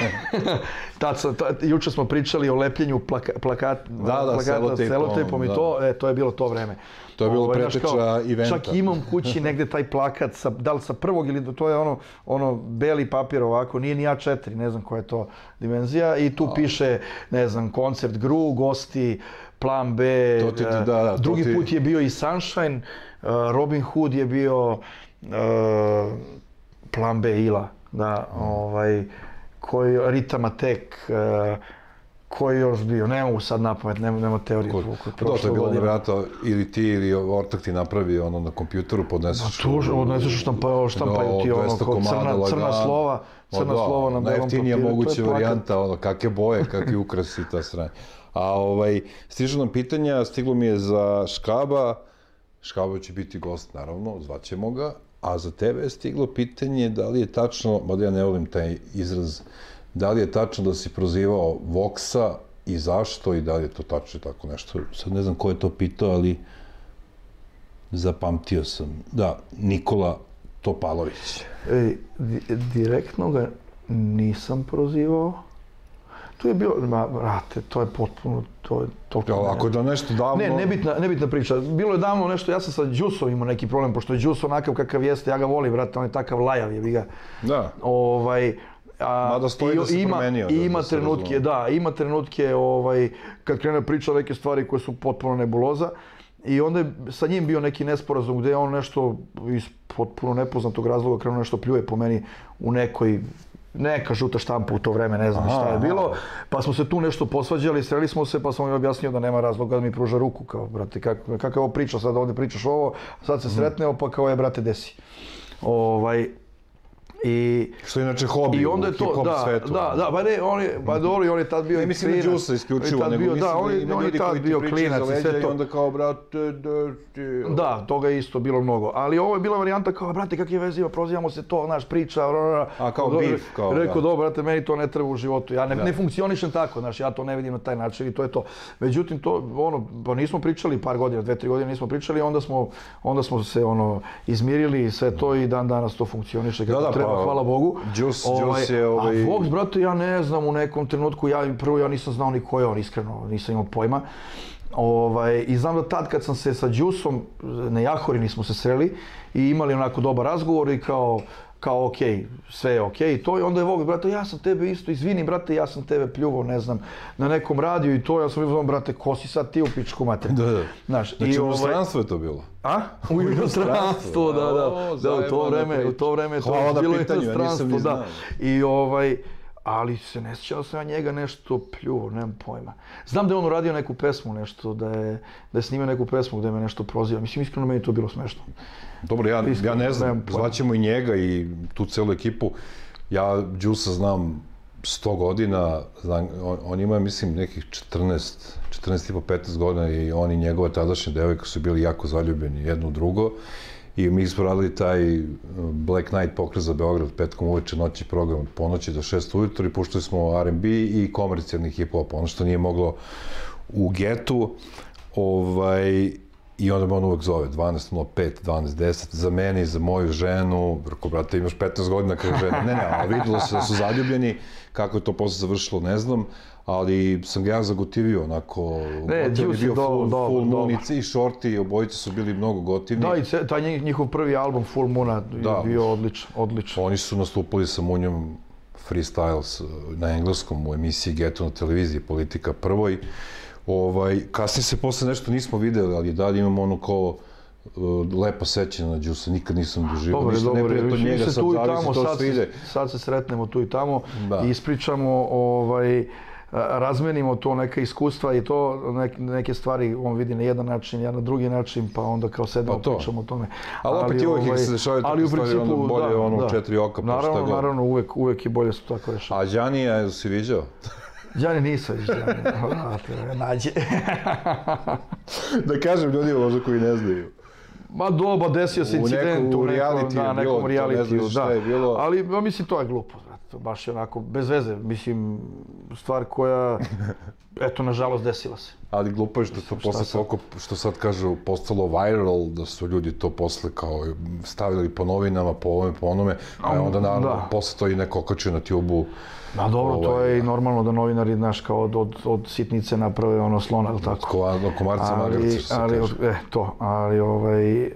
tad sam, tad, juče smo pričali o lepljenju plaka, plakat, Da, da, plakata selotejpom, selotejpom i da. to, e, to je bilo to vreme. To je bilo Ovaj, znaš, preteča kao, eventa. Čak imam kući negde taj plakat, sa, da li sa prvog ili to je ono, ono beli papir ovako, nije ni A4, ne znam koja je to dimenzija i tu piše, ne znam, koncert GRU, gosti, plan B, To ti- e, da, da, drugi ti- put je bio i Sunshine, e, Robin Hood je bio plan B Ila, da, ovaj, koji, Rita Matek, e, koji još bio, ne mogu sad napamet, nema, nema teorije. Koliko Pa da, to je bilo nevjerojatno, ili ti ili Ortak ti napravi ono na kompjuteru, podneseš... Tu odneseš štampaju, štampaju ti Da, ono 200 kao crna, crna slova, crna da, slova na belom papiru. Najjeftinija moguća varijanta, ono, kakve boje, kakvi ukrasi ta sranja. A ovaj, stižu nam pitanja, stiglo mi je za Škaba, Škaba će biti gost, naravno, zvaćemo ga, a za tebe je stiglo pitanje da li je tačno, mada ja ne volim taj izraz, da li je tačno da si prozivao Voksa i zašto i da li je to tačno tako nešto. Sad ne znam ko je to pitao, ali zapamtio sam. Da, Nikola Topalović. Di- direktno ga nisam prozivao. Tu je bilo, ma, brate, to je potpuno, to je totalno... Ja, ako da nešto davno... Ne, nebitna, nebitna priča. Bilo je davno nešto, ja sam sa Đusom imao neki problem, pošto je Đus onakav kakav jeste, ja ga volim, brate, on je takav lajav, je ga. Da. Ovaj, a, Mada stoji i- da se ima, promenio, da- ima da trenutke, da, ima trenutke ovaj, kad krene priča neke stvari koje su potpuno nebuloza. I onda je sa njim bio neki nesporazum gde je on nešto iz potpuno nepoznatog razloga krenuo nešto pljuje po meni u nekoj neka žuta štampa u to vreme, ne znam šta je bilo. Pa smo se tu nešto posvađali, sreli smo se, pa sam mu objasnio da nema razloga da mi pruža ruku, kao, brate, kak, kakva je ovo priča, sad ovde pričaš ovo, sad se sretnemo, pa kao je, brate, desi. Ovaj, i, Što je inače hobi i onda u je to, hip-hop da, svetu. da, da, pa ne, on je, pa dobro, i on je tad bio Ne mislim na klinac. Đusa isključivo, On je tad nego bio, mislim da, on da ima on ljudi koji bio klinac i sve i to. onda kao, brate, da ti... Da, toga je isto bilo mnogo. Ali ovo je bila varijanta kao, brate, kakve veze ima, prozivamo se to, naš priča, ra, ra. A, kao Do- beef, kao, Rekao, da. dobro, brate, meni to ne treba u životu. Ja ne, ne funkcionišem tako, znaš, ja to ne vidim na taj način i to je to. Međutim, to, ono, pa nismo pričali par godina, dve, tri godine nismo pričali, onda smo, onda smo se, ono, izmirili i sve to i dan danas to funkcioniše kako Da, da, treba, hvala Bogu. Đus- Đus je, ovaj- A Vox, brate, ja ne znam u nekom trenutku, ja prvo ja nisam znao ni ko je on, iskreno, nisam imao pojma. Ovaj, I znam da tad kad sam se sa Đusom, na Jahorini smo se sreli i imali onako dobar razgovor i kao, kao ok, sve je ok i to i onda je Vox, brate, ja sam tebe isto, izvini brate, ja sam tebe pljuvao, ne znam, na nekom radiju i to, ja sam vidio, brate, ko si sad ti u pičku mater. Da, da. Znaš, Znači, i u ovaj- inostranstvu je to bilo. a? U inostranstvu, da, da. O, Da, u to vreme, u to vreme je to Hvala bilo ja inostranstvo, ni da. I ovaj, ali se ne sjećam da sam ja njega nešto pljuo, nemam pojma. Znam da je on uradio neku pesmu, nešto, da je, da je snimio neku pesmu gde me nešto proziva. Mislim, iskreno meni to bilo smešno. Dobro, ja, ja ne znam, zvaćemo i njega i tu celu ekipu. Ja Đusa znam 100 godina, znam, on, on ima, mislim, nekih 14, 14 i po 15 godina i on i njegova tadašnja devojka su bili jako zaljubljeni jedno u drugo. I mi smo radili taj uh, Black Night pokret za Beograd petkom uveče noći program od ponoći do 6 ujutro i puštali smo R&B i komercijalni hip-hop, ono što nije moglo u getu. Ovaj, I onda me on uvek zove, 12.05, 12.10, za mene i za moju ženu, rekao, brate, imaš 15 godina kao žena. Ne, ne, ali videlo se da su zaljubljeni, kako je to posle završilo, ne znam, ali sam ga ja zagotivio, onako, Ne, gotiv je bio do- full, dobar, full moon i, i Shorty, obojice su bili mnogo gotivni. Da, i ce- taj njih- njihov prvi album Full Moona Da. je bio odličan, odličan. Oni su nastupali sa Munjom Freestyles uh, na engleskom u emisiji Geto na televiziji, Politika prvoj. Ovaj, kasnije se posle nešto nismo videli, ali dalje imamo ono kao uh, lepa sećanja na Đusa, nikad nisam doživio Dobar je, ništa dobar je. neprijatno njega, se sad tu i zavisi tamo, to sad ide. sad se sretnemo tu i tamo Da. i ispričamo, ovaj, razmenimo to neka iskustva i to nek- neke stvari on vidi na jedan način, ja na drugi način, pa onda kao sedemo Pa to. pričamo o tome. Ali opet i uvek se dešavaju takve ali u principu, onda bolje da, ono da. četiri oka, pa Naravno, god. naravno, uvek, uvek je bolje se tako rešava. A Đanija, jel si viđao? Đani nisam viš Đani, nađe. da kažem ljudima možda koji ne znaju. Ma doba, desio se incident u nekom, da, nekom realitiju, da. je bilo. Ali, ma, mislim, to je glupo, to baš je onako, bez veze, mislim, stvar koja, eto, nažalost, desila se. Ali glupo je što to posle toliko, što sad kažu, postalo viral, da su ljudi to posle kao stavili po novinama, po ovome, po onome, a onda naravno da. posle to i neko okačio na tubu. Ma dobro, to je i normalno da novinari, znaš, kao od, od, od sitnice naprave ono slona, ili tako? Kova, komarca magarca, što se ali, kaže. e, to, ali, ovaj, u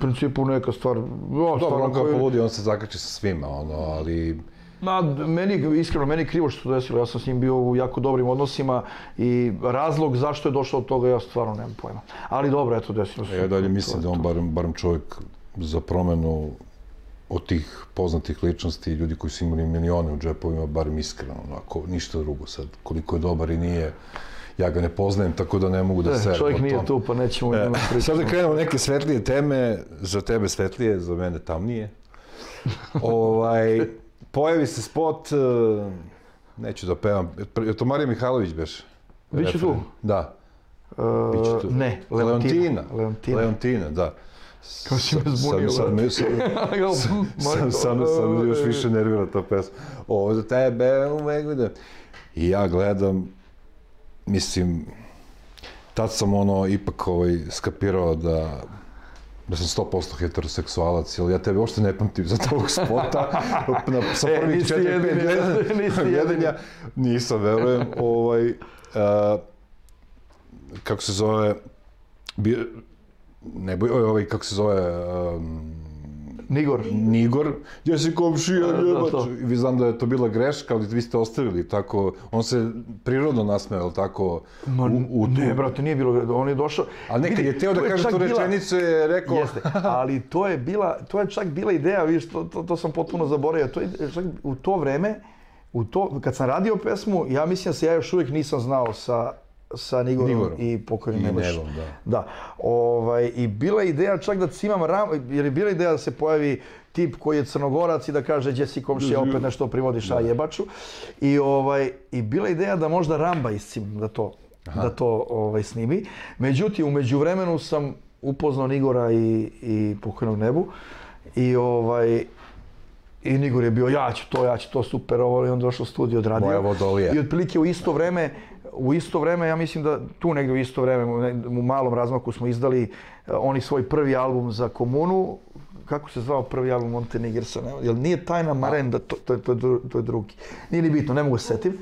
principu neka stvar, o, Dobro, on kao koju- poludi, on se zakači sa svima, ono, ali... Ma, meni, iskreno, meni krivo što se to desilo. Ja sam s njim bio u jako dobrim odnosima i razlog zašto je došlo od toga, ja stvarno nemam pojma. Ali dobro, eto, desilo se. Ja dalje mislim da on barem, barem čovjek za promenu od tih poznatih ličnosti, ljudi koji su imali milione u džepovima, barem iskreno, onako, ništa drugo sad, koliko je dobar i nije, ja ga ne poznajem, tako da ne mogu da se... E, čovjek nije tu, pa nećemo E, e, pričati. sad da krenemo neke svetlije teme, za tebe svetlije, za mene tamnije. ovaj, pojavi se spot, e, neću da pevam, je to Marija Mihajlović beš? Biće tu? Da. E, Biće tu. ne, Leontina. Leontina. Leontina. Leontina, da. Kao si me Sad- zbunio, Sad, sad, me, sad, Jel, sad, majko, sad, sad me još e, više nervira ta pesma. Ovo za tebe uvek bude. I ja gledam, mislim, tad sam ono ipak ovaj, skapirao da da sam 100% heteroseksualac, jer ja tebe uopšte ne pamtim za tog spota. Na, sa E, prvih nisi 4-5 jedini, gledanja, nisam, verujem. Ovaj, a, kako se zove, bi, ne boj, ovaj, kako se zove, um, Nigor. Nigor, gdje si komšija, Da, da, jebač. to. Vi znam da je to bila greška, ali vi ste ostavili tako, on se prirodno nasmeo, jel tako, Ma, u, u tu. ne, brate, nije bilo, on je došao... A ne, kad Vidi, je teo da to kaže tu rečenicu, je rekao... Jeste, ali to je bila, to je čak bila ideja, vidiš, to, to, to sam potpuno zaboravio. To je čak u to vreme, u to, kad sam radio pesmu, ja mislim da se ja još uvijek nisam znao sa, sa Nigorom, Nigorom. i pokojnim Nebojšom. Da. Da. Ovaj, I bila je ideja čak da cimam ram, jer je bila ideja da se pojavi tip koji je crnogorac i da kaže gdje si komšija, opet nešto privodiš, a jebaču. I, ovaj, I bila je ideja da možda Ramba iscimam da to, da to ovaj, snimi. Međutim, u međuvremenu sam upoznao Nigora i, i pokojnog nebu. I ovaj, i Nigor je bio, ja ću to, ja ću to, super, ovo, i on došao u studio, odradio. Moja vodolija. I otprilike u isto vreme, u isto vreme, ja mislim da tu negdje u isto vreme, u malom razmaku smo izdali eh, oni svoj prvi album za komunu, kako se zvao prvi album Montenegrsa, ne, jel nije Tajna Marenda, to, to, je- to, je to je drugi. Nije ni bitno, ne mogu se setim.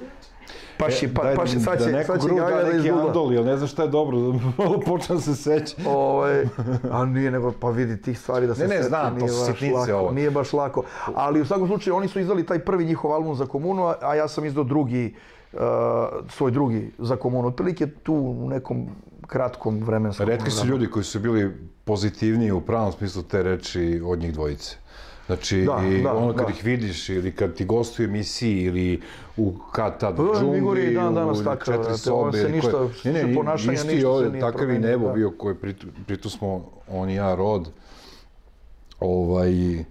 Paši, pa, Daj, paši, sad da će, neko sad će Gaga da da izgugla. andol, jer ne znam šta je dobro, da malo počnem se seći. Ovaj, a nije nego, pa vidi tih stvari da se Ne, ne, seti, znam, to nije su baš sitnice lako, ovo. Nije baš lako. Ali u svakom slučaju oni su izdali taj prvi njihov album za komunu, a- ja sam izdao drugi, svoj drugi za komunu. Otprilike tu u nekom kratkom vremenskom Redki su ljudi koji su bili pozitivniji u pravom smislu te reči od njih dvojice. Znači, Da, i da, ono kad da. ih vidiš ili kad ti gostuje u emisiji ili u kad tad Pa da, džungli, i dan danas u takav, četiri brate, sobe. se ništa, koje- što se ponašanja, isti ništa se ovaj, nije takav i nebo da. bio koji pritu, pritu smo on i ja rod. Ovaj, e,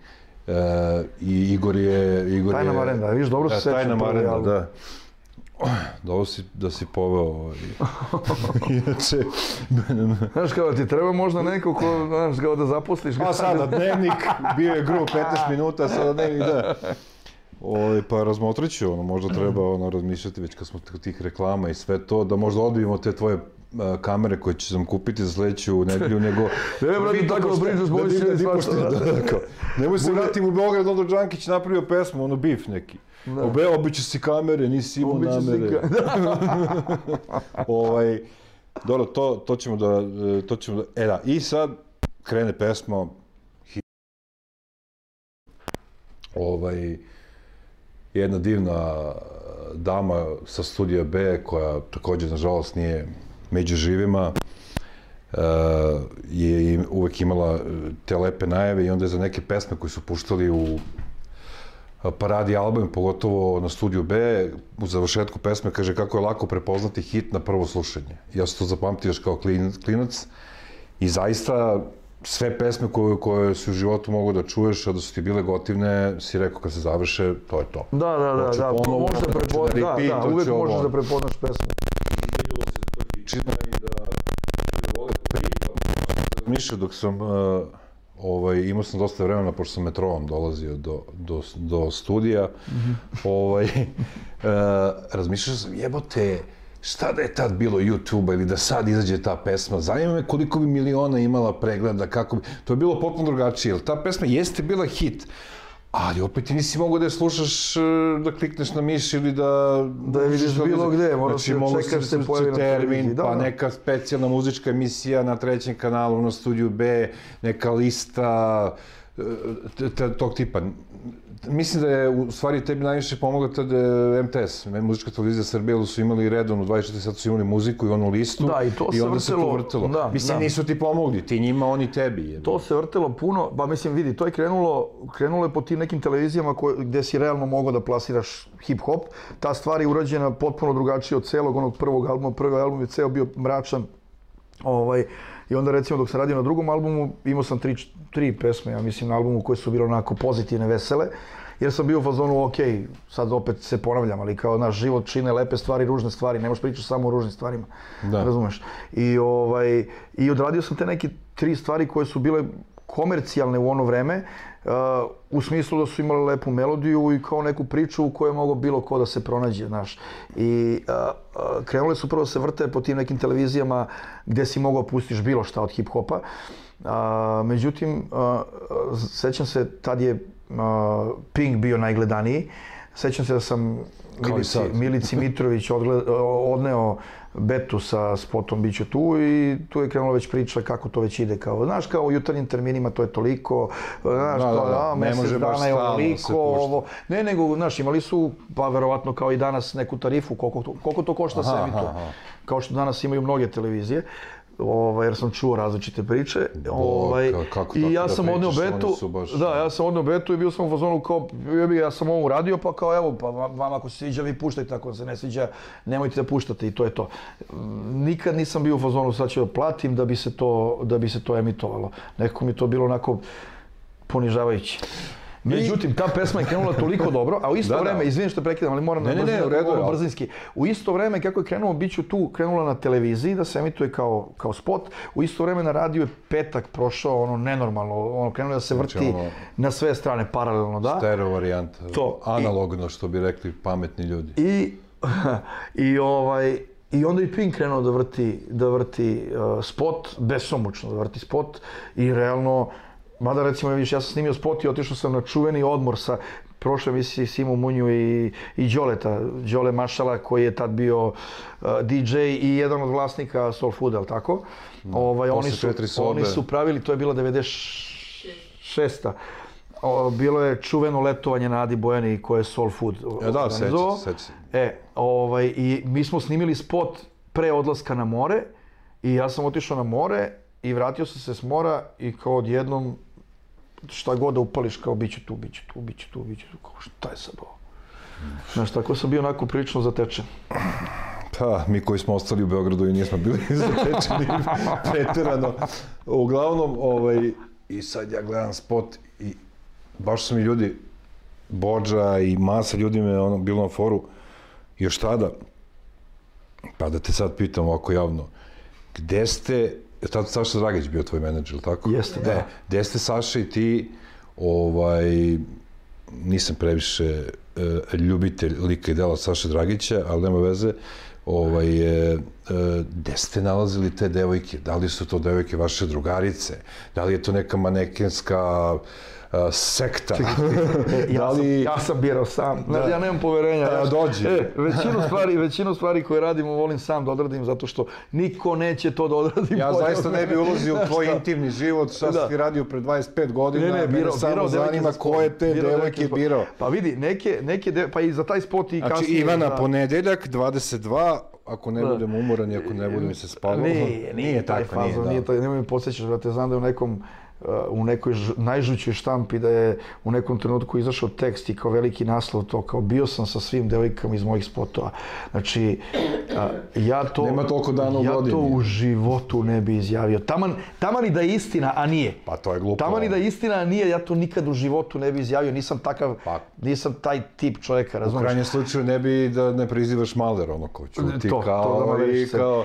I Igor je... Igor Tajna je, Marenda, vidiš, dobro se Da, sećam Tajna Marenda, da. Dobro si, da si poveo ovaj. Inače, Znaš kao, ti treba možda neko ko, znaš, kao da zaposliš. Pa sada dnevnik, bio je gru 15 minuta, sada dnevnik, da. Ove, pa razmotrit ću, ono, možda treba ono, razmišljati već kad smo tih reklama i sve to, da možda odbijemo te tvoje a, kamere koje ću sam kupiti za sledeću nedelju, nego... Ne, brate, tako pošte- pričaš, bolje da, si da, ne da, svašta, pošte- da. da, da, kao, Nemoj se vratim u Beograd, onda Neki. Obe, obiću si kamere, nisi imao Obiću si namere. ka- ovaj, dobro, to, to ćemo da, to ćemo da, e da, i sad krene pesma, ovaj, jedna divna dama sa studija B, koja također, nažalost, nije među živima, je im- uvek imala te lepe najave i onda je za neke pesme koje su puštali u paradi album, pogotovo na studiju B, u završetku pesme kaže kako je lako prepoznati hit na prvo slušanje. Ja sam to zapamtio još kao klin- klinac i zaista sve pesme koje, koje si u životu mogu da čuješ, a da su ti bile gotivne, si rekao kad se završe, to je to. Da, da, da, Hoću da, ponovo, možeš da, hoću prepo... na da, repeat, da, uvek hoću ovo. možeš da prepoznaš pesmu. čina i da, da vole da pritom. Razmišljao dok sam, uh, ovaj, imao sam dosta vremena, pošto sam metrovom dolazio do, do, do studija, ovaj, uh, razmišljao sam, jebote, šta da je tad bilo YouTube-a ili da sad izađe ta pesma, zanima me koliko bi miliona imala pregleda, kako bi, to je bilo potpuno drugačije, jer ta pesma jeste bila hit, ali opet ti nisi mogao da je slušaš, e, da klikneš na miš ili da... Da je vidiš što bilo bi- gde, moraš znači, da čekaš da se pojavi na termin, da, pa da. neka specijalna muzička emisija na trećem kanalu, na studiju B, neka lista e, tog tipa. Mislim da je u stvari tebi najviše pomogla tad e, MTS, muzička televizija Srbije, jer su imali redovno 24 sata su imali muziku i onu listu Da, i to i se onda se to vrtelo, vrtelo. da, Mislim, da. nisu ti pomogli, ti njima, oni tebi. Je. To se vrtelo puno, ba mislim vidi, to je krenulo, krenulo je po tim nekim televizijama koje, gde si realno mogao da plasiraš hip-hop. Ta stvar je urađena potpuno drugačije od celog onog prvog albuma. Prvi album je ceo bio mračan. Ovaj, I onda recimo dok sam radio na drugom albumu, imao sam tri, tri pesme, ja mislim, na albumu koje su bile onako pozitivne, vesele. Jer sam bio u fazonu, ok, sad opet se ponavljam, ali kao naš život čine lepe stvari, ružne stvari, ne možeš pričati samo o ružnim stvarima. Da. Razumeš? I, ovaj, I odradio sam te neke tri stvari koje su bile komercijalne u ono vreme, u smislu da su imale lepu melodiju i kao neku priču u kojoj je mogao bilo ko da se pronađe, znaš. I uh, uh, krenule su prvo da se vrte po tim nekim televizijama gde si mogao pustiš bilo šta od hip-hopa. Uh, međutim, uh, uh, sećam se, tad je uh, Pink bio najgledaniji. Sećam se da sam Milici. Milici Mitrović odgled, odneo betu sa spotom Biću tu i tu je krenula već priča kako to već ide kao, znaš, kao u jutarnjim terminima to je toliko, znaš, Da, to, da, da. mesec dana je ovoliko, ovo, ne, nego, znaš, imali su, pa verovatno kao i danas, neku tarifu, koliko to, koliko to košta Aha, emituje. aha, aha. Kao što danas imaju mnoge televizije, ovaj, jer sam čuo različite priče. ovaj, ka- kako I ja da sam odneo betu, baš- da, ja sam odneo betu i bio sam u fazonu kao, ja sam ovo uradio, pa kao evo, pa va- vama ako se sviđa, vi puštajte, ako vam se ne sviđa, nemojte da puštate i to je to. Nikad nisam bio u fazonu, sad ću da platim da bi se to, da bi se to emitovalo. Nekako mi to bilo onako ponižavajuće. Međutim, ta pesma je krenula toliko dobro, a u isto Da, da. vreme, izvini što prekidam, ali moram Ne, da ne, ne, redu brzinski. U isto vreme kako je krenulo Biću tu, krenula na televiziji da se emituje kao, kao spot, u isto vreme na radiju je petak prošao ono nenormalno, ono krenulo da se vrti Znači, ono- na sve strane paralelno, da. Stereo varijanta, To. analogno što bi rekli pametni ljudi. I, i ovaj, I onda i Pink krenuo da vrti, da vrti uh, spot, besomučno da vrti spot i realno, mada recimo vidiš, ja sam snimio spot i otišao sam na čuveni odmor sa prošle emisije Simu Munju i, i Đoleta, Đole Mašala koji je tad bio uh, DJ i jedan od vlasnika Soul Fooda, ali tako? ovaj, oni, su, oni su pravili, to je bila 96. O, bilo je čuveno letovanje na Adi Bojani koje je Soul Food Ja, da, organizovao. sećam se, sećam se. E, ovaj, i mi smo snimili spot pre odlaska na more i ja sam otišao na more i vratio sam se s mora i kao odjednom šta god da upališ kao bit ću tu, bit ću tu, bit ću tu, bit ću tu, kao šta je sad ovo? Znaš, tako sam bio onako prilično zatečen. Pa, mi koji smo ostali u Beogradu i nismo bili zatečeni preterano. Uglavnom, ovaj, i sad ja gledam spot i baš su mi ljudi, Bođa i masa ljudi me ono, bilo na foru, još tada, pa da te sad pitam ovako javno, gde ste, je tad Saša Dragić bio tvoj menadžer, tako? Jeste, da. E, gde ste Saša i ti, ovaj, nisam previše e, ljubitelj lika i dela Saše Dragića, ali nema veze, ovaj, e, e, gde ste nalazili te devojke? Da li su to devojke vaše drugarice? Da li je to neka manekenska sekta? E, ja, da sam, li... ja sam birao sam. Da. Ja nemam poverenja. Da, ja, dođi. E, većinu stvari, većinu stvari koje radimo volim sam da odradim zato što niko neće to da odradi. Ja zaista ne bi ulazio u tvoj intimni život, šta Da. si radio pre 25 godina, Ne, ne, birao, samo birao zanima ko je te Birao devojke birao. Pa vidi, neke, neke de, pa i za taj spot i Znači, kasnije. Ivana, za- ponedeljak, 22, ako ne budem umoran i ako ne bude mi se spavalo. Nije, nije, taj takva, nije, da. nije taj, nemoj mi podsjećaš, brate, znam da je u nekom у некој најжучи штампи да е у неком тренутку изашо текст и као велики наслов то као био сам со свим девојкама из мојих спотова. Значи ја то Нема толку дана ја то у животу не би изјавио. Таман таман и да е истина, а ние. Па тоа е глупо. Таман и да е истина, а ние, ја то никад у животу не би изјавио. Нисам такав, па, нисам тај тип човека, разумеш? У крајни случај не би да не призиваш Малер, оно кој чути то, да као, то, и као...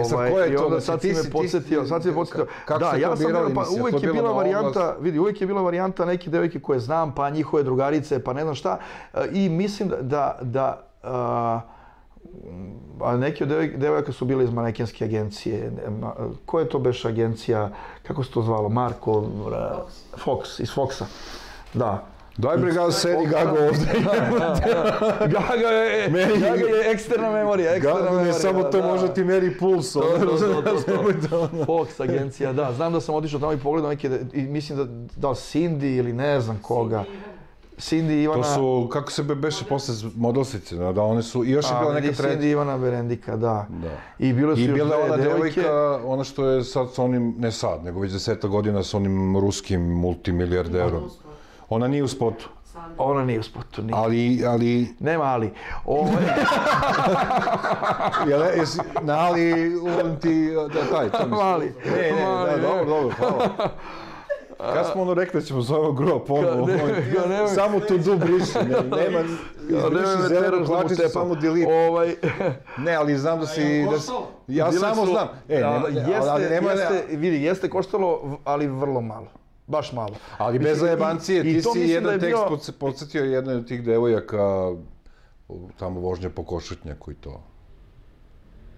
Е, сад, кој е тоа? Сад си ме подсетио, сад си ме подсетио. Да, ја сам, па, увек bila varijanta, vidi, uvek je bila varijanta neke devojke koje znam, pa njihove drugarice, pa ne znam šta. E, I mislim da, da, da a, a neke od devoj- devojaka su bile iz manekenske agencije. Koja je to beš agencija? Kako se to zvalo? Marko? ra- Fox, iz Foxa. Da. Дај брега седи Гаго овде. Гага е Гага е екстерна меморија, екстерна меморија. не само тој да. може ти мери пулс. Да. Фокс агенција, да. Знам да сам отишол таму и погледам неке да- и мислим да да Синди или не знам кога. Синди Ивана. Тоа су како се беше после моделсици, да, да они су и јаш била нека трет. Синди Ивана Берендика, да. да. И било су и била она девојка, она што е сад со оним не сад, него веќе 10 година со оним руским мултимилијардером. Ona nije u spotu, Ona nije u spotu, nije. ali, ali, Nema ali. Ovaj, jel, jesi, na ali, on ti, da, taj, to mislim. Mali. Ne, ne, Mali, da, ne. dobro, dobro, hvala. Kad smo ono rekli da ćemo zovemo grupa ponovo, samo tu du briši, ne, nema, izbriši me zelenu da tepam. samo delete. Ovaj, Ne, ali znam da si, da si, ja samo znam. E, nema, jeste, ali, nema, jeste, vidi, jeste koštalo, ali vrlo malo. Baš malo. Ali bez Mislim, i- zajebancije, ti si da jedan je tekst bio- podsjetio jedne od tih devojaka u- tamo vožnje po košutnjaku i to.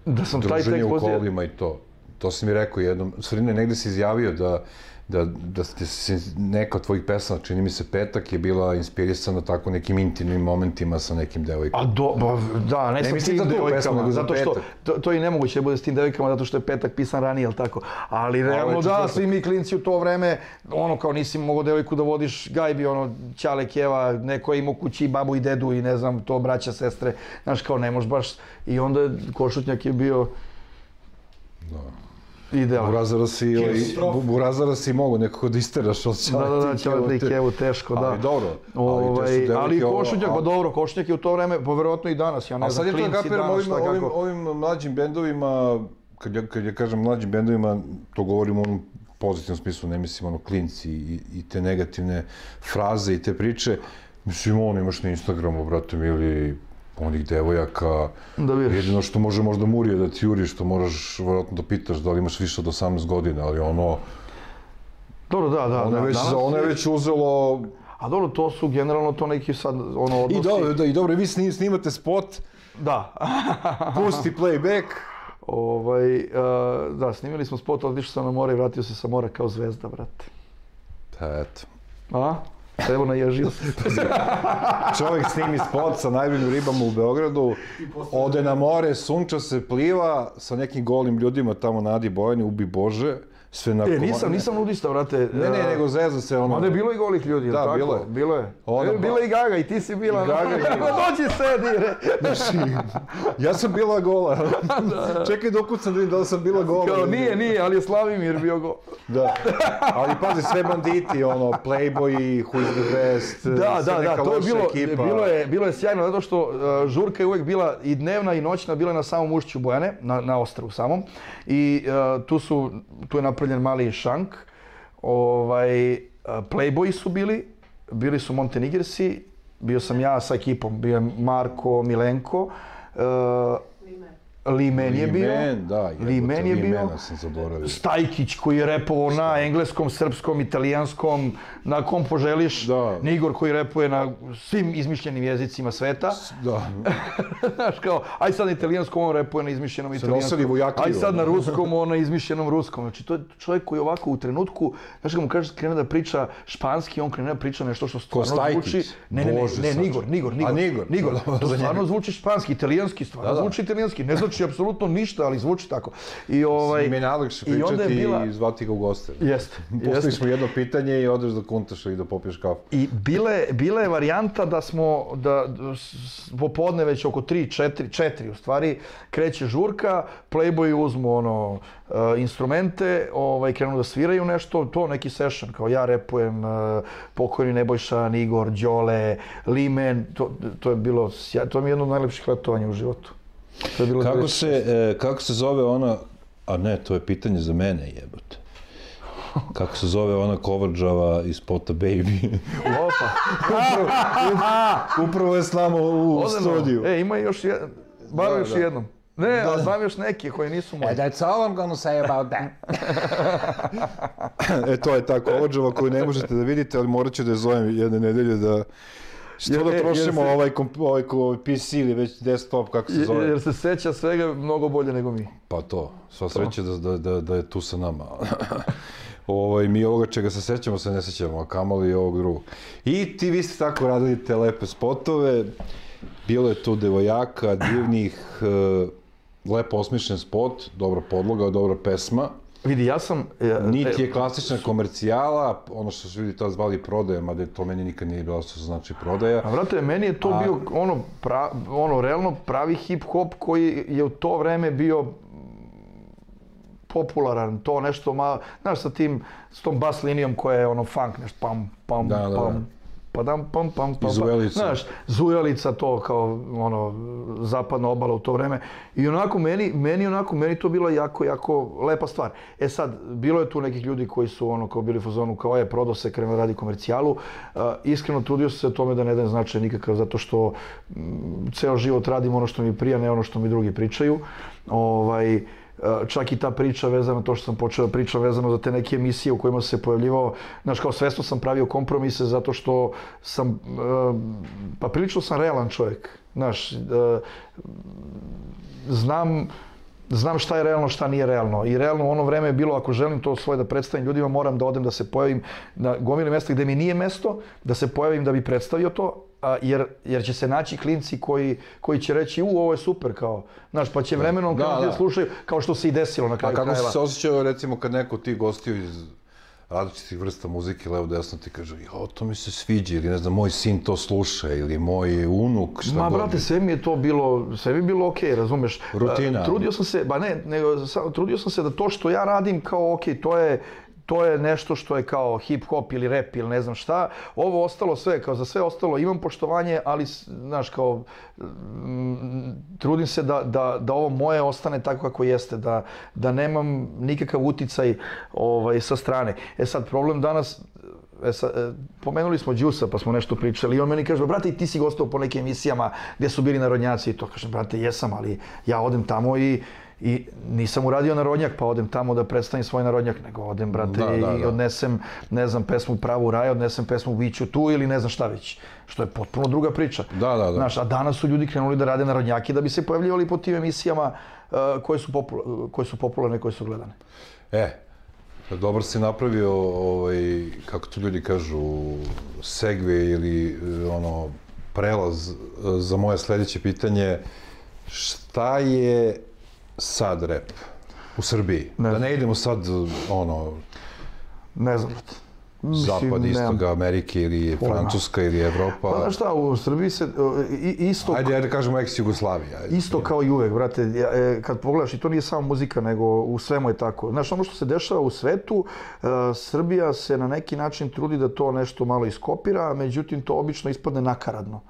Da sam taj Druženje tekst u poslije... kolima i to. To si mi rekao jednom, u stvari ne, negde si izjavio da, da, da ste se neka od tvojih pesama, čini mi se petak, je bila inspirisana tako nekim intimnim momentima sa nekim devojkom. A do, ba, da, ne, Ne mislim tim pesmu, devojkama, nego za zato što, petak. to, to i nemoguće da bude s tim devojkama, zato što je petak pisan ranije, jel tako? Ali realno da, svi mi klinci u to vreme, ono kao nisi mogao devojku da vodiš gajbi, ono, ćale, keva, neko je imao kući babu i dedu i ne znam, to braća, sestre, znaš kao ne možeš baš, i onda je košutnjak je bio idealan. Burazara si, ovaj, bu- Burazara si mogu nekako da isteraš od Da, da, da, ćale i kevu, teško, da. Ali dobro, ali Ovaj, ali košutnjak, pa dobro, košutnjak je u to vreme, pa verovatno i danas, ja ne A znam, sad je to kapiram ovim, ovim, ovim mlađim bendovima, kad ja, kad ja kažem mlađim bendovima, to govorim u onom pozitivnom smislu, ne mislim ono klinci i, i te negativne fraze i te priče. Mislim, on imaš na Instagramu, brate ili onih devojaka. Da vidiš. Jedino što može možda Murije da ti juri, što moraš vjerojatno da pitaš da li imaš više od 18 godina, ali ono, Dobro, da, da, ono da. već, ono je već uzelo A dobro, to su generalno to neki sad ono I odnosi. dobro, da, i dobro, vi sni- snimate spot, Da. pusti playback, ovaj, uh, da, snimili smo spot, otišao sam na more i vratio se sa mora kao zvezda, brate. Pa eto. A? Evo naježio se. Čovjek snimi spot sa najboljim ribama u Beogradu, ode na more, sunča se, pliva sa nekim golim ljudima tamo na Adi Bojani, ubi Bože, sve na E, nisam, nisam nudista, brate. Ne, ne, Uh, nego zeza se ono... Onda je bilo i golih ljudi, Da, tako? bilo je. Bilo je. Ona e, ba- bila i Gaga i ti si bila. I Gaga je bila. Dođi sedi, re. Znači, ja sam bila gola. Čekaj da ukucam da vidim da li sam bila gola. Kao, nije, nije, ali je Slavimir bio go. Da. Ali pazi, sve banditi, ono, Playboy, Who is the best, Da, sve da, da, to je bilo, ekipa. bilo, je, bilo je sjajno zato što uh, žurka je uvek bila i dnevna i noćna, bila je na samom ušću Bojane, na, na ostravu samom. I uh, tu, su, tu je napravljen mali šank. Ovaj, uh, Playboyi su bili, bili su Montenegresi, bio sam ja sa ekipom, bio je Marko, Milenko, uh, Limen je bio. Limen, da, jebote, Limen je bio. Sam zaboravio. Stajkić koji je repovao na engleskom, srpskom, italijanskom, na kom poželiš. Da. Nigor koji repuje na svim izmišljenim jezicima sveta. Da. Znaš kao, aj sad na italijanskom, on repuje na izmišljenom italijanskom. Aj sad na ruskom, on na izmišljenom ruskom. Znači to je čovjek koji ovako u trenutku, znaš kad mu kažeš krene da priča španski, on krene da priča nešto što stvarno Stajkić? zvuči. Ne, ne, ne, ne. Nigor, Nigor, Nigor. A, Nigor, Nigor. To stvarno zvuči španski, italijanski, stvarno Da, da. zvuči italijanski. Ne znači apsolutno ništa, ali zvuči tako. I ovaj Im je najlakše i onda je pričati bila- i zvati ga u goste. Jeste, Postavili smo jedno pitanje i odeš da kuntaš i da popiješ kafu. I bila je, bila je varijanta da smo, da popodne već oko 3, 4, 4 u stvari, kreće žurka, Playboy uzmu ono, e, instrumente, ovaj, krenu da sviraju nešto, to neki session, kao ja repujem, e, pokojni Nebojša, Igor, Đole, Limen, to, to je bilo, to mi je jedno od najlepših letovanja u životu. To je bilo Kako 96. se, e, kako se zove ona, a ne, to je pitanje za mene, jebote. Kako se zove ona kovrđava iz Pota Baby? Lopa. Upravo je s nama u Odeno. studiju. E, ima još jedan, bar Da, još da. jednom. Ne, a znam još neke koji nisu moji. that's all I'm gonna say about that. e, to je ta kovrđava koju ne možete da vidite, ali morat ću da je zovem jedne nedelje da... Što Jer- da jer trošimo se- ovaj, komp- ovaj ko- PC ili već desktop, kako se Jer- zove? Jer se seća svega mnogo bolje nego mi. Pa to, sva sreća da, da, da, da je tu sa nama. ovaj, mi ovoga čega se sećamo se ne sećamo, a kamoli i ovog drugog. I ti vi ste tako radili te lepe spotove, bilo je tu devojaka, divnih, e, lepo osmišljen spot, dobra podloga, dobra pesma. Vidi, ja sam... e, Niti e, je klasična komercijala, ono što su ljudi tad zvali prodaja, mada to meni nikad nije bilo što znači prodaja. A vrate, meni je to A- bio ono, pra, ono, realno pravi hip-hop koji je u to vreme bio popularan, to nešto ma, znaš, sa tim, s tom bas linijom koja je ono funk, nešto pam, pam, Da, da, da. Pam, pa dam, pam, pam, pam, zujelica. Znaš, zujelica to kao, ono, zapadna obala u to vreme. I onako, meni, meni onako, meni to bila jako, jako lepa stvar. E sad, bilo je tu nekih ljudi koji su ono, kao bili u fazonu, kao je, prodao se, krenuo da radi komercijalu. Uh, iskreno, trudio sam se tome da ne dajem značaj nikakav, zato što mm, ceo život radim ono što mi prija, ne ono što mi drugi pričaju. Ovaj, čak i ta priča vezana, to što sam počeo pričam vezano za te neke emisije u kojima se pojavljivao, znaš, kao svesno sam pravio kompromise zato što sam, uh, pa prilično sam realan čovjek, znaš, uh, znam, znam šta je realno, šta nije realno. I realno u ono vreme je bilo, ako želim to svoje da predstavim ljudima, moram da odem da se pojavim na gomili mesta gde mi nije mesto, da se pojavim da bi predstavio to, a, jer, jer će se naći klinci koji, koji će reći, u, ovo je super, kao, znaš, pa će vremenom Da, krenuti da, da. slušaju, kao što se i desilo na A kraju kako si krajeva. se osjećao, recimo, kad neko od tih gostiju iz različitih vrsta muzike, levo desno ti kaže, jo, to mi se sviđa, ili ne znam, moj sin to sluša, ili moj unuk, šta Ma, god. brate, sve mi je to bilo, sve mi je bilo okej, razumeš? Rutina. E, Trudio sam se, ba ne, nego, sa- trudio sam se da to što ja radim kao okej, to je, to je nešto što je kao hip hop ili rap ili ne znam šta. Ovo ostalo sve, kao za sve ostalo imam poštovanje, ali znaš kao mm, trudim se da, da, da ovo moje ostane tako kako jeste, da, da nemam nikakav uticaj ovaj, sa strane. E sad, problem danas, E, sa, e, pomenuli smo Đusa pa smo nešto pričali i on meni kaže, brate, ti si gostao po nekim emisijama gdje su bili narodnjaci i to. Kažem, brate, jesam, ali ja odem tamo i, i nisam uradio narodnjak, pa odem tamo da predstavim svoj narodnjak, nego odem, brate, Da, da, i da. odnesem, ne znam, pesmu Pravu raj, odnesem pesmu Biću tu ili ne znam šta već. Što je potpuno druga priča. Da, da, da. Znaš, a danas su ljudi krenuli da rade narodnjaki da bi se pojavljivali po tim emisijama uh, koje, su koje su popularne koje su gledane. E, dobro si napravio, ovaj, kako to ljudi kažu, segve ili e, ono, prelaz e, za moje sledeće pitanje. Šta je sad rap u Srbiji? Ne da ne idemo sad, ono, Ne znam, zapad, istok Amerike ili Pojma. Francuska ili Evropa. Pa znaš šta, u Srbiji se isto Ajde, ajde kažemo ex-Jugoslavija. Isto kao i uvek, brate, e, kad pogledaš, i to nije samo muzika, nego u svemu je tako. Znaš, ono što se dešava u svetu, e, Srbija se na neki način trudi da to nešto malo iskopira, međutim, to obično ispadne nakaradno.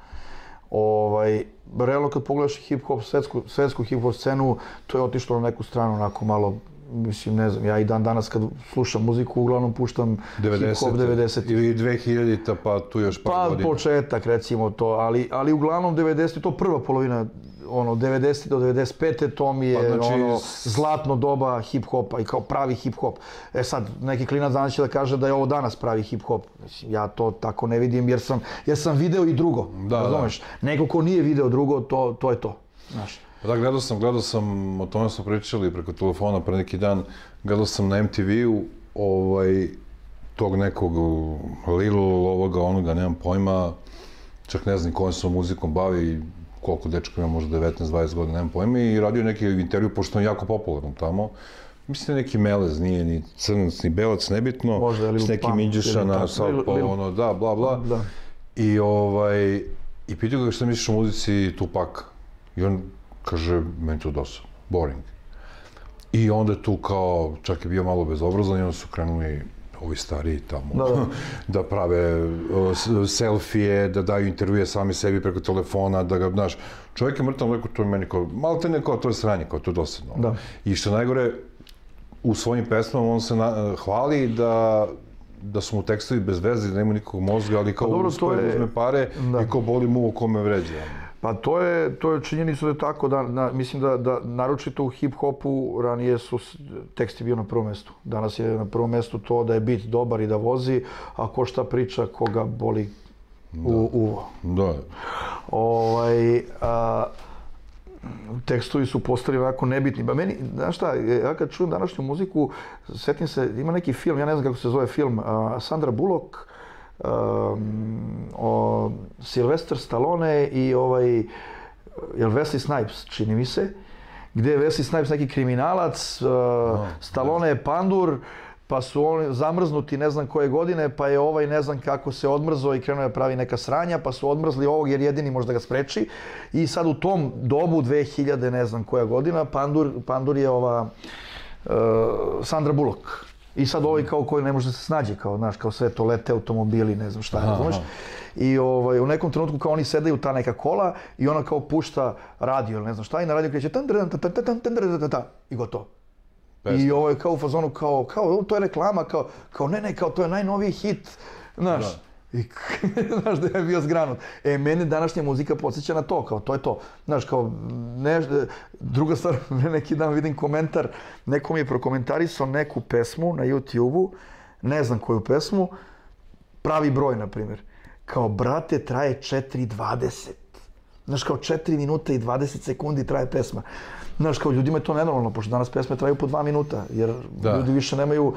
Ovaj, realno kad pogledaš hip-hop, svetsku, svetsku hip-hop scenu, to je otišlo na neku stranu, onako malo, mislim, ne znam, ja i dan danas kad slušam muziku, uglavnom puštam hip-hop 90. Ili 2000-ta, pa tu još par Pa godina. početak recimo to, ali, ali uglavnom 90 to prva polovina ono 90 do 95 to mi je Pa, znači, ono zlatno doba hip hopa i kao pravi hip hop. E sad neki klinac danas će da kaže da je ovo danas pravi hip hop. Mislim, ja to tako ne vidim jer sam jer sam video i drugo. Da, razumeš? Neko ko nije video drugo, to to je to. Znaš. Da, gledao sam, gledao sam, o tome smo pričali preko telefona pre neki dan, gledao sam na MTV-u ovaj, tog nekog Lil ovoga, onoga, nemam pojma, čak ne znam kojom se muzikom bavi, koliko dečka ima, možda 19-20 godina, nemam pojma, i radio neki intervju, pošto je jako popularan tamo. Mislim da neki melez, nije ni crnac, ni belac, nebitno, Možda s nekim Pump Indjuša ili na tako, South Lil- pa ono, da, bla, bla. Da. I ovaj, i pitao ga šta misliš o muzici Tupaka. I on kaže, meni to dosta, boring. I onda tu kao, čak je bio malo bezobrazan i onda su krenuli ovi stariji tamo, Da, da. da prave uh, selfije, da daju intervjue sami sebi preko telefona, da ga, znaš, čovjek je mrtav, rekao, to je meni kao, malo te ne kao, to je sranje, kao, to je dosadno. Da. I što najgore, u svojim pesmama on se na, hvali da da su mu tekstovi bez veze, da nema nikog mozga, ali kao Pa dobro, uspeo to da je- uzme pare da. i kao boli mu kome vređa. Pa to je, to je činjenica da je tako, da, na, mislim da, da naročito u hip-hopu ranije su tekst je bio na prvom mestu. Danas je na prvom mestu to da je bit dobar i da vozi, a ko šta priča, koga boli u uvo. Da, Ovaj, a, tekstovi su postali onako nebitni. Ba meni, znaš šta, ja kad čujem današnju muziku, setim se, ima neki film, ja ne znam kako se zove film, a, Sandra Bullock, um, o Sylvester Stallone i ovaj, jel Wesley Snipes, čini mi se, gde je Wesley Snipes neki kriminalac, uh, Stallone je pandur, pa su oni zamrznuti ne znam koje godine, pa je ovaj ne znam kako se odmrzo i krenuo je pravi neka sranja, pa su odmrzli ovog jer jedini možda ga spreči. I sad u tom dobu, 2000 ne znam koja godina, pandur, pandur je ova uh, Sandra Bullock. I sad ovaj kao koji ne može da se snađe, kao, znaš, kao sve to lete automobili, ne znam šta, razumeš? I ovaj, u nekom trenutku kao oni sedaju ta neka kola i ona kao pušta radio ili ne znam šta i na radio kreće tan tan tan tan tan i gotovo. I ovo ovaj, je kao u fazonu kao, kao, to je reklama, kao, kao ne, ne, kao to je najnoviji hit, znaš. Da. I, znaš da je bio zgranut. E, mene današnja muzika podsjeća na to, kao to je to. Znaš, kao, ne, druga stvar, neki dan vidim komentar, neko mi je prokomentarisao neku pesmu na YouTube-u, ne znam koju pesmu, pravi broj, na primjer. Kao, brate, traje 4.20. Znaš, kao 4 minuta i 20 sekundi traje pesma. Znaš, kao ljudima je to nenormalno, pošto danas pesme traju po 2 minuta, jer Da. ljudi više nemaju...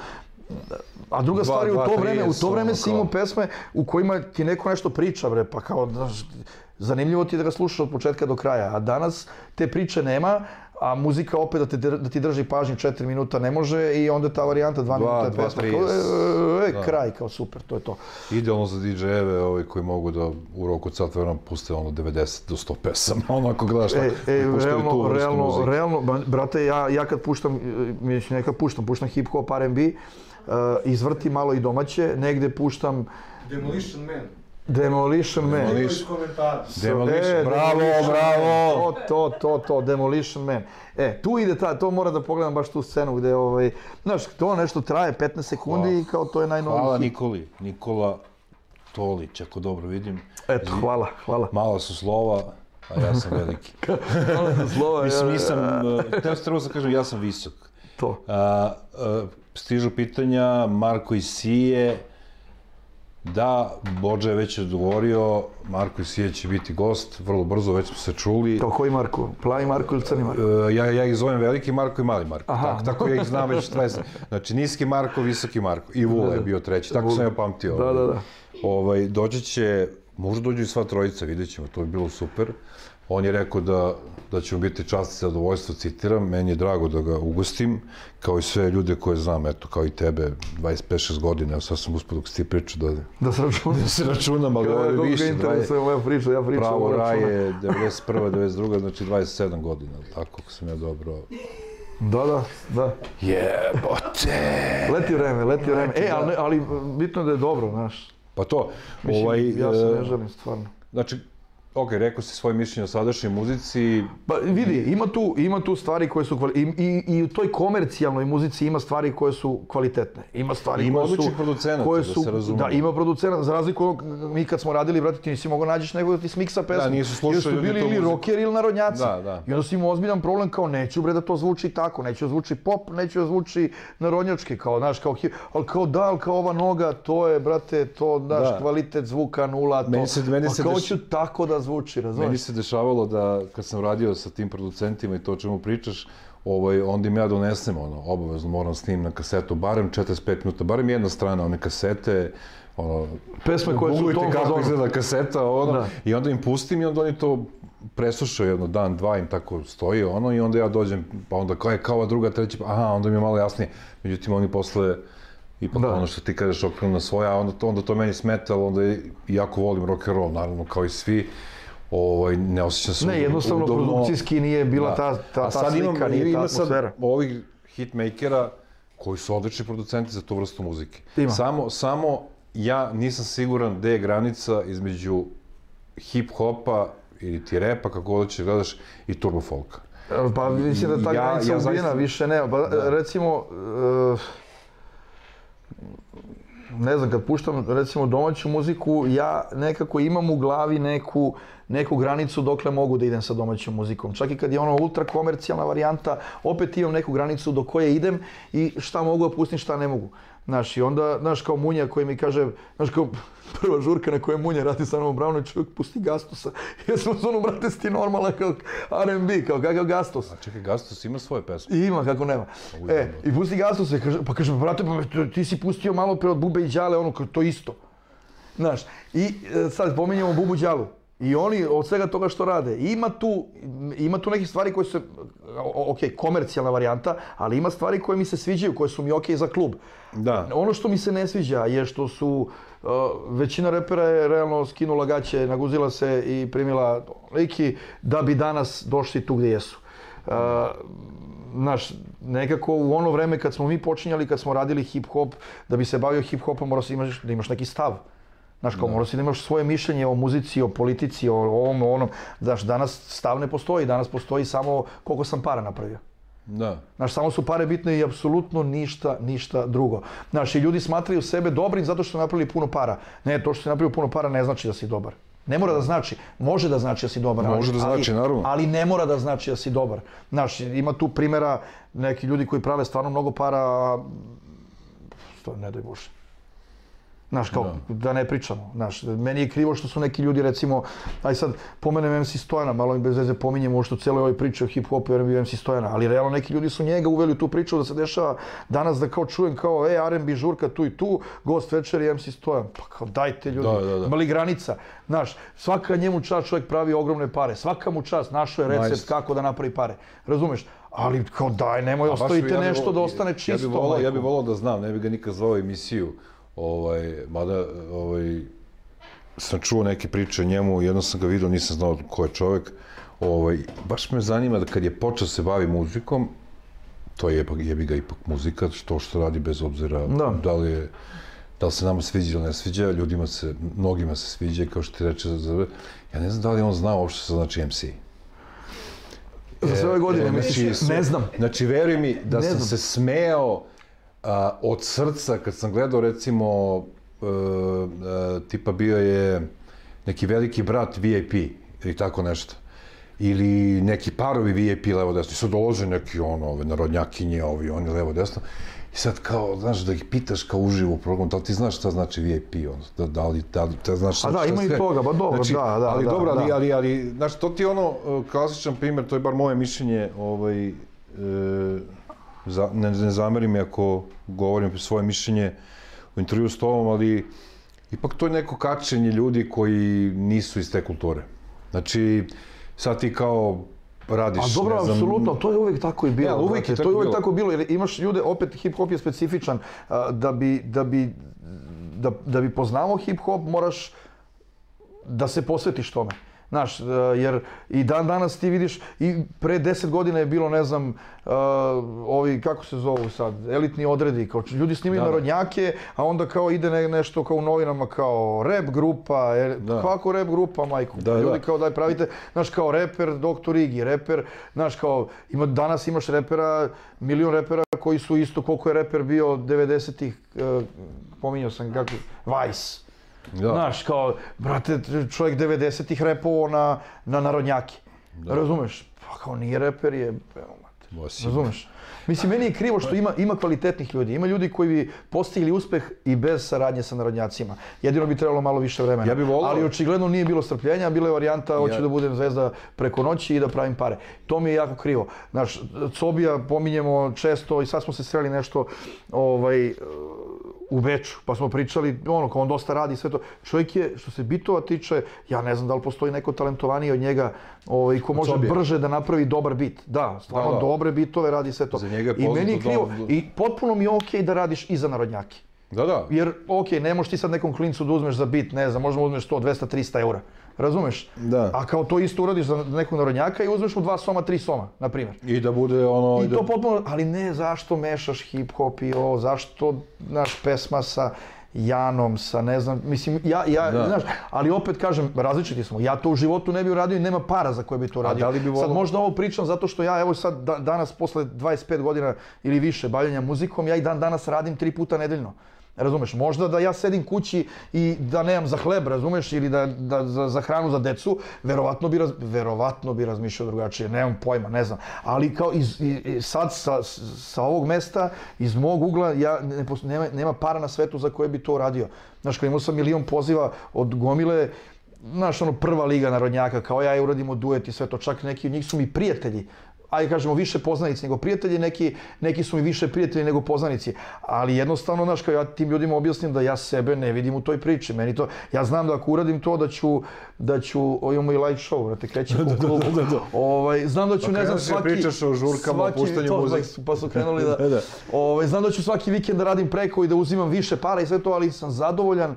A druga stvar je u to vreme, u 30, to vreme si imao pesme u kojima ti neko nešto priča, bre, pa kao, znaš, zanimljivo ti je da ga slušaš od početka do kraja, a danas te priče nema, a muzika opet da, te, da ti drži pažnju 4 minuta ne može i onda ta varijanta 2 Dva, minuta je pesma. 30. Kao, e, e, e, Da. kraj, kao super, to je to. Idealno za DJ-eve ovaj, koji mogu da u roku od sat vremena puste ono 90 do 100 pesama, ono ako gledaš E, e, da puštaju tu realno, realno, realno, brate, ja, ja kad puštam, e, mislim, ne kad puštam, puštam hip-hop, R&B, изврти мало и домаќе, негде пуштам... Demolition Man. Demolition Man. Demolition, Demolition. Браво, браво. То, то, то, то, Demolition Man. Е, ту иде таа, то мора да погледам баш ту сцену где овој, знаеш, тоа нешто трае 15 секунди и као тоа е најнови. Хвала хит. Николи, Никола Толич, ако добро видим. Ето, хвала, хвала. Мала су слова, а јас сум велики. Мала су слова. Мислам, мислам, треба да кажам, јас сум висок. То. А, а, stižu pitanja, Marko iz Sije, da, Bođa je već odgovorio, Marko iz Sije će biti gost, vrlo brzo, već smo se čuli. Kao koji Marko? Plavi Marko ili crni Marko? E, ja, ja ih zovem veliki Marko i mali Marko. Aha. Tako, tako ja ih znam već 20. Znači, niski Marko, visoki Marko. I Vula je bio treći. Tako sam ja pamtio. Da, da, da. Ovaj, doći će, možda dođu i sva trojica, vidjet ćemo, to bi bilo super. On je rekao da, da će mu biti čast i zadovoljstvo, citiram, meni je drago da ga ugostim, kao i sve ljude koje znam, eto, kao i tebe, 25-6 godina, sad sam uspio dok si ti pričao da, Da se računa. da se računam, ali ovo je više, 20, interesuje moja priča, ja pričam pravo raje, 91. 92. znači 27 godina, tako ako sam ja dobro... Da, da, da. Jebote! Leti vreme, leti vreme. E, ali, ne- ali bitno je da je dobro, znaš. Pa to, Mislim, ovaj, ja se e, ne želim, stvarno. znači, ok, rekao si svoje mišljenje o sadašnjoj muzici, Pa vidi, ima tu, ima tu stvari koje su kvali... I, i, I u toj komercijalnoj muzici ima stvari koje su kvalitetne. Ima stvari Ima koje su... odličnih producenata, koje da su, se razumemo. Da, ima producenata. Za razliku od mi kad smo radili, brate, ti nisi mogao nađeš nego da ti smiksa pesmu. Da, nisu slušali ljudi bili ili rockeri ili narodnjaci. Da, da. I onda si imao ozbiljan problem kao neću bre da to zvuči tako, neću da zvuči pop, neću da zvuči narodnjački, kao, znaš, kao, ali kao da, ali kao ova noga, to je, brate, to, znaš, Da. kvalitet zvuka nula, to. Meni se- meni se kao deš- ću tako da zvuči, razumiješ? meni se dešavalo da kad sam radio sa tim producentima i to o čemu pričaš, ovaj, onda im ja donesem, ono, obavezno moram snimim na kasetu, barem 45 minuta, barem jedna strana one kasete, ono, Pesme koje su tom kako izgleda kaseta, ono, Da. i onda im pustim i onda oni to preslušao jedno dan, dva im tako stoji ono i onda ja dođem, pa onda kao je kao druga, treća, pa aha, onda mi je malo jasnije. Međutim, oni posle ipak Da. ono što ti kažeš okrenu na svoje, a onda to, onda to meni smeta, ali onda jako volim rock and roll, naravno, kao i svi. Ovaj, ne osjećam se Ne, jednostavno udobno. produkcijski nije bila ta, ta, ta A sad slika, imam, nije ta ima sad atmosfera. ovih hitmakera koji su odlični producenti za tu vrstu muzike. Ima. Samo, samo ja nisam siguran gde je granica između hip-hopa ili ti repa, kako god će gledaš, i turbo folka. Pa mislim da ta Ja- granica ja ubijena zaista- više nema. Pa, recimo, e, ne znam, kad puštam recimo domaću muziku, ja nekako imam u glavi neku, neku granicu dokle mogu da idem sa domaćom muzikom. Čak i kad je ono ultra komercijalna varijanta, opet imam neku granicu do koje idem i šta mogu da pustim, šta ne mogu. Znaš, i onda, znaš, kao Munja koji mi kaže, znaš, kao prva žurka na kojoj Munja radi sa Novom Brownom, čovjek pusti Gastusa. Ja sam u zonu, brate, si ti normalan kao R&B, kao kakav Gastos. A čekaj, Gastos ima svoje pesme. Ima, kako nema. E, i pusti Gastos se, kaže, pa kaže, brate, pa ti si pustio malo pre od Bube i Đale, ono, kao, to isto. Znaš, i e, sad pominjamo Bubu Đalu. I oni od svega toga što rade, ima tu, ima tu nekih stvari koje su, ok, komercijalna varijanta, ali ima stvari koje mi se sviđaju, koje su mi ok za klub. Da. Ono što mi se ne sviđa je što su, uh, većina repera je realno skinula gaće, naguzila se i primila liki da bi danas došli tu gdje jesu. Uh, znaš, nekako u ono vreme kad smo mi počinjali, kad smo radili hip-hop, da bi se bavio hip-hopom imaš, da imaš neki stav. Znaš, kao morao si da imaš svoje mišljenje o muzici, o politici, o ovom, o onom. Znaš, danas stav ne postoji, danas postoji samo koliko sam para napravio. Da. Znaš, samo su pare bitne i apsolutno ništa, ništa drugo. Znaš, i ljudi smatraju sebe dobrim zato što su napravili puno para. Ne, to što si napravio puno para ne znači da si dobar. Ne mora da znači, može da znači da si dobar. Može da znači, ali, naravno. Ali ne mora da znači da si dobar. Znaš, ima tu primjera neki ljudi koji prave stvarno mnogo para, a to ne daj Bože. Znaš, kao, da. ne pričamo. Znaš, meni je krivo što su neki ljudi, recimo, aj sad pomenem MC Stojana, malo im bez veze pominjemo što cijele ove priče o hip-hopu i MC Stojana, ali realno neki ljudi su njega uveli u tu priču da se dešava danas da kao čujem kao, e, R&B žurka tu i tu, gost večer i MC Stojan. Pa kao, dajte ljudi, Da, da, da. mali granica. Znaš, svaka njemu čast čovjek pravi ogromne pare, svaka mu čast našao je recept Majstor. kako da napravi pare. Razumeš? Ali kao daj, nemoj, ostavite bi- ja bi nešto da ostane čisto. Ja bih volao, ja bih volao da znam, ne bih ga nikad zvao u emisiju, ovaj, mada ovaj, sam čuo neke priče o njemu, jedno sam ga vidio, nisam znao ko je čovjek. Ovaj, baš me zanima da kad je počeo se bavi muzikom, to je jebi ga ipak muzika, što što radi bez obzira Da. da li je da li se nama sviđa ili ne sviđa, ljudima se, mnogima se sviđa, kao što ti reče, ja ne znam da li on znao uopšte što znači MC. Za sve ove godine, E, sve- ne znam. Znači, veruj mi da Ne sam znam. se smejao a, od srca kad sam gledao, recimo, e, e, tipa bio je neki veliki brat VIP ili tako nešto. Ili neki parovi VIP levo desno. I sad dolaze neki ono, ove narodnjakinje, ovi, oni levo desno. I sad kao, znaš, da ih pitaš kao uživo u programu, da li ti znaš šta znači VIP, ono, da, da li, da li, da znaš A da, šta ima i sve- toga, ba dobro, da, da, ali da, dobro, ali, da. ali, ali, znaš, to ti je ono, e, klasičan primjer, to je bar moje mišljenje, ovaj, e, za, ne, ne zameri mi ako govorim svoje mišljenje u intervju s tobom, ali ipak to je neko kačenje ljudi koji nisu iz te kulture. Znači, sad ti kao radiš, A dobro, znam, apsolutno, to je uvijek tako i bilo. Uvijek brate, je to je bilo. tako bilo, jer imaš ljude, opet hip-hop je specifičan, da bi, da bi, da, da bi poznavao hip-hop moraš da se posvetiš tome. Znaš, e, jer i dan danas ti vidiš, i pre deset godina je bilo, ne znam, e, ovi, kako se zovu sad, elitni odredi, kao ljudi snimaju Da, da. narodnjake, a onda kao ide ne, nešto kao u novinama, kao rap grupa, e, Da. kako rap grupa, majku? Da, ljudi da. kao daj pravite, znaš, kao reper, doktor Igi, reper, znaš, kao, ima, danas imaš repera, milion repera koji su isto koliko je reper bio 90-ih, e, pominjao sam kako, Vice. Da. Znaš, kao, brate, čovjek 90-ih repovao na, na narodnjake. Razumeš? Pa kao nije reper je, evo, mate. Razumeš? Mislim, meni je krivo što ima, ima kvalitetnih ljudi. Ima ljudi koji bi postigli uspeh i bez saradnje sa narodnjacima. Jedino bi trebalo malo više vremena. Ja bi volao- Ali očigledno nije bilo strpljenja, bila je varijanta hoću Ja- da budem zvezda preko noći i da pravim pare. To mi je jako krivo. Znaš, Cobija pominjemo često i sad smo se sreli nešto ovaj, u Beču, pa smo pričali, ono, kao on dosta radi sve to. Čovjek je, što se bitova tiče, ja ne znam da li postoji neko talentovaniji od njega, ovaj, ko može brže da napravi dobar bit. Da, stvarno Da, da. dobre bitove radi sve to. Za njega je I meni je krivo, da- i potpuno mi je okej da radiš i za narodnjake. Da, da. Jer, okej, ne možeš ti sad nekom klincu da uzmeš za bit, ne znam, možda mu uzmeš 100, 200, 300 eura. Razumeš? Da. A kao to isto uradiš za nekog narodnjaka i uzmeš mu dva soma, tri soma, na primjer. I da bude ono... I da- to potpuno, ali ne zašto mešaš hip-hop i ovo, zašto, naš pesma sa Janom, sa ne znam, mislim, ja, ja, Da. znaš, ali opet kažem, različiti smo, ja to u životu ne bi uradio i nema para za koje bi to uradio. da li bi Sad volao- možda ovo pričam zato što ja, evo sad, da- danas, posle 25 godina ili više bavljenja muzikom, ja i dan danas radim tri puta nedeljno. Razumeš, možda da ja sedim kući i da nemam za hleb, razumeš, ili da, da za, za hranu za decu, verovatno bi, raz, verovatno bi razmišljao drugačije, nemam pojma, ne znam. Ali kao iz, i, sad sa, sa ovog mesta, iz mog ugla, ja, ne, nema, nema para na svetu za koje bi to uradio. Znaš, kao imao sam milion poziva od gomile, znaš, ono, prva liga narodnjaka, kao ja i uradimo duet i sve to, čak neki od njih su mi prijatelji, ajde kažemo više poznanici nego prijatelji, neki, neki su mi više prijatelji nego poznanici. Ali jednostavno, znaš, kao ja tim ljudima objasnim da ja sebe ne vidim u toj priči. Meni to, ja znam da ako uradim to da ću, da ću, o, imamo i light show, brate, kreće po klubu. Ovaj, znam da ću, Pa ne znam, da svaki... pričaš o žurkama, o puštanju to, muzike. Pa su, krenuli da... Da, da. Ovaj, znam da ću svaki vikend da radim preko i da uzimam više para i sve to, ali sam zadovoljan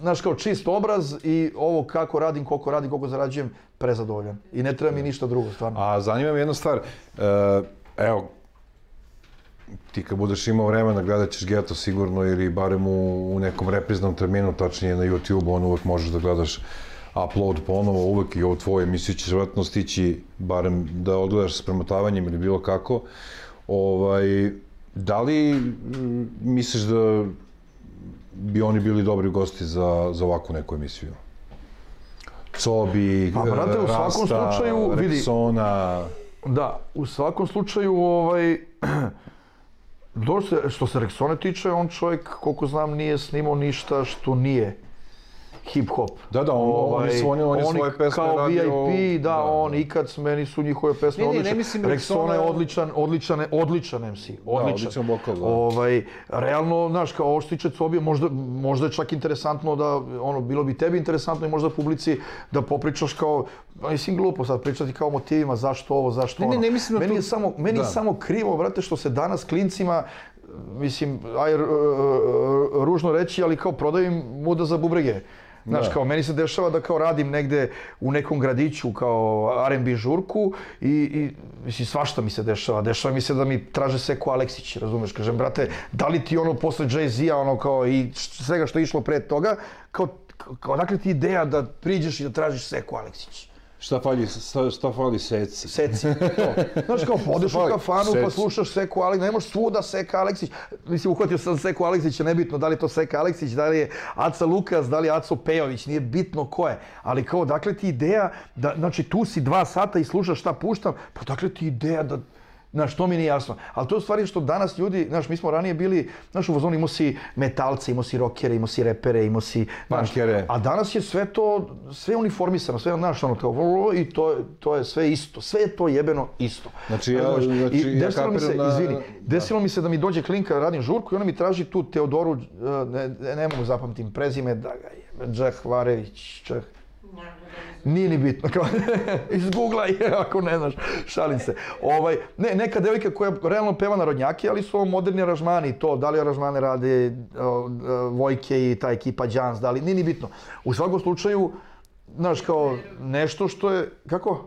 znaš kao čist obraz i ovo kako radim, koliko radim, koliko zarađujem, prezadovoljan. I ne treba mi ništa drugo, stvarno. A zanima me jedna stvar, e, evo, ti kad budeš imao vremena gledat ćeš Geto sigurno ili barem u, u nekom repriznom terminu, tačnije na YouTube, on uvek možeš da gledaš upload ponovo, uvek i ovo tvoje emisiju ćeš vjerojatno stići barem da odgledaš s premotavanjem ili bilo kako. Ovaj, da li misliš da bi oni bili dobri gosti za, za ovakvu neku emisiju? Cobi, Pa, brate, u svakom Rasta, slučaju, vidi- Rexona, Da, u svakom slučaju, ovaj, do se, što se Rexone tiče, on čovjek, koliko znam, nije snimao ništa što nije hip-hop. Da, da, on- oni su- on je- on je oni svoje pesme kao radio- VIP, da, da, on, da. ikad s meni su njihove pesme Ne, ne, ne odlične. mislim je Rexona- odličan, odličan, odličan MC, odličan. odličan vokal, da. Ovaj, realno, znaš, kao ovo što tiče Cobije, možda, možda je čak interesantno da, ono, bilo bi tebi interesantno i možda publici da popričaš kao, pa mislim glupo sad pričati kao motivima, zašto ovo, zašto Ne, ne, ono. ne mislim da meni to- je samo, meni je da. samo krivo, brate, što se danas klincima, mislim, aj, ružno reći, ali kao prodaju im muda za bubrege. Znaš, Da. kao meni se dešava da kao radim negde u nekom gradiću kao R&B žurku i, i mislim svašta mi se dešava. Dešava mi se da mi traže Seko Aleksić, razumeš? Kažem, brate, da li ti ono posle Jay-Z-a, ono kao i svega što je išlo pre toga, kao, kao dakle ti ideja da priđeš i da tražiš Seko Aleksić? Šta fali, šta, šta fali seci? Seci, to. Znaš kao, podeš u kafanu pa Seci. slušaš Seku Aleksić, ne možeš svuda Seka Aleksić. Mislim, uhvatio sam Seku Aleksića, nebitno da li je to Seka Aleksić, da li je Aca Lukas, da li je Aco Pejović, nije bitno ko je. Ali kao, dakle ti ideja, da, znači tu si dva sata i slušaš šta puštam, pa dakle ti ideja da, Znaš, to mi nije jasno. Ali to je u stvari što danas ljudi, znaš, mi smo ranije bili, znaš, u vozonu imao si metalce, imao si rockere, imao si repere, imao si... znaš, Punkere. a danas je sve to, sve uniformisano, sve, znaš, ono, kao, i to, to je sve isto. Sve je to jebeno isto. Znači, ja- Razumeš? znači, I ja desilo mi se, kapiram da- izvini, desilo mi se da mi dođe klinka, radim žurku i ona mi traži tu Teodoru, eh, ne, ne, mogu zapamtim prezime, da ga je, Džahvarević, Čeh, nije ni bitno, kao, izguglaj ako ne znaš, šalim se. Ovaj, ne, neka devojka koja realno peva narodnjake, ali su ovo moderni aranžmani i to, da li aranžmane rade o, o, Vojke i ta ekipa Đans, da li, nije ni bitno. U svakom slučaju, znaš, kao nešto što je, kako?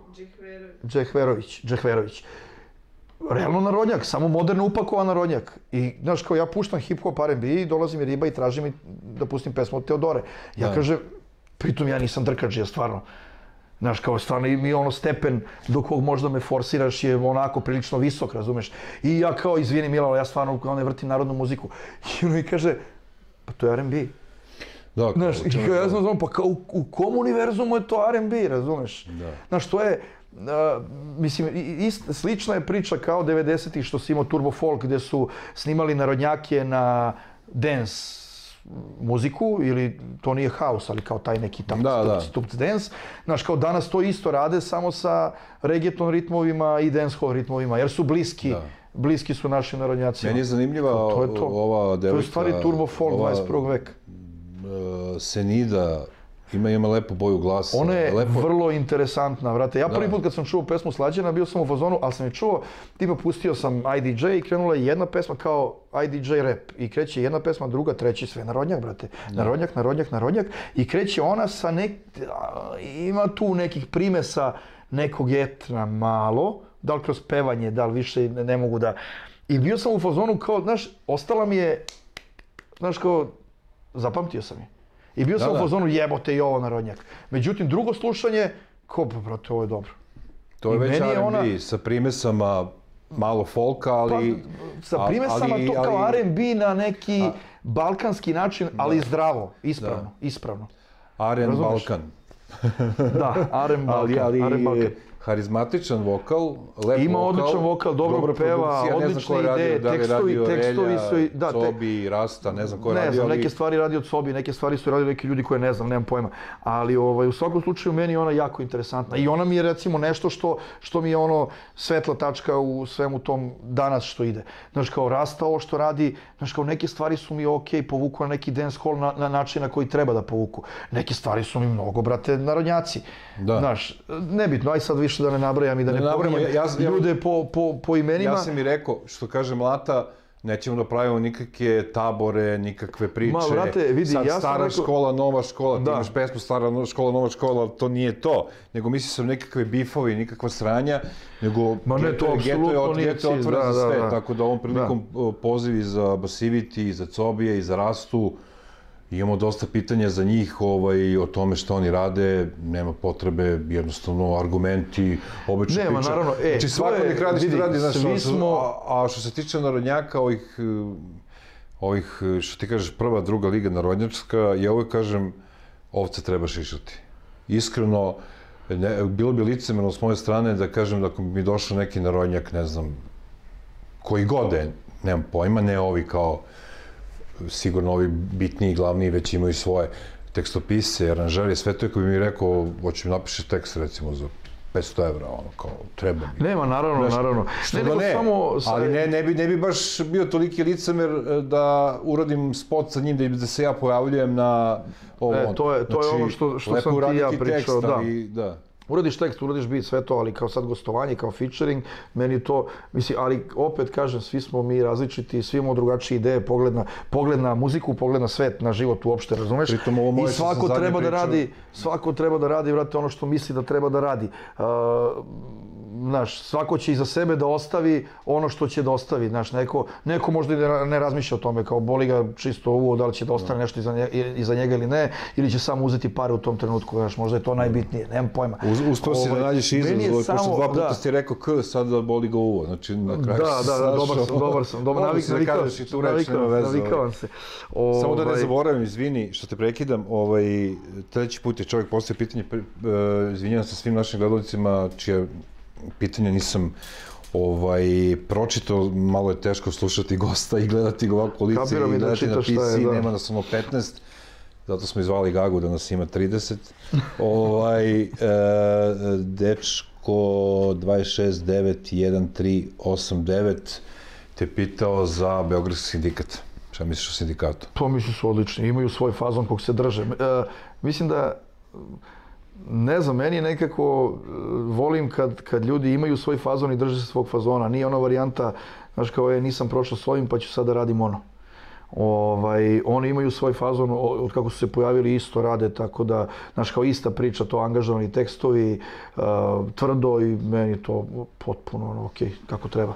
Džehverović, Džehverović. Realno narodnjak, samo moderno upakovan narodnjak. I, znaš, kao ja puštam hip-hop R&B i dolazi mi riba i traži mi da pustim pesmu od Teodore. Ja kažem, pritom ja nisam drkađija, stvarno. Znaš, kao stvarno i mi ono stepen do kog možda me forsiraš je onako prilično visok, razumeš? I ja kao, izvini Milano, ja stvarno kao ne vrtim narodnu muziku. I on mi kaže, pa to je R&B. Da, Znaš, i kao ja sam znam, pa kao u, u kom univerzumu je to R&B, razumeš? Da. Znaš, to je, a, mislim, ist, slična je priča kao 90-ih što si imao Turbo Folk gdje su snimali narodnjake na dance muziku ili to nije house, ali kao taj neki tam Da, da. stup, stup dance. Znaš, kao danas to isto rade samo sa reggaeton ritmovima i dancehall ritmovima, jer su bliski Da. bliski su našim narodnjacima. Meni je zanimljiva To je to. ova devojka. To je stvari turbo folk ova, 21. veka. e, Senida, ima, ima lepu boju glasa. Ona je lepo, vrlo interesantna, vrate. Ja prvi Da. put kad sam čuo pesmu Slađana, bio sam u fazonu, ali sam je čuo, tipa pustio sam IDJ i krenula je jedna pesma kao IDJ rap. I kreće jedna pesma, druga, treći, sve narodnjak, brate. Narodnjak, narodnjak, narodnjak. I kreće ona sa nek... Ima tu nekih primesa nekog etna malo, da li kroz pevanje, da li više ne, ne mogu da... I bio sam u fazonu kao, znaš, ostala mi je, znaš kao, zapamtio sam je. I bio sam Da, u da. fazonu jebote i ovo narodnjak. Međutim, drugo slušanje, ko pa, brate, ovo je dobro. to je i već R&B ona- sa primesama malo folka, ali... Pa, sa a- primesama ali- to kao ali- R&B na neki balkanski način, ali zdravo, ispravno, ispravno. Aren Razumeš? Balkan. Da, R&B Ali, Balkan, ali R&B Balkan. Harizmatičan vokal, lep Ima vokal, odličan vokal, dobro dobra peva, ne znam odlične ideje, da tekstovi- radio tekstovi Relja, su i- da, te- Cobi, Rasta, ne znam ko je Ne radio, znam, ali... neke stvari radi od sobi, neke stvari su radili neki ljudi koje ne znam, nemam pojma. Ali ovaj, u svakom slučaju meni je ona jako interesantna. I ona mi je recimo nešto što, što mi je ono svetla tačka u svemu tom danas što ide. Znaš, kao Rasta ovo što radi, znaš, kao neke stvari su mi ok, povuku na neki dance hall na, na način na koji treba da povuku. Neke stvari su mi mnogo, brate, narodnjaci. Da. Znaš, nebitno, aj sad više da ne nabrajam i da ne, Ne pominjem ja- ja- ljude po, po, po imenima. Ja sam i rekao, što kaže Mlata, nećemo da pravimo nikakve tabore, nikakve priče. Ma, brate, vidi, Sad ja stara rekao- škola, nova škola, ti Da. imaš pesmu stara škola, nova škola, to nije to. Nego misli sam nekakve bifovi, nikakva sranja, nego Ma ne, to geto je- nije geto je otvoren da, za da, sve, da. tako da ovom prilikom o, poziv i za Basivity, i za Cobije, i za Rastu, Imamo dosta pitanja za njih ovaj, o tome što oni rade, nema potrebe, jednostavno argumenti, obična Nema, priča. naravno, e, znači svako nek radi što vidi, radi, znaš, svi smo- a, a što se tiče narodnjaka, ovih, eh, ovih, eh, što ti kažeš, prva, druga liga narodnjačka, ja uvek kažem, ovce treba šišati. Iskreno, ne, bilo bi licemerno s moje strane da kažem da ako bi mi došao neki narodnjak, ne znam, koji god je, nemam pojma, ne ovi kao, sigurno ovi bitniji, glavniji već imaju svoje tekstopise, aranžere, sve to je koji mi rekao, hoću mi napišeš tekst recimo za 500 evra, ono, kao, treba mi. Nema, naravno, Znaš, naravno. Ne, da nego ne, samo... sa- ali ne, ne, bi, ne bi baš bio toliki licemer e, da uradim spot sa njim, da, da se ja pojavljujem na ovo. E, to je- to je ono što- što sam ti ja pričao, tekst, da. ali, da. Uradiš tekst, uradiš bit, sve to, ali kao sad gostovanje, kao featuring, meni to, mislim, ali opet kažem, svi smo mi različiti, svi imamo drugačije ideje, pogled na, pogled na muziku, pogled na svet, na život uopšte, razumeš? Pritom ovo moje I svako treba da radi, svako treba da radi, vrate, ono što misli da treba da radi. Uh, znaš, svako će iza sebe da ostavi ono što će da ostavi, znaš, neko, neko možda i ne, razmišlja o tome, kao boli ga čisto ovo, da li će da ostane nešto iza njega, iza njega ili ne, ili će samo uzeti pare u tom trenutku, znaš, možda je to najbitnije, nemam pojma. Uz, uspeo si da Ovaj, nađeš izraz, ovaj, pošto dva puta da. si rekao k, sad da boli ga uvo, znači na kraju Da, da, da, dobar sam, dobar sam, dobar, navik, si da kažeš i tu reč, navikavam, veze. navikavam ovaj. se. Samo da ne Ovaj, zaboravim, izvini što te prekidam, ovaj, treći put je čovjek postavio pitanje, e, izvinjavam se svim našim gledalcima, čije pitanja nisam ovaj, pročitao, malo je teško slušati gosta i gledati ga ovako lice Kapiram i da gledati na čitaš šta je, PC, da. nema nas ono 15, zato smo izvali Gagu da nas ima 30. ovaj, e, dečko 2691389 te pitao za Beogradski sindikat. Šta misliš o sindikatu? To mislim su odlični, imaju svoj fazon kog se drže. E, mislim da, ne znam, meni nekako, e, volim kad, kad ljudi imaju svoj fazon i drže se svog fazona. Nije ona varijanta, znaš kao je, nisam prošao s ovim pa ću sad da radim ono. Ovaj, oni imaju svoj fazon od kako su se pojavili isto rade, tako da, znaš, kao ista priča, to angažovani tekstovi, e, tvrdo i meni to potpuno ono, okej, kako treba.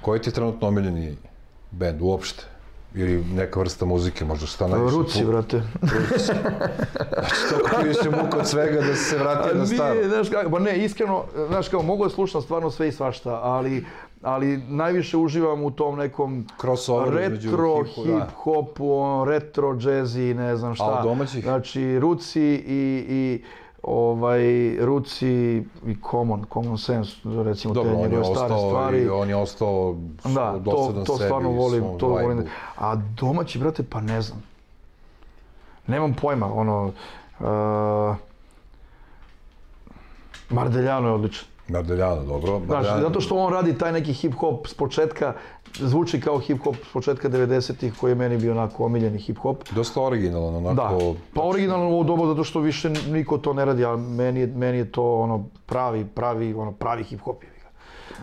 Koji ti je trenutno omiljeni bend uopšte? Ili neka vrsta muzike, možda šta najviše? Ruci, brate. Znači, toliko više muka od svega da se vrati na staro. Nije, znaš kako, ba ne, iskreno, znaš kao, mogu da slušam stvarno sve i svašta, ali, ali najviše uživam u tom nekom Crossover između retro, hip-hopa, da. hip-hopu, on, retro, jazzy, ne znam šta. A domaćih? Znači, Ruci i, i ovaj, Ruci i Common, Common Sense, recimo Dobro, te njegove stare stvari. i on je ostao Da, to, to sebi, stvarno volim, to volim. vibe-u. A domaći, brate, pa ne znam. Nemam pojma, ono... Uh, Mardeljano je odličan. Mardeljana, dobro. Znaš, zato što on radi taj neki hip-hop s početka, zvuči kao hip-hop s početka 90-ih koji je meni bio onako omiljeni hip-hop. Dosta originalan, onako... Da, pa originalno u ovo doba zato što više niko to ne radi, a meni je, meni je to ono pravi, pravi, ono pravi hip-hop.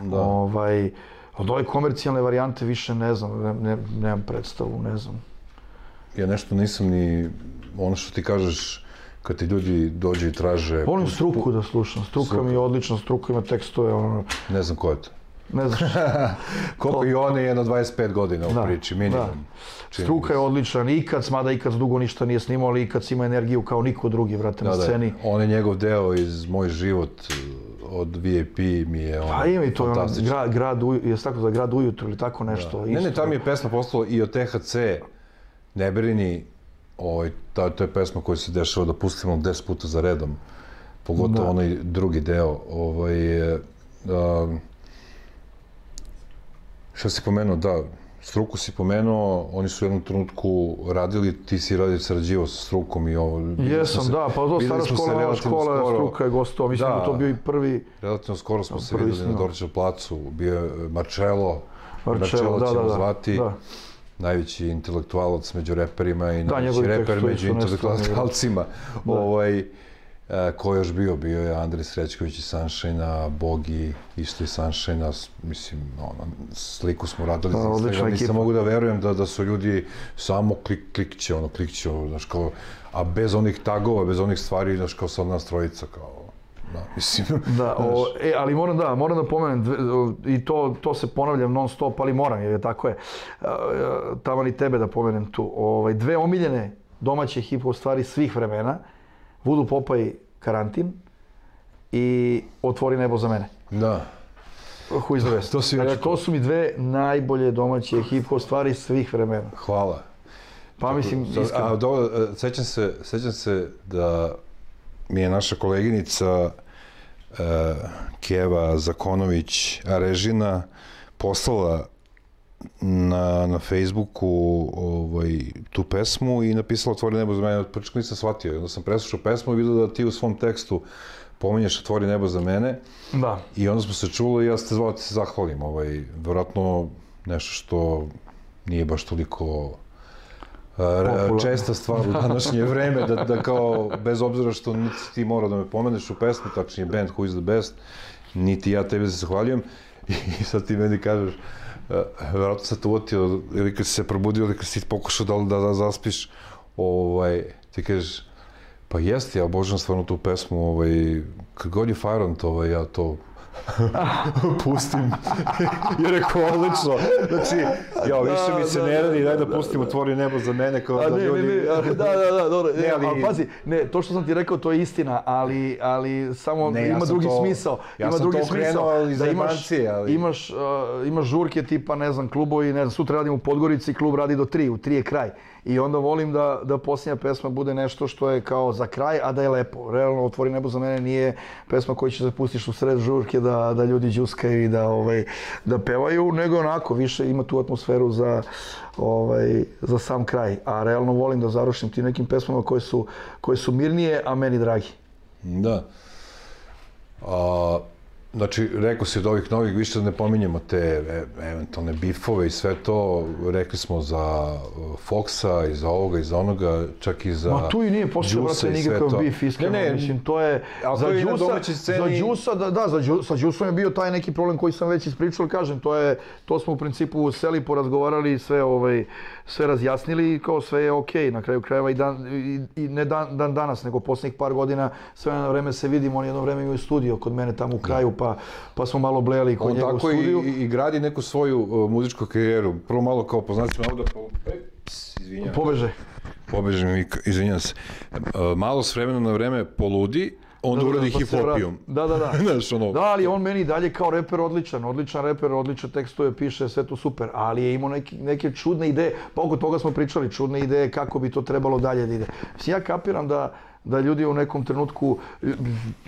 Da. Ovaj, od ove komercijalne varijante više ne znam, ne, ne, nemam predstavu, ne znam. Ja nešto nisam ni... Ono što ti kažeš, kad ti ljudi dođu i traže... Volim struku da slušam, struka mi je odlična, struka ima tekstove, ono, Ne znam ko je to. Ne znam Koliko i on je jedno 25 godina u Da, priči, minimum. da. Struka je odličan, Ikac, mada Ikac dugo ništa nije snimao, ali Ikac ima energiju kao niko drugi, vrate, na Da, da, sceni. on je njegov deo iz Moj život uh, od VIP mi je ono, Pa ima i to, ono, grad, grad, uju- je tako za grad ujutru ili tako nešto. Ne, ne, isto. tam je pesma postala i od THC, ne brini, ovaj, ta, to je pesma koja se dešava da pustimo 10 puta za redom, pogotovo Da. onaj drugi deo. Ovaj, um, šta si pomenuo, da, struku si pomenuo, oni su u jednom trenutku radili, ti si radio sarađivao sa strukom i ovo. Jesam, se- da, pa to stara se škola, nova škola, skoro. struka je gostao, mislim da, Da. to bio i prvi, Relativno skoro smo se prvi videli na. Dorčev placu, bio je Marcello, Marcello, da, ćemo da, da, zvati, da. najveći intelektualac među reperima i Da, najveći reper među intelektualcima. Ovaj, e, ko je još bio? Bio je Andrej Srećković iz Sunshine-a, Bogi, isto iz Sunshine-a, mislim, ono, sliku smo radili za odlična Instagram, nisam mogu da verujem da, da su ljudi samo klik, klikće, ono, klikće, ono, znaš, kao, a bez onih tagova, bez onih stvari, znaš, kao sad nas trojica, kao, da, mislim, Da, o, e, ali moram da, moram da pomenem, i to, to se ponavljam non stop, ali moram, jer je tako je. E, e, Taman i tebe da pomenem tu. Ovaj, dve omiljene domaće hip-hop stvari svih vremena, Voodoo Popaj Karantin i Otvori nebo za mene. da. Who is the best? To si Dakle, to su mi dve najbolje domaće hip-hop stvari svih vremena. Hvala. Pa mislim, Sad, iskreno. A, dobro, e, sećam se, sećam se da mi je naša koleginica e, Keva Zakonović Arežina poslala na, na Facebooku ovaj, tu pesmu i napisala Otvori nebo za mene. Od početka nisam shvatio. Onda sam preslušao pesmu i vidio da ti u svom tekstu pominješ Otvori nebo za mene. Da. I onda smo se čuli i ja sam te zvao da se zahvalim. Ovaj, verovatno nešto što nije baš toliko re- Popularno. česta stvar u današnje vreme, da, da kao, bez obzira što niti ti mora da me pomeneš u pesmi, tačnije band Who is the best, niti ja tebi se zahvaljujem. I sad ti meni kažeš, verovatno se te uvotio, ili kad si se probudio, ili kad si pokušao da, da, da zaspiš, ovaj, ti kažeš, pa jeste, ja obožavam stvarno tu pesmu, ovaj, kad god je Fajrant, ovaj, ja to pustim. I rekao, odlično. Znači, ja, više mi se ne radi, daj da pustim Otvori nebo za mene, kao A da ne, ljudi... ne, da, da, da, dobro. Ne, ali- ali, pazi, ne, to što sam ti rekao, to je istina, ali, ali samo Ne, ja ima sam drugi to- smisao. ja ima drugi smisao. da imaš, ali- imaš, uh, imaš žurke tipa, ne znam, klubovi, ne znam, sutra radim u Podgorici, klub radi do tri, u tri je kraj. I onda volim da, da posljednja pesma bude nešto što je kao za kraj, a da je lepo. Realno, Otvori nebo za mene nije pesma koju ćeš da pustiš u sred žurke, da, da ljudi džuskaju i da, ovaj, da pevaju, nego onako, više ima tu atmosferu za, ovaj, za sam kraj. A realno volim da završim tim nekim pesmama koje su, koje su mirnije, a meni dragi. Da. A, znači, rekao si od ovih novih, više da ne pominjemo te e, eventualne bifove i sve to. Rekli smo za uh, Foxa i za ovoga i za onoga, čak i za Ma tu i nije Juice brate, nikakav to. bif, iskreno. Ne, ne, Mislim, to je... ali za to je Đusa- sceni- Za Đusa, da, da, za Đu, sa Đusom je bio taj neki problem koji sam već ispričao, kažem, to je, to smo u principu seli, porazgovarali, sve, ovaj, sve razjasnili i kao sve je okej, na kraju krajeva i, dan, i, i ne dan, dan danas, nego posljednjih par godina sve na vreme se vidimo, on jedno vreme imaju studio kod mene tamo u kraju, pa, pa smo malo blejali kod On njega u tako i, studiju. i, i gradi neku svoju uh, muzičku karijeru. Prvo malo kao poznacima ovdje, pa... Izvinjam. Pobeže. Pobeže mi, izvinjam se. Uh, malo s vremena na vreme poludi, onda Da, da, uradi pa vrati. Da, da, da. Znaš, ono, Da, ali on meni dalje kao reper odličan, odličan reper, odlične tekstove piše, sve to super, ali je imao neki, neke čudne ideje, pa oko toga smo pričali, čudne ideje kako bi to trebalo dalje da ide. Mislim, ja kapiram da, da ljudi u nekom trenutku,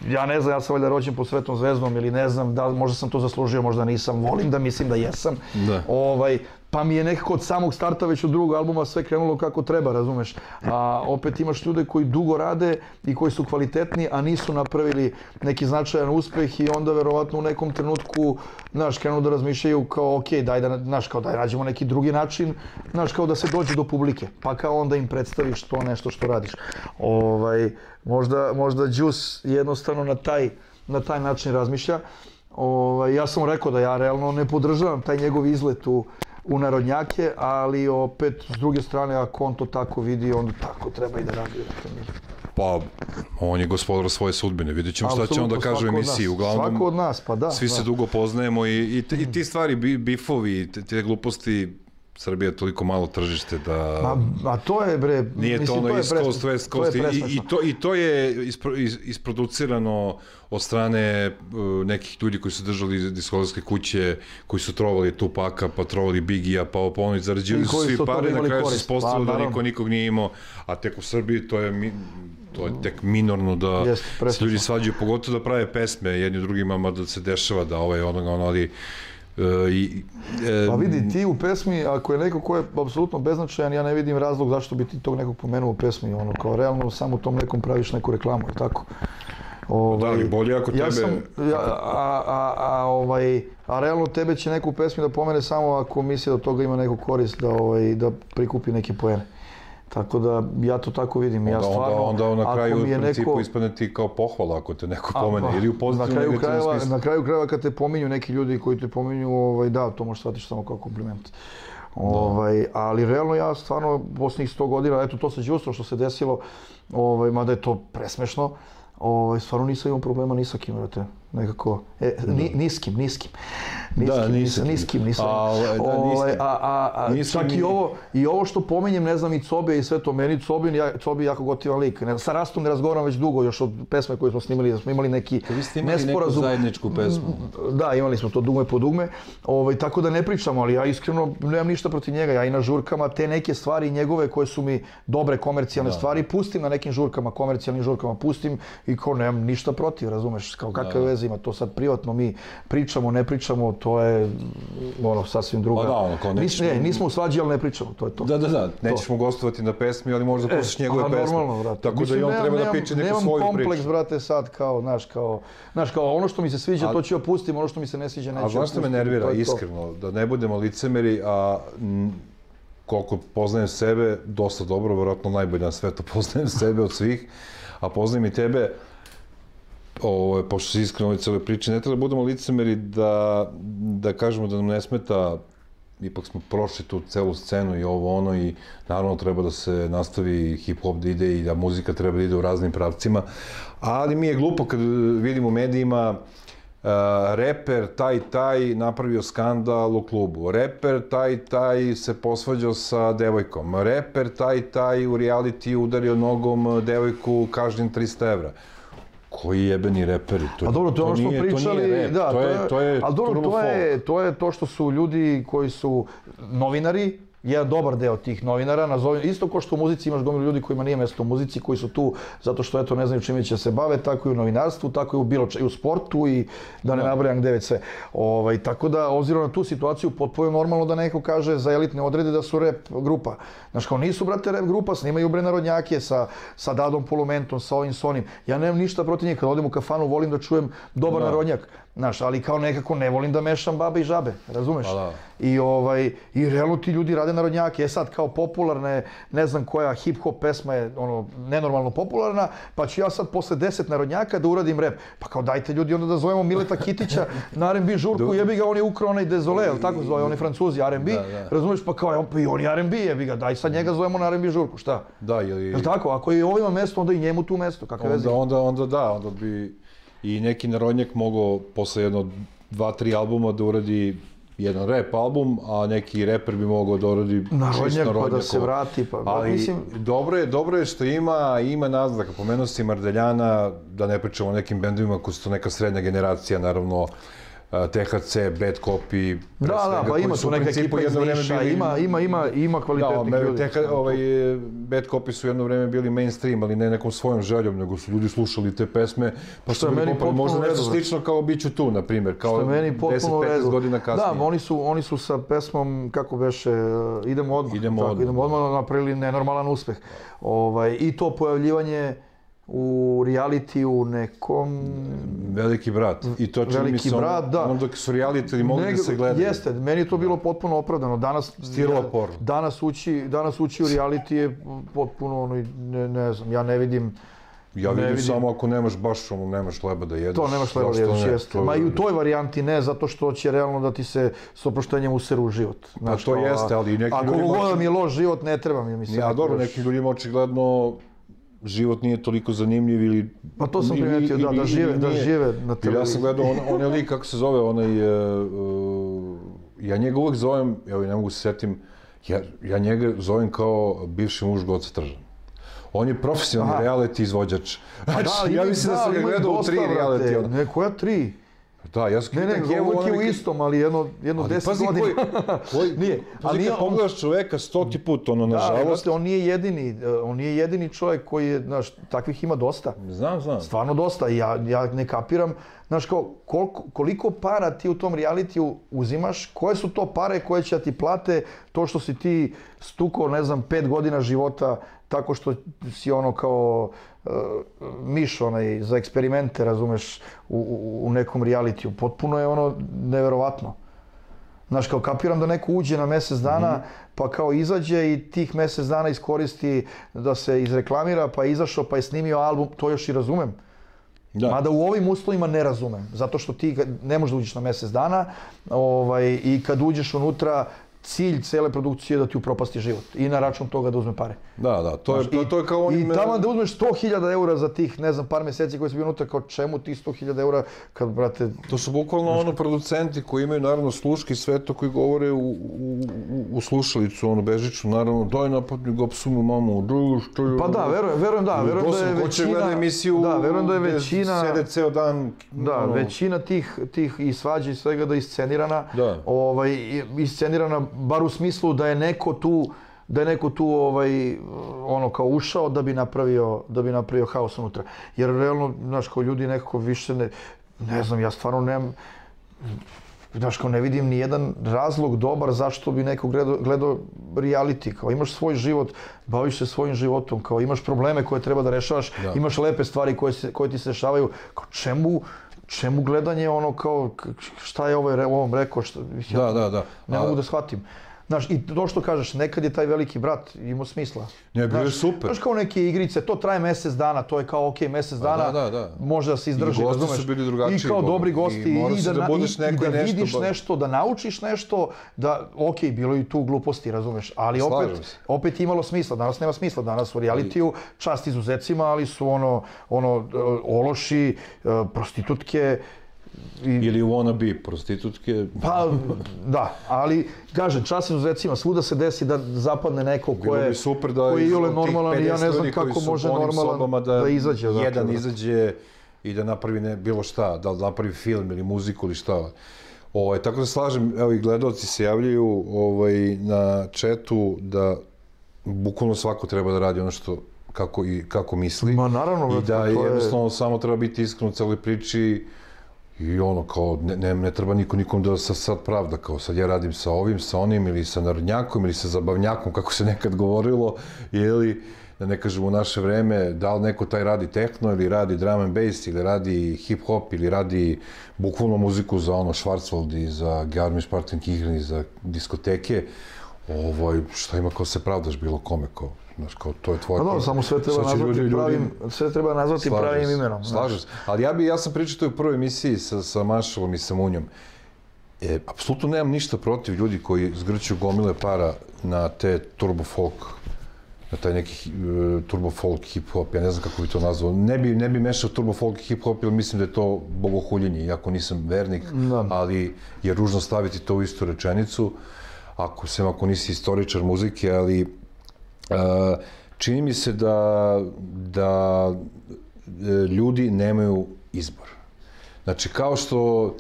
ja ne znam, ja sam valjda rođen po Svetom zvezdom ili ne znam, da, možda sam to zaslužio, možda nisam, volim da mislim da jesam. Da. Ovaj, pa mi je nekako od samog starta već od drugog albuma sve krenulo kako treba, razumeš. A opet imaš ljude koji dugo rade i koji su kvalitetni, a nisu napravili neki značajan uspeh i onda verovatno u nekom trenutku, znaš, krenu da razmišljaju kao, ok, daj da, znaš, kao daj nađemo neki drugi način, znaš, kao da se dođe do publike, pa kao onda im predstaviš to nešto što radiš. Ovaj, možda, možda Juice jednostavno na taj, na taj način razmišlja. Ovaj, ja sam rekao da ja realno ne podržavam taj njegov izlet u, u narodnjake, ali opet s druge strane ako on to tako vidi, onda tako treba i da radi. Pa, on je gospodar svoje sudbine. Vidjet ćemo šta će on da kaže u emisiji. Uglavnom, Svako od nas, pa da. svi se da. dugo poznajemo i, i, te- i ti stvari, bi- bifovi, te, te gluposti, Srbija je toliko malo tržište da... Ma, a to je bre, Nije mislim, to ono je East Coast, West to Coast. I, i, to, i to je ispro, is, isproducirano od strane uh, nekih ljudi koji su držali diskografske kuće, koji su trovali Tupaka, pa trovali Bigija, pa ovo, pa zarađivali su svi pare, na kraju se korist. ispostavilo Pa, da niko nikog nije imao, a tek u Srbiji to je mi, to je tek minorno da Jeste, se ljudi svađaju, pogotovo da prave pesme jedni drugima, mada se dešava da ovaj onoga ono, ali uh, i, e, Pa vidi, ti u pesmi, ako je neko ko je apsolutno beznačajan, ja ne vidim razlog zašto bi ti tog nekog pomenuo u pesmi, ono, kao realno samo tom nekom praviš neku reklamu, je tako? Ovaj, Da, ali bolje ako ja tebe- Sam, ja, a, a, a, ovaj, a realno tebe će neku pesmi da pomene samo ako misli da od toga ima neku korist da, ovaj, da prikupi neke poene. Tako da ja to tako vidim. ja onda, stvarno, onda, onda na kraju u principu neko- ispadne ti kao pohvala ako te neko pomene, pa, ili u pozitivnom negativnom krajeva, smislu. Na kraju krajeva kad te pominju neki ljudi koji te pominju, ovaj, da, to možeš shvatiti samo kao kompliment. Ovaj, ali realno ja stvarno posljednjih 100 godina, eto to sa Đustom što se desilo, ovaj, mada je to presmešno, ovaj, stvarno nisam imao problema ni sa kim, brate. Nekako, e, ni, niskim, niskim. Niskim, Da, nisam. niskim, nisam. A, da, Ovaj, niskim. a, a, a Nisam čak i ovo, i ovo što pominjem, ne znam, i Cobe i sve to, meni Cobin, ja, Cobi jako gotivan lik. Ne, sa Rastom ne razgovaram već dugo, još od pesme koje smo snimali, da smo imali neki Vi ste imali neku nesporazum. zajedničku pesmu. Da, imali smo to dugme po dugme, ovaj, tako da ne pričamo, ali ja iskreno nemam ništa protiv njega. Ja i na žurkama te neke stvari njegove koje su mi dobre komercijalne stvari, pustim na nekim žurkama, komercijalnim žurkama pustim i kao nemam ništa protiv, razumeš, kao kakve veze ima, to sad privatno mi pričamo, ne pričamo, to je ono sasvim druga. Pa da, ono, kao Nis- nećemo- ne, nismo u svađi, ali ne pričamo, to je to. Da, da, da, nećeš mu gostovati na pesmi, ali možda poslušaš njegove a, pesme. normalno, brate. Tako Mislim, da i on nemam- treba da nemam- priča neku nemam svoju kompleks, priču. brate, sad kao, znaš, kao, znaš, kao ono što mi se sviđa, A- to ću ja pustim, ono što mi se ne sviđa, neću A znaš što me nervira, iskreno, da ne budemo licemeri, a koliko poznajem sebe, dosta dobro, vjerojatno najbolje na svetu poznajem sebe od svih, a poznajem i tebe, ovo, pošto si iskreno u ovoj celoj priči, ne treba da budemo licemeri da, da kažemo da nam ne smeta ipak smo prošli tu celu scenu i ovo ono i naravno treba da se nastavi hip-hop da ide i da muzika treba da ide u raznim pravcima, ali mi je glupo kad vidimo u medijima uh, reper taj taj napravio skandal u klubu, reper taj taj se posvađao sa devojkom, reper taj taj u reality udario nogom devojku kažnjen 300 evra. Koji jebeni reperi? To, A dobro, to je ono što nije- pričali, to nije rap, da, to je, to je dobro, turbo to je, folk. to je to što su ljudi koji su novinari, jedan dobar deo tih novinara, nazovem, isto kao što u muzici imaš gomilu ljudi kojima nije mesto u muzici, koji su tu zato što eto ne znaju čime će se bave, tako i u novinarstvu, tako i u bilo če, i u sportu i da ne nabrajam gde već sve. Ovaj, tako da, obzirom na tu situaciju, potpuno je normalno da neko kaže za elitne odrede da su rep grupa. Znaš, kao nisu, brate, rep grupa, snimaju bre narodnjake sa, sa Dadom Polumentom, sa ovim, s onim. Ja nemam ništa protiv njih, kad odem u kafanu volim da čujem dobar narodnjak. Znaš, ali kao nekako ne volim da mešam babe i žabe, razumeš? Pa da. I, ovaj, I realno ti ljudi rade narodnjake. E sad, kao popularne, ne znam koja hip-hop pesma je ono, nenormalno popularna, pa ću ja sad posle deset narodnjaka da uradim rep. Pa kao dajte ljudi onda da zovemo Mileta Kitića na R&B žurku, jebi ga, on je ukrao onaj Dezole, jel tako zove, oni francuzi R&B, razumeš, pa kao, pa i on je R&B, jebi ga, daj sad njega zovemo na R&B žurku, šta? Da, ili... Jel tako? Ako je ovima mesto, onda i njemu tu mesto, kakve veze? Onda, onda, onda da, onda bi i neki narodnjak mogao posle jedno dva, tri albuma da uradi jedan rap album, a neki reper bi mogao da uradi Narodnjak, pa da se vrati, pa- Ali mislim- dobro, je, dobro je što ima, ima naznaka. Pomenuo si Mardeljana, da ne pričamo o nekim bendovima koji su to neka srednja generacija, naravno, THC, Bad Copy, Da, da, pa ima su tu neka ekipa jedno vreme bili- ima, ima, ima, ima Da, kvalitetnih me, ljudi. teka, ovaj, Bad Copy su jedno vreme bili mainstream, ali ne nekom svojom željom, nego su ljudi slušali te pesme, pa Što je meni popali, možda nešto slično kao Biću tu, na primjer, kao Što je meni potpuno u 10-15 redu. godina kasnije. Da, oni su, oni su sa pesmom, kako beše, idemo odmah. Idemo tako, odmah. Idemo odmah, napravili nenormalan uspeh. Ovaj, I to pojavljivanje u realitiju nekom... Veliki brat. I to čini mi se brat, da. ono dok su reality mogli da Nego- se gledaju. Jeste, meni je to bilo potpuno opravdano. Danas, Stiropor. danas, ući, danas ući u reality je potpuno, ono, ne, ne znam, ja ne vidim... Ja vidim, vidim. samo ako nemaš baš ono, nemaš hleba da jedeš. To nemaš leva zašto jedeš, ne? jeste. To- Ma i u toj varijanti ne, zato što će realno da ti se s oproštenjem useru u život. Znaš, Pa to jeste, ali i nekim Ako god mi je loš život, ne treba mi, mislim. Ja, dobro, baš- nekim ljudima očigledno život nije toliko zanimljiv ili... Pa to sam primetio, da, da žive- da žive na Jer Ja televiziji. sam gledao on, onaj lik, kako se zove, onaj... e, ja njega uvek zovem, evo ne mogu se setim, ja, ja njega zovem kao bivši muž Goca Tržan. On je profesionalni Aha. reality izvođač. Znači, ima ja mislim da, sam ga gledao u tri reality. ono. Ne, koja tri? Da, ja sam Ne, ne, Kevu, uvijek je u istom, ali jedno, jedno Ali deset pazi godina. koji, koji, Nije, pazi ali nije kad pogledaš čoveka stoti put, ono, Da, nažalost, brate, on nije jedini, eh, on nije jedini čovjek koji je, znaš, takvih ima dosta. znam, znam. Stvarno dosta. Ja, ja ne kapiram, znaš, kao, koliko, koliko para ti u tom realitiju uzimaš, koje su to pare koje će da ti plate to što si ti stukao, ne znam, pet godina života tako što si ono kao uh, miš onaj za eksperimente, razumeš, u, u, u nekom realitiju. Potpuno je ono neverovatno. Znaš, kao kapiram da neko uđe na mjesec dana, Mhm. pa kao izađe i tih mjesec dana iskoristi da se izreklamira, pa je izašao, pa je snimio album, to još i razumem. Da. Mada u ovim uslovima ne razumem, zato što ti ne možeš da uđeš na mjesec dana ovaj, i kad uđeš unutra, cilj cele produkcije je da ti upropasti život i na račun toga da uzme pare. Da, da, to je, Znaš, to, to je kao onim... I tamo da uzmeš 100.000 eura za tih, ne znam, par mjeseci koji si bio unutra, kao čemu ti 100.000 eura kad, brate, To su bukvalno ono producenti koji imaju naravno sluški sve to koji govore u, u, u, slušalicu, ono bežičnu, naravno, daj napadni ga psu mu mamu, du, što je... Pa da, verujem, verujem da, verujem da je Ko će većina... gleda emisiju Da, verujem da je većina... Sede ceo dan... Da, ono, većina tih, tih i svađa i svega da je iscenirana, Da. ovaj, iscenirana bar u smislu da je neko tu da je neko tu ovaj ono kao ušao da bi napravio da bi napravio haos unutra. Jer realno znaš kao ljudi nekako više ne ne znam ja stvarno nemam Znaš, kao ne vidim ni jedan razlog dobar zašto bi neko gledao, gledao reality. Kao imaš svoj život, baviš se svojim životom, kao imaš probleme koje treba da rešavaš, imaš lepe stvari koje, se, koje ti se dešavaju. Kao čemu, čemu gledanje ono kao šta je ovaj ovom rekao, šta, ja Da, da, da. ne A- mogu da shvatim. Znaš, i to što kažeš, nekad je taj veliki brat imao smisla. Ne, bio je super. Znaš kao neke igrice, to traje mjesec dana, to je kao ok, mjesec dana, da, da. da se izdrži, I gosti su bili drugačiji, I kao Boga. dobri I gosti, i, si da na- budeš i, i da nešto, vidiš ba- nešto, da naučiš nešto, da, ok, bilo je i tu gluposti, razumeš, ali Slažem opet, se. opet imalo smisla, danas nema smisla, danas u realitiju, čast izuzecima, ali su ono, ono, e, ološi, e, prostitutke, i, Ili wannabe prostitutke. pa, da, ali, kažem, čast izuzecima, svuda se desi da zapadne neko ko je, bi super da koji je tih normalan i ja 50 ne znam kako može normalan sobama da, izađe. odatle, Jedan brate. izađe i da napravi ne, bilo šta, da napravi film ili muziku ili šta. Ovaj, tako da slažem, evo i gledalci se javljaju ovaj, na četu da bukvalno svako treba da radi ono što kako i kako misli. Ma, naravno, I da je- jednostavno samo treba biti iskren u celoj priči i ono kao ne, ne, ne treba niko nikom da se sad pravda kao sad ja radim sa ovim, sa onim ili sa narodnjakom ili sa zabavnjakom kako se nekad govorilo ili da ne kažem u naše vreme, da li neko taj radi tehno ili radi drum and bass ili radi hip hop ili radi bukvalno muziku za ono Schwarzwald i za Garmisch-Partenkirchen i za diskoteke, ovaj, šta ima kao se pravdaš bilo kome, kao, znaš, kao, to je tvoje... Pa dobro, samo sve treba nazvati ljudi- pravim, sve treba nazvati Slažem pravim imenom. Slažem se. Ali ja bi, ja sam pričao to u prvoj emisiji sa, sa Mašalom i sa Munjom. E, apsolutno nemam ništa protiv ljudi koji zgrću gomile para na te turbo folk na taj neki e, turbo folk hip hop, ja ne znam kako bi to nazvao. Ne bi, ne bi mešao turbo folk i hip hop jer mislim da je to bogohuljenje, iako nisam vernik, ali je ružno staviti to u istu rečenicu, ako sem ako nisi istoričar muzike, ali čini mi se da, da e, ljudi nemaju izbor. Znači, kao što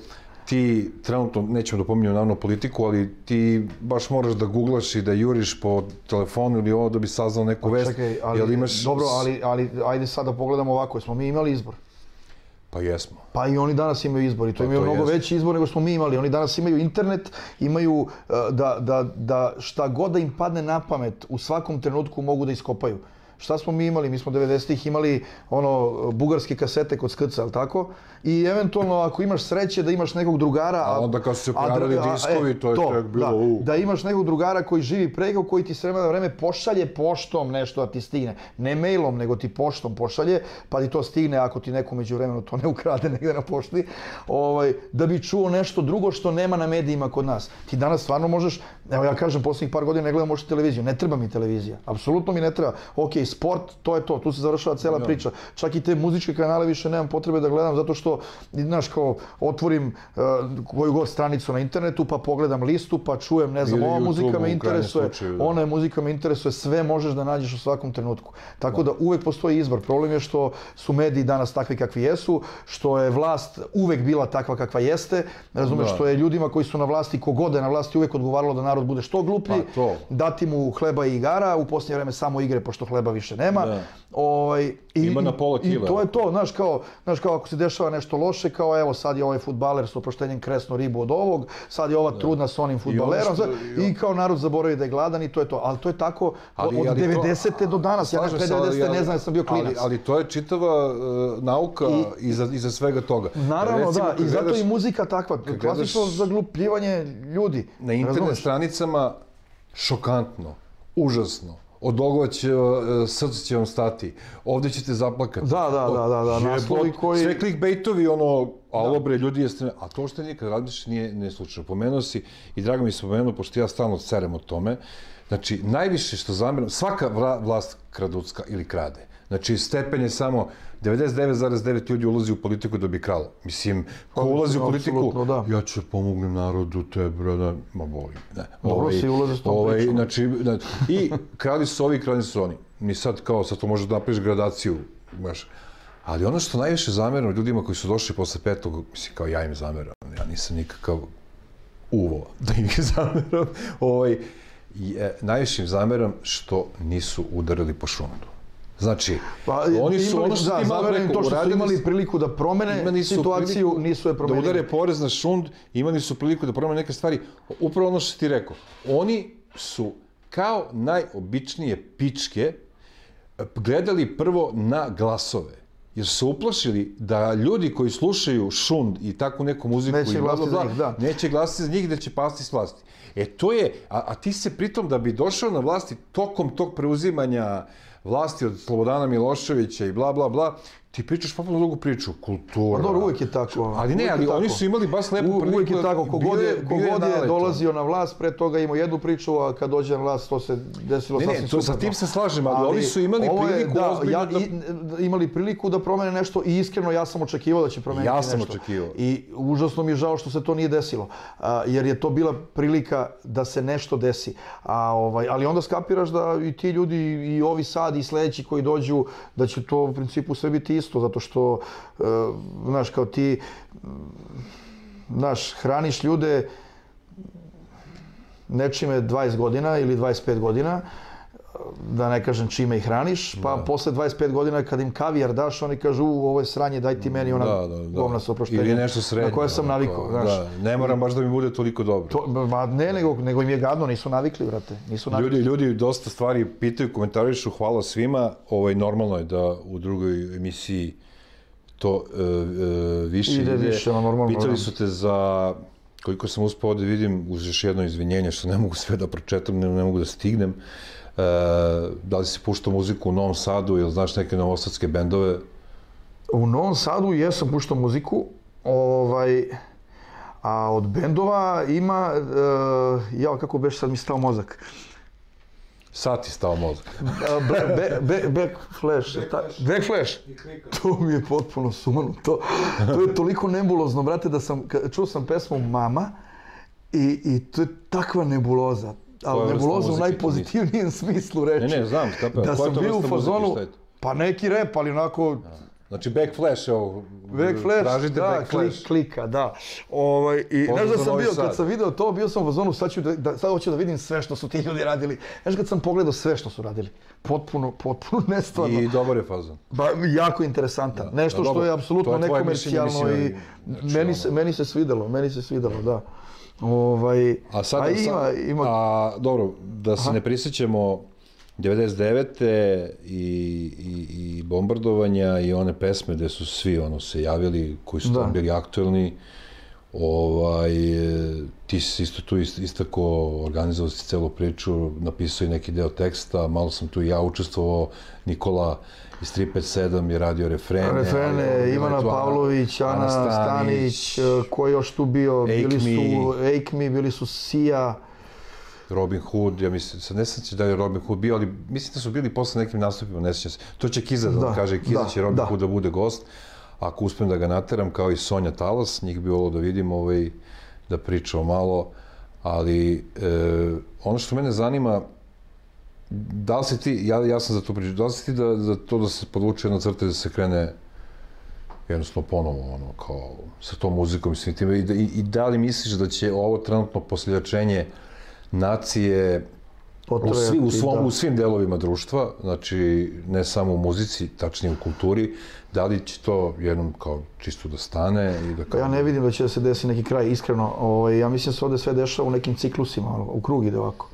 ti trenutno, nećemo da pominjamo naravno politiku, ali ti baš moraš da googlaš i da juriš po telefonu ili ovo da bi saznao neku vest. Čekaj, ali, jel imaš... dobro, ali, ali ajde sad da pogledamo ovako, smo mi imali izbor? Pa jesmo. Pa i oni danas imaju izbor i to Pa imaju to mnogo jeste. veći izbor nego smo mi imali. Oni danas imaju internet, imaju uh, da, da, da šta god da im padne na pamet u svakom trenutku mogu da iskopaju. Šta smo mi imali? Mi smo 90-ih imali ono bugarske kasete kod skrca, al tako? I eventualno ako imaš sreće da imaš nekog drugara, A onda kad su se a pojavili a, diskovi, to je tek bilo, Da, u. da imaš nekog drugara koji živi preko, koji ti s vremena na vreme pošalje poštom nešto da ti stigne. Ne mailom, nego ti poštom pošalje, pa ti to stigne ako ti neko među vremenu to ne ukrade negde na pošti, ovaj, da bi čuo nešto drugo što nema na medijima kod nas. Ti danas stvarno možeš, evo ja kažem, poslednjih par godina ne gledam uopšte televiziju, ne treba mi televizija, apsolutno mi ne treba. Ok, sport, to je to, tu se završava cela priča. Čak i te muzičke kanale više nemam potrebe da gledam, zato što, znaš, kao, otvorim uh, koju god stranicu na internetu, pa pogledam listu, pa čujem, ne znam, Ili ova muzika me interesuje, slučaju, da. ona muzika me interesuje, sve možeš da nađeš u svakom trenutku. Tako da uvek postoji izbor. Problem je što su mediji danas takvi kakvi jesu, što je vlast uvek bila takva kakva jeste, razumeš, Da. što je ljudima koji su na vlasti, kogode na vlasti uvek odgovaralo da narod bude što gluplji, Pa to. dati mu hleba i igara, u posljednje vreme samo igre pošto hleba više nema. Da. Ovaj, i, Ima na pola I kila. to je to, znaš kao, znaš kao ako se dešava nešto loše, kao evo sad je ovaj futbaler s oproštenjem kresno ribu od ovog, sad je ova trudna s onim futbalerom, što- sad- i i kao narod zaboravi da je gladan i to je to. Ali to je tako Ali- od ali to- 90. do danas. Ja ne Slažem pre se, ali- 90. ne znam, ja sam bio klinac. Ali, ali to je čitava uh, nauka I- iza, iza svega toga. Naravno, Recimo, da, i zato gledaš i muzika takva, klasično zaglupljivanje ljudi. Na internet stranicama šokantno, užasno. Od ovoga će, srce će vam stati, ovde ćete zaplakati. Da, da, da, da, da, naslovi koji- Sve clickbaitovi, ono, alo bre, ljudi jeste... A to što nikad radiš nije, nije slučajno. Pomenuo si, i drago mi se pomenuo, pošto ja stalno cerem o tome, znači, najviše što zameram, svaka vla, vlast kraducka ili krade. Znači, stepen je samo 99,9 ljudi ulazi u politiku da bi kralo. Mislim, ko Pa, ulazi u politiku, da. ja ću pomognem narodu, te, brada, ma boli. Ne. Dobro si ulaze s tom pričom. Znači, da, i krali su ovi, krali su oni. Mi sad, kao, sad to možeš da napraviš gradaciju, znaš. Ali ono što najviše zameram ljudima koji su došli posle petog, mislim, kao ja im zameram, ja nisam nikakav uvo da im zameram, ovaj, je, najviše im zameram što nisu udarili po šundu. Znači, Pa, oni su imali, ono što da, ti malo rekao, to što su uradili imali su- priliku da promene imali situaciju, priliku nisu je promenili. Da udare porez na šund, imali su priliku da promene neke stvari. Upravo ono što ti rekao. Oni su kao najobičnije pičke gledali prvo na glasove. Jer su uplašili da ljudi koji slušaju šund i takvu neku muziku Neće i bla, bla, bla, njih, da. neće glasati za njih da će pasti s vlasti. E to je, a, a ti se pritom da bi došao na vlasti tokom tog preuzimanja vlasti od Slobodana Miloševića i bla bla bla, ti pričaš potpuno drugu priču, kultura. Pa dobro, uvijek je tako. Ali ne, ali oni su imali baš lepu priliku. Uvijek je da- tako, kogod je, kogod je dolazio na vlast, pre toga imao jednu priču, a kad dođe na vlast to se desilo Ne, ne, sasvim to- sa tim se slažem, ali ovi su imali priliku da, ja, da- imali priliku da promene nešto i iskreno ja sam očekivao da će promeniti Ja nešto. sam očekivao. I užasno mi je žao što se to nije desilo, a, jer je to bila prilika da se nešto desi. A, ovaj, ali onda skapiraš da i ti ljudi i ovi sad i sledeći koji dođu, da će to u principu sve biti исто, затоа што, е, знаеш, као ти, знаеш, храниш луѓе нечиме 20 година или 25 година, da ne kažem čime ih hraniš, pa posle 25 godina kad im kavijar daš, oni kažu, u, ovo je sranje, daj ti meni ona Da, da, da. govna sa oproštenjem. Ili nešto srednje. Na koje sam navikao, kao, znaš. Da, ne moram baš da mi bude toliko dobro. To, ma ne, nego, nego im je gadno, nisu navikli, brate. Nisu navikli. Ljudi, ljudi dosta stvari pitaju, komentarišu, hvala svima. Ovaj, normalno je da u drugoj emisiji to e, e, više Ide više, ma, normalno, Pitali da. su te za, koliko sam uspao ovde vidim, uz još jedno izvinjenje što ne mogu sve da pročetam, ne, ne mogu da stignem. E, da li si puštao muziku u Novom Sadu ili znaš neke novosadske bendove? U Novom Sadu jesam puštao muziku, ovaj, a od bendova ima, uh, jao, kako beš sad mi stao mozak. Sad ti stao mozak. Black, back, back, back Flash. Ta, back Flash. To mi je potpuno sumanuto. To, to je toliko nebulozno, brate, da sam, čuo sam pesmu Mama i, i to je takva nebuloza. Ali nebuloza u najpozitivnijem smislu reči. Ne, ne, znam, skapiram. Da Koja je sam bio u fazonu, pa neki rep, ali onako, Znači backflash, evo, Backflash, tražite da, backflash. klik, klika, da. Ovaj, I znaš da sam bio, Sad. kad sam video to, bio sam u fazonu, sad, ću da, da, sad hoću da vidim sve što su ti ljudi radili. Znaš kad sam pogledao sve što su radili, potpuno, potpuno nestvarno. I dobar je fazon. Ba, jako interesantan. Nešto da, što dobro. je apsolutno nekomercijalno i znači, meni, se, meni se svidelo, meni se svidelo, da. Ovaj, A sad, a ima, sad- ima, a, dobro, da se ne prisjećamo 99. I, i, i bombardovanja i one pesme gde su svi ono se javili koji su Da. tamo bili aktuelni ovaj, ti si isto tu ist- istako organizovao si celu priču, napisao i neki deo teksta, malo sam tu i ja učestvovao, Nikola iz 357 je radio refrene. Refrene, Ivana Ana- Pavlović, Ana Stanić, ko je još tu bio, bili su. Ejkmi, bili su Sija, Robin Hood, ja mislim, sad ne sjećam se da je Robin Hood bio, ali mislim da su bili posle nekim nastupima, ne sjećam se. To će Kiza da, Da, kaže, Kiza da, će Robin da. Hood da bude gost. Ako uspijem da ga nateram, kao i Sonja Talas, njih bi volio da vidim, ovaj, da pričamo malo, ali e, ono što mene zanima, da li si ti, ja, ja sam za to pričao, da li si ti da, za to da se podvuče jedna crta i da se krene jednostavno ponovo, ono, kao, sa tom muzikom i svim time, i, da, i, i da li misliš da će ovo trenutno posljedačenje nacije u, potrajati, svi, u, svom, da. u svim delovima društva, znači ne samo u muzici, tačnije u kulturi, da li će to jednom kao čisto da stane i da kao... ja ne vidim da će da se desi neki kraj, iskreno. Ovaj, ja mislim da se ovde sve dešava u nekim ciklusima, ono, u krug ide ovako.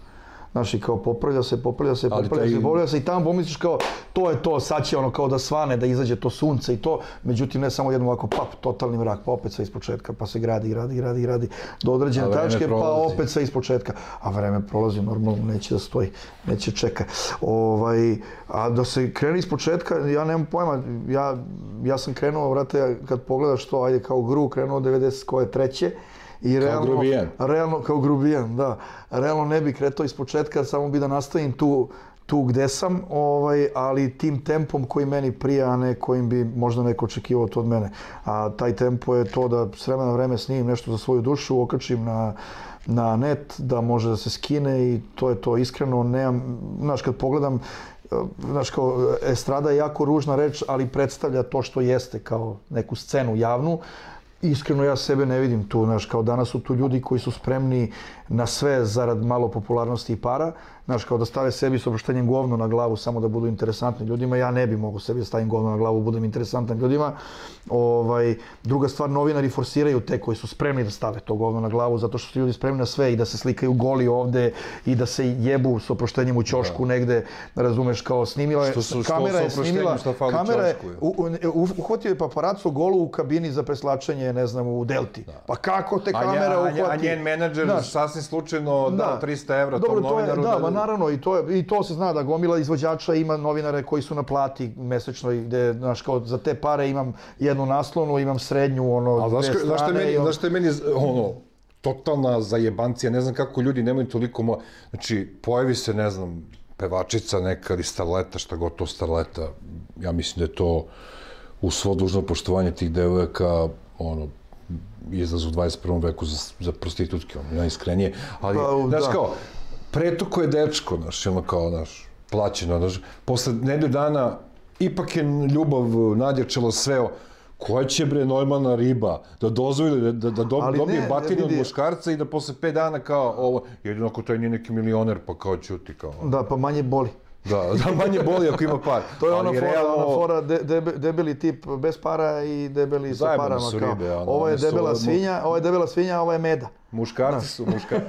Znaš, i kao popravlja se, popravlja se, popravlja taj- se, popravlja se i tamo pomisliš kao to je to, sad će ono kao da svane, da izađe to sunce i to. Međutim, ne samo jednom ovako pap, totalni mrak, pa opet sve ispočetka, pa se gradi, gradi, gradi, gradi do određene tačke, pa prolazi. opet sve ispočetka. A vreme prolazi normalno, neće da stoji, neće čeka. Ovaj, a da se krene ispočetka, ja nemam pojma, ja, ja sam krenuo, vrate, kad pogledaš to, ajde kao gru, krenuo 90 koje treće, i realno, grubijan. realno, kao grubijan, da. Realno ne bi kretao iz početka, samo bi da nastavim tu, tu gde sam, ovaj, ali tim tempom koji meni prija, a ne kojim bi možda neko očekivao to od mene. A taj tempo je to da s vremena na vreme snimim nešto za svoju dušu, okačim na, na net, da može da se skine i to je to. Iskreno, nemam, znaš, kad pogledam, eh, znaš, kao, estrada je jako ružna reč, ali predstavlja to što jeste kao neku scenu javnu. Iskreno ja sebe ne vidim tu, znaš, kao danas su tu ljudi koji su spremni na sve zarad malo popularnosti i para, znaš, kao da stave sebi s oproštenjem govno na glavu samo da budu interesantni ljudima, ja ne bi mogu sebi da stavim govno na glavu, budem interesantan ljudima. Ovaj, druga stvar, novinari forsiraju te koji su spremni da stave to govno na glavu, zato što su ljudi spremni na sve i da se slikaju goli ovde i da se jebu s oproštenjem u ćošku negde, razumeš, kao snimila je, Što su- što kamera je snimila, kamera je, uhvatio je paparaco golu u kabini za preslačenje, ne znam, u Delti. Pa kako te kamera a, uhvati? a njen menadžer Znaš, sasvim slučajno dao 300 evra Dobro, tom to je, novinaru. da, ma naravno, i to, je, i to se zna da gomila izvođača ima novinare koji su na plati mesečnoj, gde, znaš, kao za te pare imam jednu naslovnu, imam srednju, ono, A znaš, dve ka- znaš je strane meni, i on- znaš je meni, ono, totalna zajebancija, ne znam kako ljudi nemaju toliko mo... Znači, pojavi se, ne znam, pevačica neka ili starleta, šta god to starleta, ja mislim da je to u svo dužno poštovanje tih devojaka, ono, izlaz u 21. veku za, za prostitutke, ono, najiskrenije, ali, Pa, znaš da. kao, pretuko je dečko, znaš, ono kao, znaš, plaćeno, znaš, posle nedelju dana, ipak je ljubav nadjačala sve, o- koja će bre Neumana riba da dozvoli da, da, da dob, Ali dobije ne, batinu od muškarca i da posle 5 dana kao ovo, jedino ako taj nije neki milioner pa kao ćuti kao. Da, pa manje boli. Da, da manje boli ako ima par. To je ona fora, realno- ona fora de, debe, debeli tip bez para i debeli sa parama. su ribe, ono, ovo je su- debela svinja, ovo je debela svinja, ovo je meda. Мушкарци су мушка.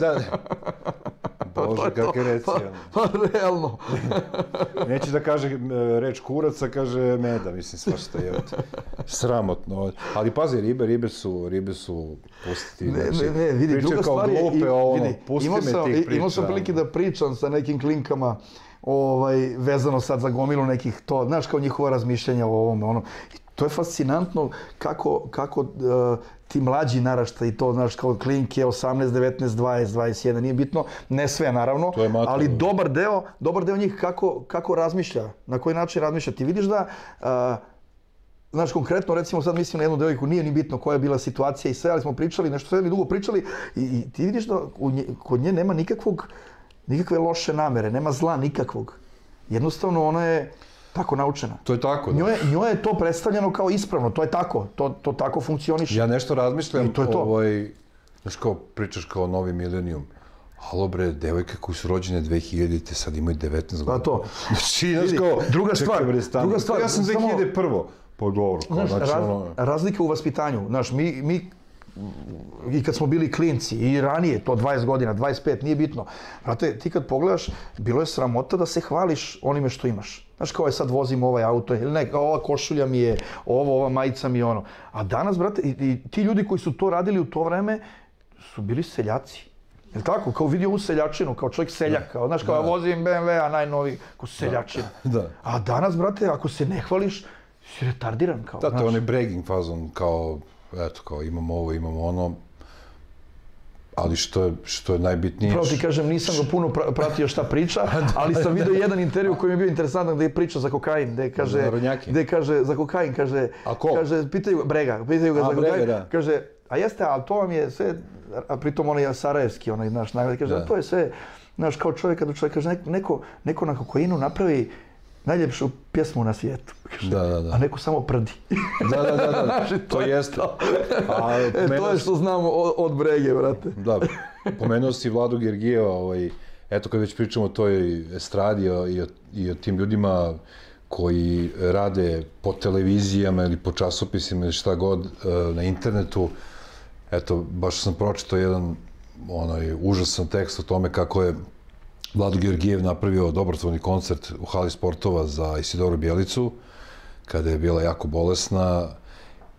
Да, да. Боже, па, па, как е реција. Па, па, реално. Да. Нече да каже реч кураца, каже меда, мислим, свашта е. Срамотно. Али пази, рибе, рибе су, рибе су пустити. Не, значи, не, не, види, друга ствар е... Глупе, оно, пусти ме тих прича. Имал сам прилики да. да причам са неким клинкама, овај везано сад за гомилу неких то, znaš, као njihova размишљања о ovome, оно. I to je како, како, ti mlađi narašta i to, znaš, kao klinke 18, 19, 20, 21, nije bitno, ne sve naravno, ali dobar deo, dobar deo njih kako, kako razmišlja, na koji način razmišlja. Ti vidiš da uh, Znaš, konkretno, recimo sad mislim na jednu devojku, nije ni bitno koja je bila situacija i sve, ali smo pričali, nešto sve mi dugo pričali i, i ti vidiš da u nje, kod nje nema nikakvog, nikakve loše namere, nema zla nikakvog. Jednostavno ona je, tako naučena. To je tako, da. Njoj, njoj je to predstavljeno kao ispravno, to je tako, to, to tako funkcioniše. Ja nešto razmišljam, I to je to. ovaj, znaš kao, pričaš kao novi milenijum. Halo bre, devojke koji su rođene 2000-te sad imaju 19 godina. Pa to. Znači, znaš kao, druga stvar, bre, stani. druga stvar, Ja sam samo- 2001. Pa dobro, kao, Znaš, znači, raz, ono... razlika u vaspitanju, znaš, mi, mi i kad smo bili klinci i ranije, to 20 godina, 25, nije bitno. Znate, ti kad pogledaš, bilo je sramota da se hvališ onime što imaš. Znaš, kao je sad vozim ovaj auto, ili ne, ova košulja mi je, ovo, ova majica mi je ono. A danas, brate, i, i ti ljudi koji su to radili u to vreme, su bili seljaci. Jel tako? Kao vidio ovu seljačinu, kao čovjek seljak, kao, znaš, kao ja vozim BMW-a najnoviji, kao seljačina. Da. A danas, brate, ako se ne hvališ, si retardiran, kao, Da, to je onaj bragging fazon, kao, eto, kao imamo ovo, imamo ono, ali što je, što je najbitnije... Pravo ti kažem, nisam ga puno pra- pratio šta priča, ali sam vidio jedan intervju koji mi je bio interesantan gde je priča za kokain, gde kaže, gde kaže za kokain, kaže, A ko? kaže, pitaju ga, Brega, pitaju ga A, za Brega, kokain, da. kaže, a jeste, ali to vam je sve, a pritom onaj je sarajevski, onaj naš nagrad, kaže, Da. to je sve, znaš, kao čovjek, kada čovjek kaže, neko, neko na kokainu napravi najljepšu pjesmu na svijetu. Da, da, da. A neko samo prdi. Da, da, da, da, Znači, to je jeste. to. A, E, to je što znamo od, od Brege, brate. Da, pomenuo si Vladu Gergijeva, ovaj, eto kad već pričamo o toj estradi i o, i o tim ljudima koji rade po televizijama ili po časopisima ili šta god e, na internetu, eto, baš sam pročitao jedan onaj užasan tekst o tome kako je Vlado Georgijev napravio dobrotvorni koncert u hali sportova za Isidoru Bjelicu, kada je bila jako bolesna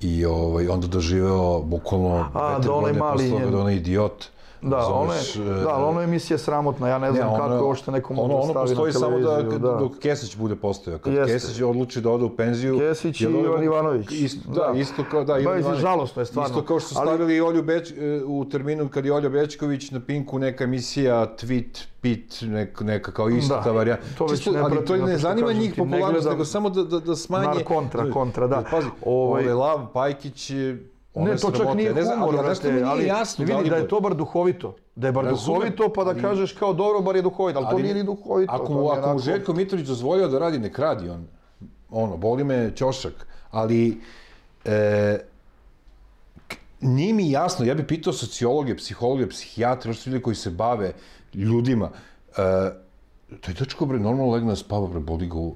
i ovaj, onda doživeo bukvalno A, da onaj godine mali posle toga njen- Да, оно е, да, да. оно е мисија срамотна. Ја не знам не, како оште некој може да стави на телевизија. само да, да. док Кесич буде постоја. Кога Кесич одлучи да оде у пензију. Кесич и Иван Ивановиќ. Исто, да, да, исто како да, па, Иван Ивановиќ. Жалосно е стварно. Исто како што ставили Олју Беч у термину кога Олјо Бечковиќ на Пинку нека мисија твит пит нек нека као истата да, варијанта. Чисто, не али тој не занима нив популарност, него само да да да смање. Контра, контра, да. Пази, овој Лав Пајкиќ Ne ali to zato ne što zanima kažem njih ti, ne popularnost, gledam- nego samo da, da, da smanje... Nar kontra, kontra, da. Pazi, Lav Pajkić je... ona Ne, je to čak nije Ja ne znam, humor, ali brate, nije ali jasno. vidi da je Dalibor. to bar duhovito. Da je bar Razumem, duhovito, pa da ali- kažeš kao dobro, bar je duhovito, ali, to nije ni duhovito. Ako mu, je ako mu Željko Mitrović dozvolio da radi, nek radi on. Ono, boli me ćošak. Ali, e, nije mi jasno, ja bih pitao sociologe, psihologe, psihijatre, još ljudi koji se bave ljudima. E, taj dečko, bre, normalno legne da spava, bre, boli ga u...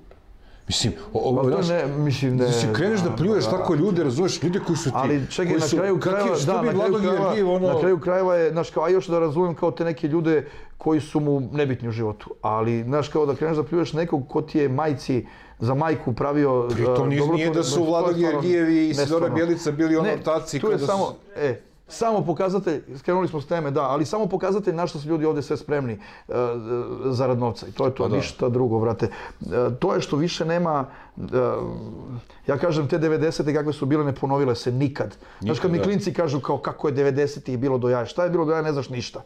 Mislim, o, o, Pa znaš, ne, mislim, ne... Znači, kreneš da pljuješ tako ljude, razumeš, ljude koji su ti... Ali čekaj, na kraju krajeva, da, na kraju krajeva, Georgijev, ono- na kraju krajeva je, znaš, kao, a još da razumem kao te neke ljude koji su mu nebitni u životu. Ali, znaš, kao da kreneš da pljuješ nekog ko ti je majci za majku pravio... Pritom e, nije, nije da su Vlado Georgijev i Isidora. Bjelica bili ono ortaci kada su- samo, e, samo pokazatelj, skrenuli smo s teme, da, ali samo pokazatelj na što su ljudi ovdje sve spremni e, zarad novca. I to je to, Pa da. ništa drugo, vrate. E, to je što više nema, e, ja kažem, te 90. kakve su bile, ne ponovile se nikad. Znaš, kad mi da. klinci kažu kao kako je 90-ih bilo do jaja, šta je bilo do jaja, ne znaš ništa.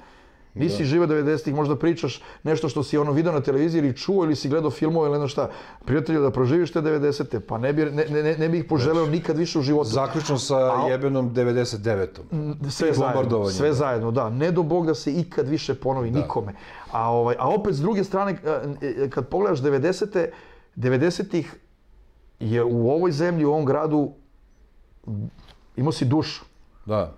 Nisi živio 90-ih, možda pričaš nešto što si ono video na televiziji ili čuo ili si gledao filmove ili ne znam šta. Prijatelju, da proživiš te 90-te, pa ne bi, ne, ne, ne bi ih poželeo nikad više u životu. Zaključno sa A- jebenom 99-om. sve I zajedno, sve zajedno, da. Ne do Bog da se ikad više ponovi nikome. A, ovaj, a opet s druge strane, e, e, kad pogledaš 90-te, 90-ih je u ovoj zemlji, u ovom gradu imao si dušu Da,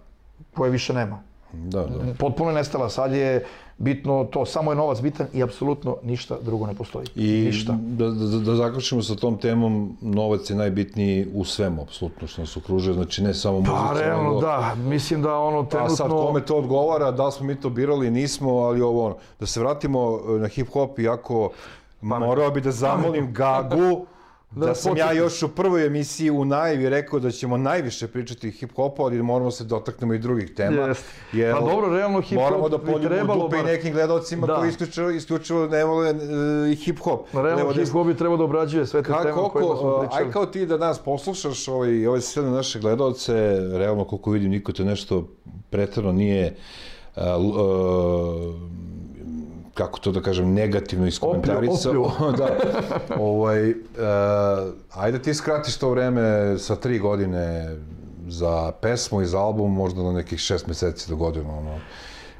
koje više nema. Da, da. Potpuno je nestala. Sad je bitno to, samo je novac bitan i apsolutno ništa drugo ne postoji. I Ništa. da, da, da zaključimo sa tom temom, novac je najbitniji u svemu, apsolutno, što nas okružuje, znači ne samo muzica. Pa realno nego- da, mislim da ono A trenutno... sad kome to odgovara, da smo mi to birali, nismo, ali ovo ono. Da se vratimo e, na hip-hop, iako morao bi da zamolim Gagu, da, Da sam ja još u prvoj emisiji u najavi rekao da ćemo najviše pričati hip-hopu, ali moramo se dotaknemo i drugih tema. Jeste. jer Pa dobro, realno hip-hop Moramo da bi poljubimo dupe i bar- nekim gledalcima Da. koji isključivo, isključivo ne vole i hip-hop. Realno Evo, hip hop bi trebao da obrađuje sve te Ka, teme o kojima smo koliko, uh, pričali. aj kao ti da nas poslušaš ovaj, ove sve naše gledalce, realno koliko vidim niko te nešto pretjerano nije uh, uh, kako to da kažem, negativno iskomentaricao. Oplju, da. ovaj, uh, ajde ti skratiš to vreme sa tri godine za pesmu i za album, možda na nekih šest meseci do godinu. Ono.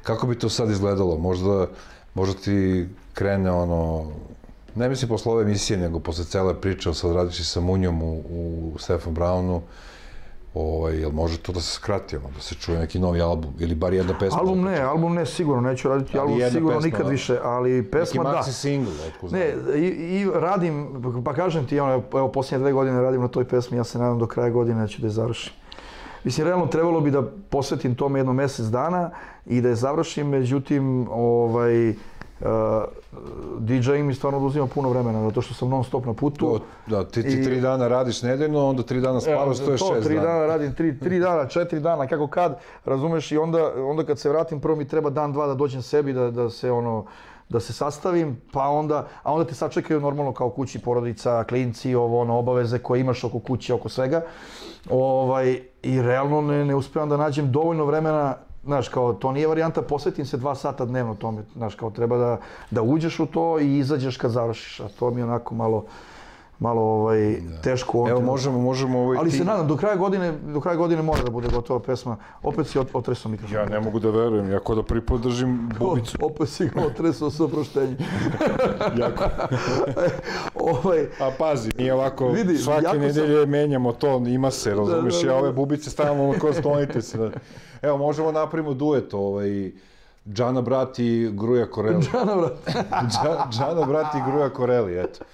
Kako bi to sad izgledalo? Možda, možda ti krene ono Ne mislim posle ove emisije, nego posle cele priče sad radići sa Munjom u, u Stefan Brownu, ovaj, jel može to da se skrati, ono, da se čuje neki novi album, ili bar jedna pesma? Album ne, album ne, sigurno, neću raditi Ali album sigurno pesma, nikad da. više, ali Neki pesma da. maxi single, otko znam. Ne, i, i radim, pa kažem ti, ono, evo, posljednje dve godine radim na toj pesmi, ja se nadam do kraja godine da ću da je završim. Mislim, realno trebalo bi da posvetim tome jedno mjesec dana i da je završim, međutim, ovaj, DJ mi stvarno oduzima puno vremena, zato što sam non stop na putu. To, da, ti, ti tri dana radiš nedeljno, onda tri dana spavaš, to je to, šest tri dana. dana radim, tri, tri dana, četiri dana, kako kad, razumeš, i onda, onda kad se vratim, prvo mi treba dan, dva da dođem sebi, da, da se ono, da se sastavim, pa onda, a onda te sačekaju normalno kao kući, porodica, klinci, ovo, ono, obaveze koje imaš oko kuće, oko svega. Ovaj, I realno ne, ne uspijem da nađem dovoljno vremena Znaš, kao, to nije varijanta, posvetim se dva sata dnevno tome. Znaš, kao, treba da, da uđeš u to i izađeš kad završiš. A to mi onako malo, malo ovaj, teško. u ovom Evo, trenutku. možemo, možemo ovaj Ali ti... se nadam, do kraja godine, do kraja godine mora da bude gotova pesma. Opet si ot- otresao mikrofon. Ja ne mogu da verujem, ja ko da prvi put držim bubicu. Opet si ga otresao sa oproštenjem. jako. ovaj, A pazi, mi ovako Vidi, svake jako sam- nedelje menjamo to, ima se, razumiješ, da, ja da. ove bubice stalno ono kao sklonite se. Da. Evo, možemo napravimo duet, ovaj, Džana brat i Gruja Koreli. Ana, brat. Dža- Džana brat i Gruja Koreli, eto.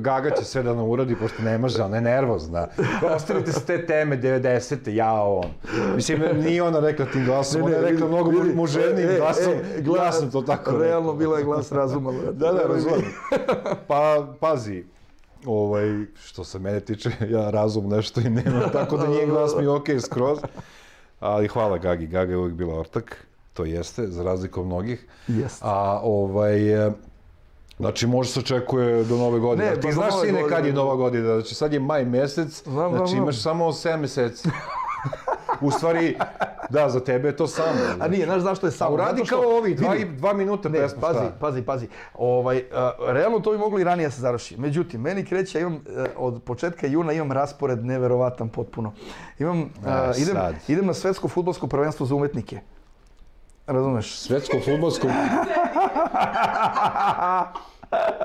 Gaga će sve da nam uradi, pošto ne može, ona je nervozna. Ostavite se te teme 90. ja on. Mislim, nije ona rekla tim glasom, ona je rekla mnogo vidi, muženijim e, glasom. e, glas- ja sam to tako. Realno bila je glas razuma. Da, da, razumijem. Pa, pazi, ovaj, što se mene tiče, ja razum nešto i nemam, tako da njen glas mi je okej skroz. Ali hvala Gagi, Gaga je uvijek bila ortak, to jeste, za razliku od mnogih. Jeste. A ovaj, e, Znači, može se očekuje do nove godine. Ne, ti pa znaš sine kad je nova godina, znači sad je maj mesec, Znam, znači znam. imaš samo 7 meseci. U stvari, da, za tebe je to samo. A nije, znaš zašto je samo? Uradi Zato što- kao ovi, dva, vidi, dva minuta Ne, pesma, pazi, šta? pazi, pazi. Ovaj, a, realno to bi moglo i ranije da se završi. Međutim, meni kreće, imam, e, od početka juna imam raspored neverovatan potpuno. Imam, a, E, idem, idem na svetsko futbolsko prvenstvo za umetnike. Razumeš? Svetsko futbolsko...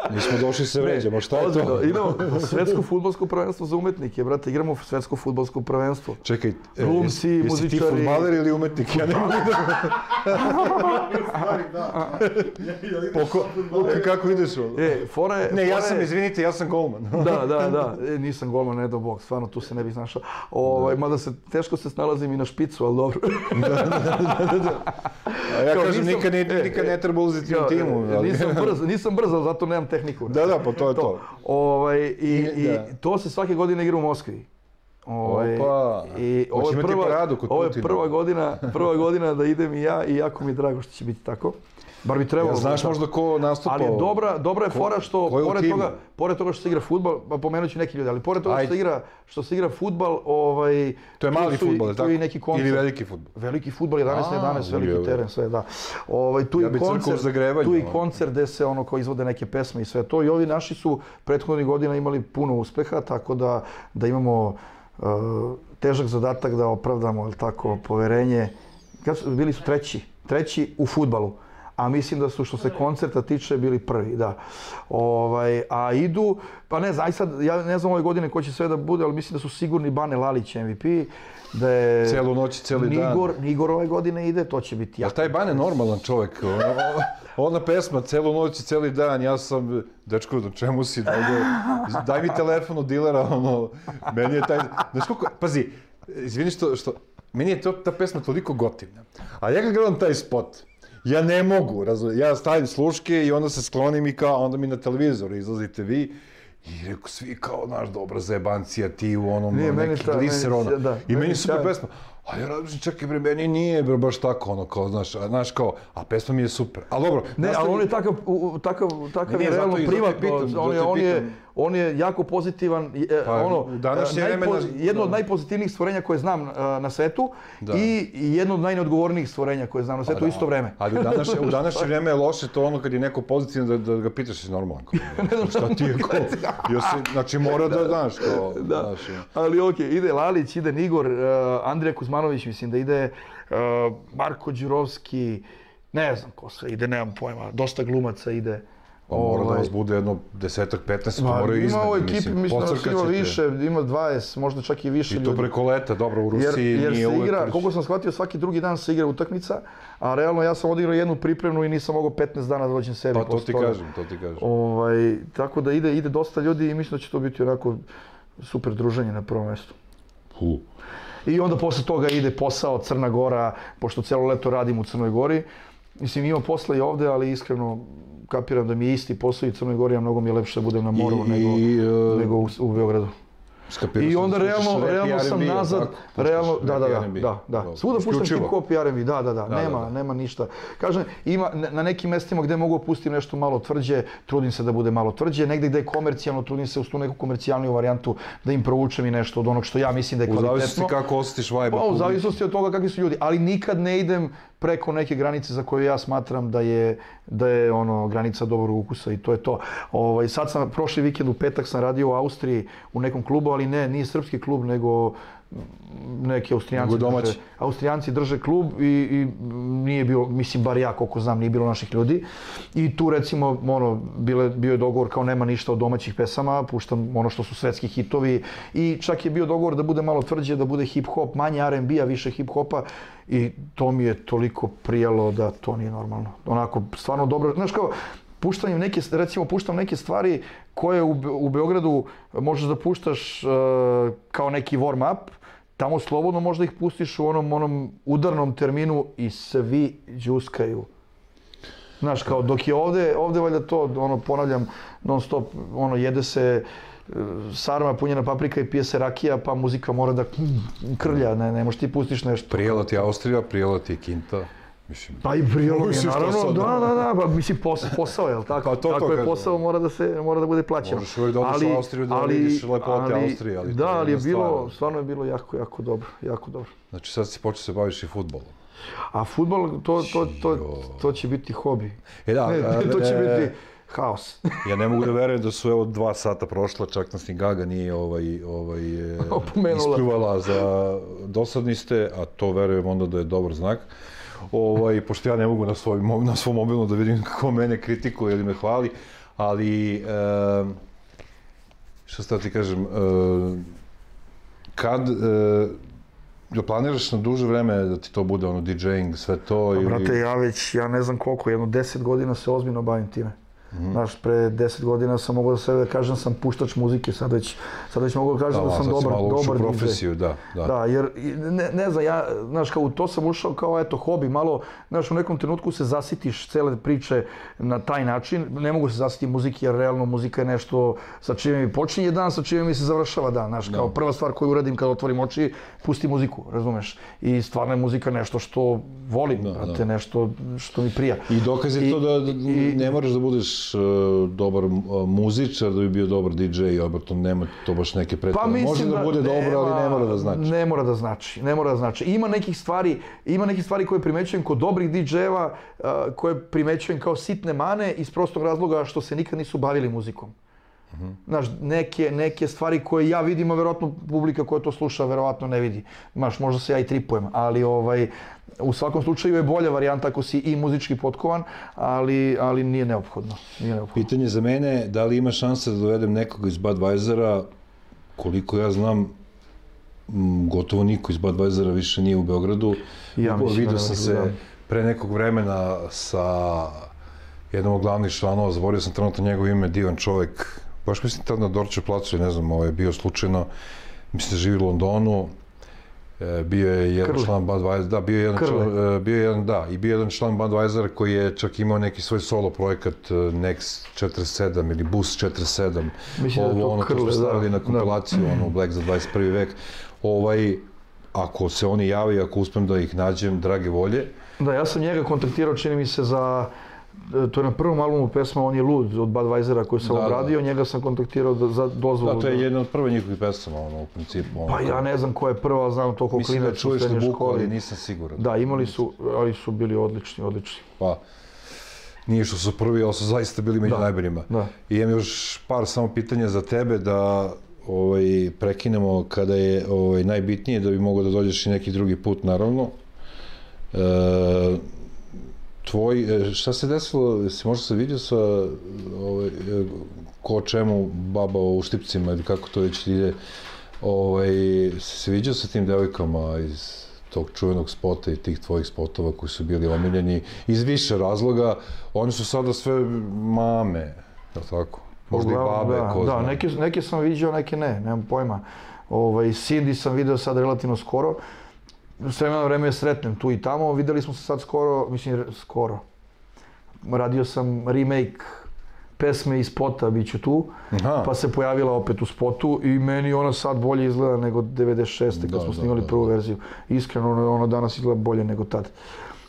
Mi smo došli se vređamo, šta je to? idemo svetsko futbolsko prvenstvo za umetnike, brate, igramo svetsko futbolsko prvenstvo. Čekaj, e, Glumci, jesi, jesi ti muzičari. futbaler ili umetnik? Ja ne mogu da... Da. Poko, ka- kako ideš ono? E, fora je... Ne, ja sam, izvinite, ja sam golman. Da, da, da. E, nisam golman, ne do bog, stvarno tu se ne bih našao. Ovaj, mada se, teško se snalazim i na špicu, ali dobro. A ja Kao, kažem, nisam- nikad, ne, e, nikad ne treba uzeti u timu. e, Nisam brz, nisam brz, ali zato nemam tehniku. Da, da, pa to je to. Ovaj, i, I- i da. to se svake godine igra u Moskvi. Ovaj, Opa. I ovo je prva, kod ovo je prva godina, prva godina da idem i ja i jako mi je drago što će biti tako. Bar bi trebalo. Ja, znaš da. možda ko nastupa? Ali je dobra, dobra je fora što ko je pored timu? toga, pored toga što se igra fudbal, pa pomenut ću neki ljudi, ali pored toga što Ajde. se igra, što se igra fudbal, ovaj To je tu mali fudbal, je tu tako? je i neki koncert. Ili veliki fudbal? Veliki fudbal 11 na A, 11, veliki ujeo. teren, sve da. Ovaj tu Ja i koncert, tu i koncert gde se ono ko izvode neke pesme i sve to i ovi naši su prethodnih godina imali puno uspeha, tako da da imamo uh, težak zadatak da opravdamo jel tako poverenje. Kad su, bili su treći, treći u fudbalu. A mislim da su što se koncerta tiče bili prvi, da. Ovaj, a idu, pa ne znam, aj sad, ja ne znam ove godine ko će sve da bude, ali mislim da su sigurni Bane Lalić MVP, da je... Celu noć i cijeli dan. Nigor, Nigor ove godine ide, to će biti Ja jako. taj Bane normalan čovjek. ono, Ona pesma, celu noć i cijeli dan, ja sam, dečko, na čemu si, daj, da- daj mi telefon od dilera, ono, meni je taj, znaš koliko, pazi, izvini što, što, meni je to, ta pesma toliko gotivna, a ja kad gledam taj spot, ja ne mogu, razumiješ, ja stavim sluške i onda se sklonim i kao, onda mi na televizoru izlazite vi, i rekao, svi kao, naš, dobra zajebancija, ti u onom, Nije, neki ta- gliser, se- ono. da, I meni meni super sjajno. pesma. A ja razmišljam, čekaj bre, meni nije bre, baš tako, ono, kao, znaš, a, znaš, kao, a pesma mi je super. Ali dobro, Ne, ali nastavi- on je takav, u- takav, takav Ne, ne, realno privatno, on, je, on, je. On je jako pozitivan, e, Pa, ono, današnje e, vreme najpo- naš- jedno od da. najpozitivnijih stvorenja koje znam e, na svetu Da. i jedno od najneodgovornijih stvorenja koje znam na svetu u isto vreme. Ali u današnje, u današnje vrijeme je loše to ono kad je neko pozitivan da, da ga pitaš si normalan. Kao, šta ti je kao, jesi, znači mora da, znaš, kao, Da. znaš, ono. Ali okej, ide Lalić, ide Nigor, uh, Andrija Kuzmanović, mislim da ide uh, Marko Đurovski, ne znam ko sve ide, nemam pojma, dosta glumaca ide. Pa mora da Ovaj, vas bude jedno desetak, 15, to Ma, moraju ima iznad. u ekipi, mislim, da nas pocrkat ima više, ima 20, možda čak i više I to ljudi. preko leta, dobro, u Jer, Rusiji jer nije se uvek igra, već- koliko sam shvatio, svaki drugi dan se igra utakmica, a realno ja sam odigrao jednu pripremnu i nisam mogao 15 dana da dođem sebi. Pa to ti toga. kažem, to ti kažem. Ovaj, tako da ide, ide dosta ljudi i mislim da će to biti onako super druženje na prvom mjestu. Hu. I onda posle toga ide posao Crna Gora, pošto celo leto radim u Crnoj Gori. Mislim, ima posla i ovde, ali iskreno kapiram da mi je isti posao i u Crnoj Gori, a mnogo mi je lepše da budem na moru I- nego, i, e, nego u, u Beogradu. I onda da realno, realno sam nazad, realno, da, da, da, R&B. da, da. Dobro. Svuda puštam hip hop i R&B, da, da, da, da, nema, da. nema ništa. Kažem, ima na nekim mestima gde mogu da pustim nešto malo tvrđe, trudim se da bude malo tvrđe, negde gde je komercijalno, trudim se uz tu neku komercijalniju varijantu da im provučem i nešto od onog što ja mislim da je U kvalitetno. zavisnosti kako osjetiš vibe. Pa, u zavisnosti od toga kakvi su ljudi, ali nikad ne idem preko neke granice za koju ja smatram da je, da je ono granica dobrog ukusa i to je to. Ovaj, sad sam, prošli vikend u petak sam radio u Austriji u nekom klubu, ali ne, nije srpski klub, nego neki Austrijanci drže, Austrijanci drže klub i, i nije bilo, mislim bar ja koliko znam, nije bilo naših ljudi. I tu recimo, ono, bile, bio je dogovor kao nema ništa od domaćih pesama, puštam ono što su svetski hitovi i čak je bio dogovor da bude malo tvrđe, da bude hip hop, manje R&B-a, više hip hopa i to mi je toliko prijalo da to nije normalno. Onako, stvarno dobro, znaš kao, puštam im neke, recimo puštam neke stvari koje u, Be- u Beogradu možeš da puštaš e, kao neki warm up, tamo slobodno možda ih pustiš u onom, onom udarnom terminu i svi džuskaju. Znaš, kao dok je ovde, ovde valjda to, ono, ponavljam, non stop, ono, jede se e, sarma punjena paprika i pije se rakija, pa muzika mora da krlja, ne, ne možeš ti pustiš nešto. Prijela ti Austrija, prijela ti Kinta. Mislim, Pa i mi je, naravno, da, da. da, da, pa mislim posao, posao je, li tako? Pa to, to tako je kažem. posao, mora da se, mora da bude plaćeno. Možeš uvijek da odeš u Austriju da vidiš lepote Austrije, ali to Da, je ali je bilo, stvar. stvarno je bilo jako, jako dobro, jako dobro. znači sad si počeo se baviš i futbolom. A futbol, to, to, to, to će biti hobi. E da, Ne, to će e, biti haos. Ja ne mogu da verujem da su evo dva sata prošla, čak nas ni Gaga nije ovaj, ovaj, e, ispljuvala za dosadni ste, a to verujem onda da je dobar znak. Ovaj, pošto ja ne mogu na, svoj, na svom mobilnu da vidim kako mene kritikuje ili me hvali, ali e, šta ti kažem, e, kad, e, jel planiraš na duže vreme da ti to bude ono DJing, sve to? ili... Brate, ja već, ja ne znam koliko, jedno deset godina se ozbiljno bavim time. Znaš, pre deset godina sam mogao da sebe da kažem sam puštač muzike, sad već, sad već mogu da kažem da, Da, sam dobar, dobar DJ. profesiju, da, da. Da, jer ne, ne znam, ja, znaš, kao u to sam ušao kao, eto, hobi, malo, znaš, u nekom trenutku se zasitiš cele priče na taj način, ne mogu se zasiti muziki, jer realno muzika je nešto sa čime mi počinje dan, sa čime mi se završava dan, znaš, kao prva stvar koju uradim kad otvorim oči, pusti muziku, razumeš, i stvarno je muzika nešto što volim, Da, brate, nešto što mi prija. I dokaz je I- to da, da i- ne moraš da budeš uh, dobar uh, muzičar da bi bio dobar DJ, obrto nema to baš neke pretpostavke. Može da, bude dobro, ali ne mora da znači. Ne mora da znači, ne mora da znači. Ima nekih stvari, ima nekih stvari koje primećujem kod dobrih DJ-eva, uh, koje primećujem kao sitne mane iz prostog razloga što se nikad nisu bavili muzikom. Znaš, neke, neke stvari koje ja vidim, a verovatno publika koja to sluša verovatno ne vidi. Znaš, možda se ja i tripujem, ali ovaj, u svakom slučaju je bolja varijanta ako si i muzički potkovan, ali, ali nije neophodno. Nije neophodno. Pitanje za mene je da li ima šanse da dovedem nekoga iz Budweisera, koliko ja znam, gotovo niko iz Budweisera više nije u Beogradu. Ja Upravo mislim da Video sam se da. pre nekog vremena sa jednom od glavnih članova, zaborio sam trenutno njegovo ime, divan čovek, baš mislim tad na Dorče placu, ne znam, ovaj, bio slučajno, mislim da živi u Londonu, bio je jedan Krle. član Budweiser, da, bio je jedan, Krle. član, e, bio je jedan, da, i bio je jedan član Budweiser koji je čak imao neki svoj solo projekat e, Next 47 ili Bus 47. Mislim da je to ono, to Krle, smo stavili da, na kompilaciju, ono, Black za 21. vek. Ovaj, ako se oni jave, ako uspem da ih nađem, drage volje, Da, ja sam njega kontaktirao, čini mi se, za to je na prvom albumu pesma On je lud od Budweisera koju sam Da, da. obradio, njega sam kontaktirao da, za dozvolu. da, to je jedna od prve njihovih pesama, ono, u principu. Ono, Pa ja ne znam ko je prva, ali znam to koliko Mislim da klinac u čuješ na srednjoj buku, ali školi. nisam siguran. Da, imali su, ali su bili odlični, odlični. Pa, nije što su prvi, ali su zaista bili među Da, najboljima. da. I imam još par samo pitanja za tebe da ovaj, prekinemo kada je ovaj, najbitnije, da bi mogao da dođeš i neki drugi put, naravno. E, tvoj, e, šta se desilo, si možda se vidio sa ovaj, e, ko čemu baba u štipcima ili kako to već ide, ovaj, si se vidio sa tim devojkama iz tog čuvenog spota i tih tvojih spotova koji su bili omiljeni iz više razloga, oni su sada sve mame, je li tako? Možda i Uglavnom, babe, da, ko da, zna. neke, neke sam vidio, neke ne, nemam pojma. Ovaj, Cindy sam video sad relativno skoro. S vremena na vreme je sretnem tu i tamo. Videli smo se sad skoro, mislim, skoro. Radio sam remake pesme iz spota, bit ću tu. Aha. Pa se pojavila opet u spotu i meni ona sad bolje izgleda nego 96. kad Da, smo da, snimali da, prvu da. verziju. Iskreno, ona, ona danas izgleda bolje nego tad.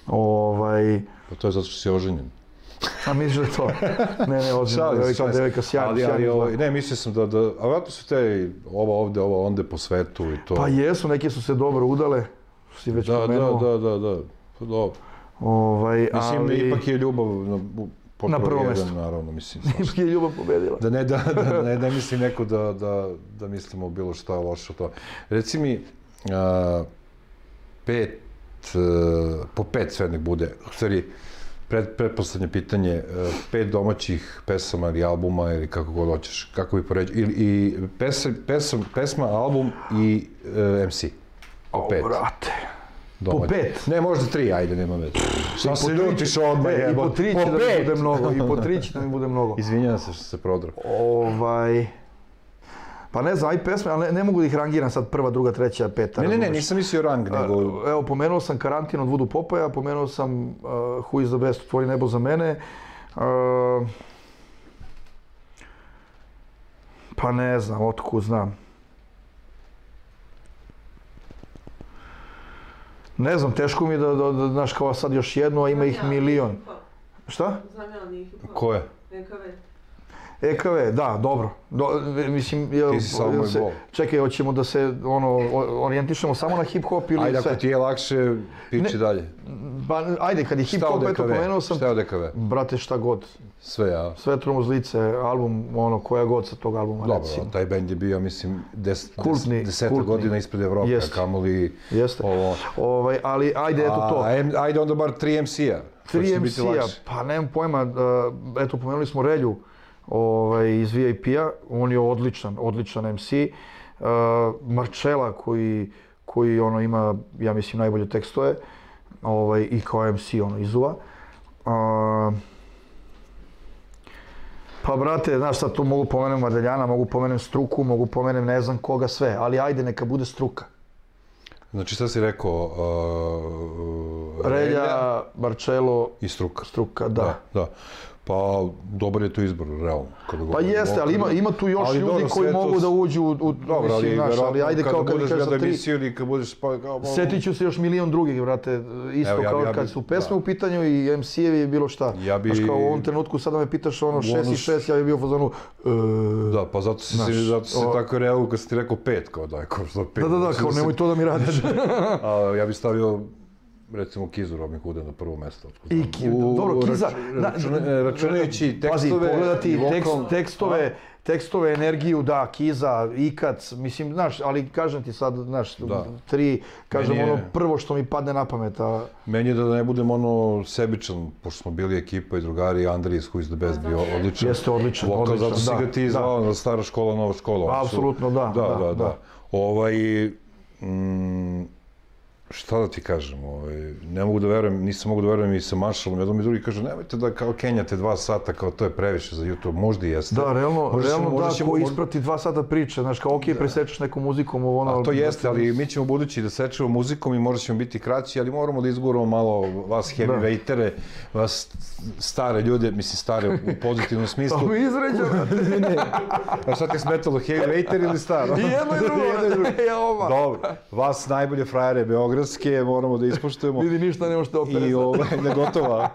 Ovaj, Pa to je zato što si oženjen. a misliš da je to? Ne, ne, ozbiljno, devojka, devojka sjajna, ali, ali, ovaj, ne, mislio sam da, da, a vjerojatno su te, ova ovde, ova onde po svetu i to. Pa jesu, neke su se dobro udale, si već da, da, pomenuo. da, da, da, pa dobro. Ovaj, Mislim, ali... ipak je ljubav na, pod Na prvom mestu. naravno, mislim. Ipak je ljubav pobedila. Da ne, da, da, ne, ne misli neko da, da, da mislimo bilo šta loše o to. Reci mi, a, pet, a, po pet sve nek bude, u stvari, pred, predposlednje pitanje, a, pet domaćih pesama ili albuma ili kako god hoćeš, kako bi poređao, ili i pes, pesam, pesma, album i e, MC. Po. O, brate. Domaćih. pet? Ne, možda tri, ajde, nema veze. Šta se ljutiš odmah, Ne, I po tri će da mi bude mnogo, i po tri će da mi bude mnogo. Izvinjavam se što se prodrao. Ovaj... Pa ne znam, aj pesme, ali ne, ne mogu da ih rangiram sad prva, druga, treća, peta. Ne, ne, ne, nisam mislio rang, nego... Evo, pomenuo sam Karantin od Vudu Popaja, pomenuo sam uh, Who is the best, Tvori nebo za mene. Uh, pa ne znam, otkud znam. Ne znam, teško mi je da, da, da, znaš, kao sad još jednu, a ima ih milion. Šta? Znam ja hip-hop. Ko je? EKV. EKV, da, dobro. Do, mislim, jel, Ti si samo moj bol. Čekaj, hoćemo da se ono, orijentišemo samo na hip-hop ili Ajde, sve? ako ti je lakše, piči dalje. Pa, ajde, kad je Šta hip-hop, od eto, pomenuo sam... Šta je od EKV? Brate, šta god. Sve, ja. Sve tromozlice, album, ono, koja god sa tog albuma, Dobro, recimo. taj bend je bio, mislim, des, Kultni, des, deseta kultni. godina ispred Evrope, Jest. kamoli Jeste. ovo. Ovaj, ali ajde, eto to. A, ajde onda bar 3 MC-a. To će 3 ti biti MC-a, pa nemam pojma, uh, eto pomenuli smo Relju ovaj, iz VIP-a, on je odličan, odličan MC. Uh, Marčela koji, koji ono ima, ja mislim, najbolje tekstove ovaj, i kao MC ono izuva. Uh, pa brate, znaš sad tu mogu pomenem Mardeljana, mogu pomenem Struku, mogu pomenem ne znam koga sve, ali ajde neka bude Struka. Znači, šta si rekao? Uh, Relja, Marčelo, i Struka. Struka, da. Da, da. Pa, dobar je to izbor, realno. kada Pa jeste, ali ima, ima tu još Ali ljudi dobro, koji to mogu da uđu u, u Dobro, ali, znaš, ali ajde kao kad kažeš za tri, emisiju ili kad budeš pa... Kao, setit ću se još milion drugih, brate, isto Evo, ja kao ja bi- kad su pesme da. u pitanju i MC-evi i bilo šta. Ja bi- Znaš, kao u ovom trenutku sada me pitaš ono 6 i Bonus- 6, ja bi bio u fazonu, e, Da, pa zato si, Znaš, zato si o- tako reagovao kad si ti rekao pet, kao da je kao što pet. da, da, da, kao nemoj to da mi radiš. A, ja bih stavio recimo Kizu Robin Hooda na prvo mesto. otkud I. Ki- U- dobro, rač- Kiza, računa- računajući Pazi, tekstove pogledati i tekst, vokal- tekstove, tekstove, energiju, da, Kiza, Ikac, mislim, znaš, ali kažem ti sad, znaš, Da. tri, kažem je- ono prvo što mi padne na pamet, a Meni je da ne budem ono sebičan, pošto smo bili ekipa i drugari, Andri iz Who is the Best bio odličan. Jeste odličan, Vokal, odličan, zato si da, ga ti da. zvao na stara škola, nova škola. Apsolutno, da, Da, da, da, da. da. Ovaj, mm, šta da ti kažem, ovaj, ne mogu da verujem, nisam mogu da verujem i sa Marshallom, jedan mi drugi kaže, nemojte da kao kenjate dva sata, kao to je previše za YouTube, možda i jeste. Da, realno, Možda ćemo- realno možda da, ćemo- ko možda- isprati dva sata priče, znaš, kao okej, presečeš neku muzikom, ovo ono... A to jeste, ali mi ćemo budući da sečemo muzikom i možda ćemo biti kraći, ali moramo da izguramo malo vas heavyweightere, vas stare ljude, mislim stare u pozitivnom smislu. Pa mi izređamo. ne, ne. A šta ti smetalo, heavyweighter ili staro? I jedno i drugo. jedno i drugo. Ova. Dobro, vas najbolje frajere beogradske грцке, мораме да испоштуваме. Види ништо не може да опере. И ова не готова.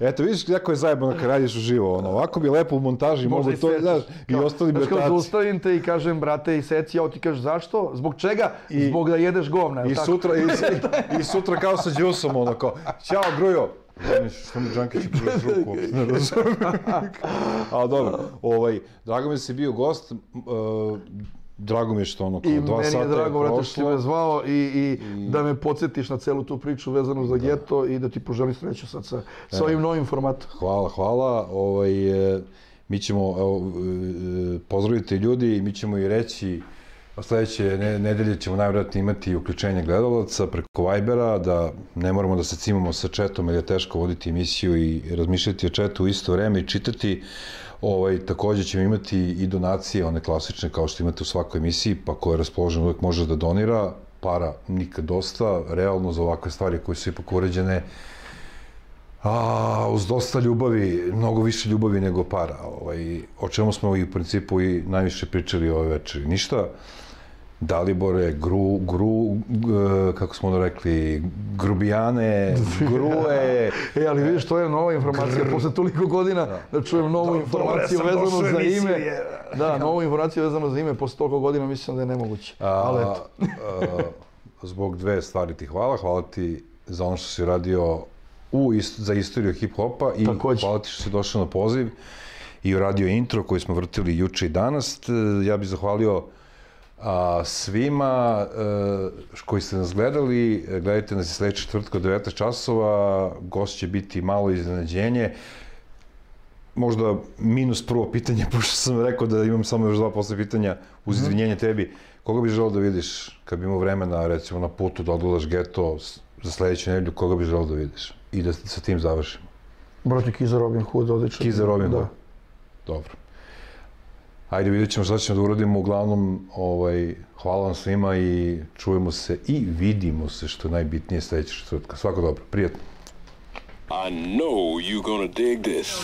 Ето видиш како е заебано кога радиш уживо, оно. Ако би лепо монтажи, може тоа, знаеш, и остали би таа. зауставим те и кажем брате и сеција, ти кажеш зашто? Због чега? И, Због да једеш говна, И така? сутра и, и сутра као со џусом оно ко. Чао, грујо. Што ми Джанки ќе пиеш руку, не разумам. а, добро, овај, драго ми си био гост, Drago mi je da si bio gost. Uh, drago mi je što ono, kao I dva meni sata je drago, brate, što prošlo. me zvao i, i, da me podsjetiš na celu tu priču vezanu za geto i da ti poželim sreću sad sa, sa ovim novim formatom. Hvala, hvala. Ovaj, e, mi ćemo, evo, e, pozdraviti ljudi i mi ćemo i reći a sledeće ne, nedelje ćemo najvjerojatnije imati uključenje gledalaca preko Vibera, da ne moramo da se cimamo sa četom, jer je teško voditi emisiju i razmišljati o četu u isto vreme i čitati. Ovaj, takođe ćemo imati i donacije, one klasične kao što imate u svakoj emisiji, pa ko je raspoložen uvek može da donira, para nikad dosta, realno za ovakve stvari koje su ipak uređene, A, uz dosta ljubavi, mnogo više ljubavi nego para. Ovaj, o čemu smo i u principu i najviše pričali ove večeri. Ništa. Dalibore, gru, gru, kako smo ono rekli, grubijane, grue, E, ali vidiš, to je nova informacija, posle toliko godina da čujem novu informaciju sam vezanu došao u za ime. je. Da, novu informaciju vezanu za ime, posle toliko godina mislim da je nemoguće. Ali A, eto. a, zbog dve stvari ti hvala. Hvala ti za ono što si radio u, ist, za istoriju hip-hopa i Takođe. hvala ti što si došao na poziv i uradio intro koji smo vrtili juče i danas. Ja bih zahvalio a, svima e, koji ste nas gledali. Gledajte nas i sledeće četvrtka od 19 časova. Gost će biti malo iznenađenje možda minus prvo pitanje, pošto sam rekao da imam samo još dva posle pitanja, uz izvinjenje tebi, koga bi želeo da vidiš kad bi imao vremena, recimo na putu da odgledaš geto za sledeću nedelju, koga bi želeo da vidiš? I da sa tim završimo. Brate, Kiza Robin Hood, odlično. Kiza Robin da. Hood. Dobro. Ajde, vidjet ćemo šta ćemo da uradimo. Uglavnom, ovaj, hvala vam svima i čujemo se i vidimo se, što je najbitnije sledeće četvrtka. Svako dobro, prijatno. I know you're gonna dig this.